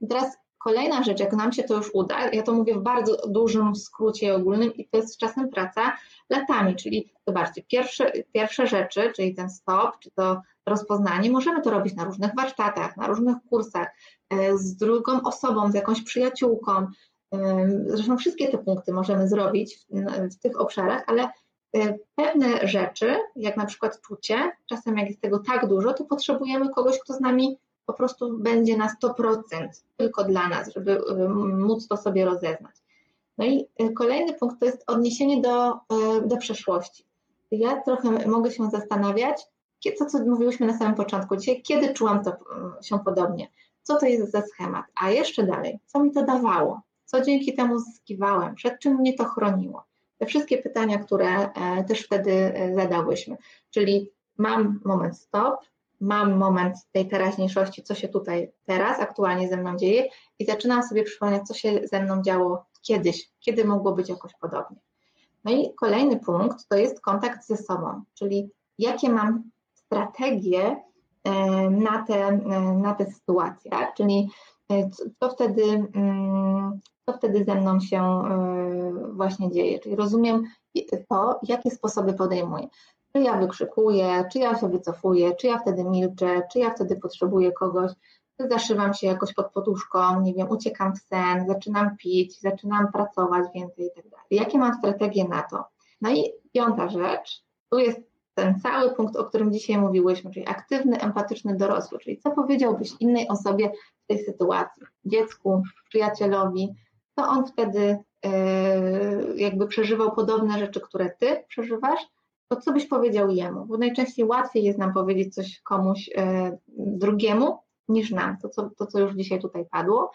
I teraz kolejna rzecz, jak nam się to już uda, ja to mówię w bardzo dużym skrócie ogólnym i to jest czasem praca latami, czyli zobaczcie, pierwsze, pierwsze rzeczy, czyli ten stop, czy to rozpoznanie, możemy to robić na różnych warsztatach, na różnych kursach, e, z drugą osobą, z jakąś przyjaciółką, Zresztą wszystkie te punkty możemy zrobić w, w tych obszarach, ale pewne rzeczy, jak na przykład czucie, czasem jak jest tego tak dużo, to potrzebujemy kogoś, kto z nami po prostu będzie na 100% tylko dla nas, żeby móc to sobie rozeznać. No i kolejny punkt to jest odniesienie do, do przeszłości. Ja trochę mogę się zastanawiać, to co mówiłyśmy na samym początku dzisiaj, kiedy czułam to się podobnie, co to jest za schemat, a jeszcze dalej, co mi to dawało, co dzięki temu zyskiwałem, przed czym mnie to chroniło. Te wszystkie pytania, które e, też wtedy e, zadałyśmy, czyli mam moment stop, mam moment tej teraźniejszości, co się tutaj teraz aktualnie ze mną dzieje i zaczynam sobie przypomnieć, co się ze mną działo kiedyś, kiedy mogło być jakoś podobnie. No i kolejny punkt to jest kontakt ze sobą, czyli jakie mam strategie e, na te, na te sytuacje, tak? czyli co wtedy, mm, co wtedy ze mną się właśnie dzieje, czyli rozumiem to, jakie sposoby podejmuję. Czy ja wykrzykuję, czy ja się wycofuję, czy ja wtedy milczę, czy ja wtedy potrzebuję kogoś, czy zaszywam się jakoś pod poduszką, nie wiem, uciekam w sen, zaczynam pić, zaczynam pracować więcej i tak. Jakie mam strategie na to? No i piąta rzecz, tu jest ten cały punkt, o którym dzisiaj mówiłyśmy, czyli aktywny, empatyczny dorosły, czyli co powiedziałbyś innej osobie w tej sytuacji, dziecku, przyjacielowi, to on wtedy yy, jakby przeżywał podobne rzeczy, które ty przeżywasz, to co byś powiedział jemu? Bo najczęściej łatwiej jest nam powiedzieć coś komuś yy, drugiemu niż nam, to co, to co już dzisiaj tutaj padło.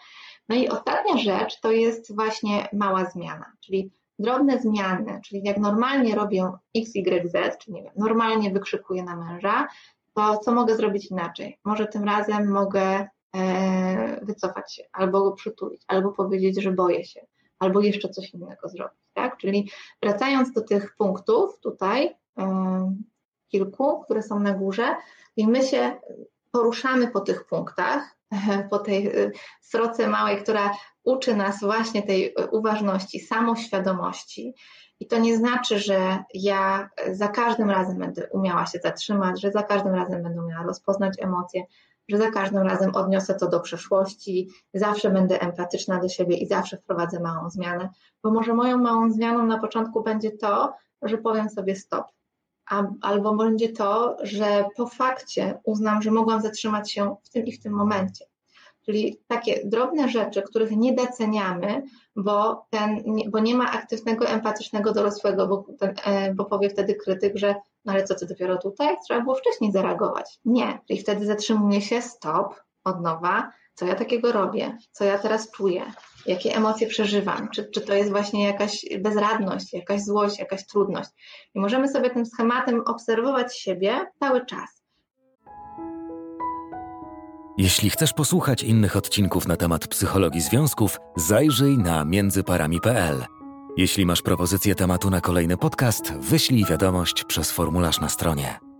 No i ostatnia rzecz to jest właśnie mała zmiana, czyli drobne zmiany, czyli jak normalnie robię X, Y, Z, czyli nie wiem, normalnie wykrzykuję na męża, to co mogę zrobić inaczej? Może tym razem mogę e, wycofać się, albo go przytulić, albo powiedzieć, że boję się, albo jeszcze coś innego zrobić, tak? Czyli wracając do tych punktów tutaj, e, kilku, które są na górze, i my się poruszamy po tych punktach, po tej e, sroce małej, która uczy nas właśnie tej uważności, samoświadomości. I to nie znaczy, że ja za każdym razem będę umiała się zatrzymać, że za każdym razem będę umiała rozpoznać emocje, że za każdym razem odniosę to do przeszłości, zawsze będę empatyczna do siebie i zawsze wprowadzę małą zmianę, bo może moją małą zmianą na początku będzie to, że powiem sobie stop. Albo będzie to, że po fakcie uznam, że mogłam zatrzymać się w tym i w tym momencie. Czyli takie drobne rzeczy, których nie doceniamy, bo, ten, bo nie ma aktywnego, empatycznego dorosłego, bo, ten, e, bo powie wtedy krytyk, że no ale co ty dopiero tutaj? Trzeba było wcześniej zareagować. Nie. Czyli wtedy zatrzymuje się, stop, od nowa, co ja takiego robię, co ja teraz czuję, jakie emocje przeżywam, czy, czy to jest właśnie jakaś bezradność, jakaś złość, jakaś trudność. I możemy sobie tym schematem obserwować siebie cały czas. Jeśli chcesz posłuchać innych odcinków na temat psychologii związków, zajrzyj na międzyparami.pl. Jeśli masz propozycję tematu na kolejny podcast, wyślij wiadomość przez formularz na stronie.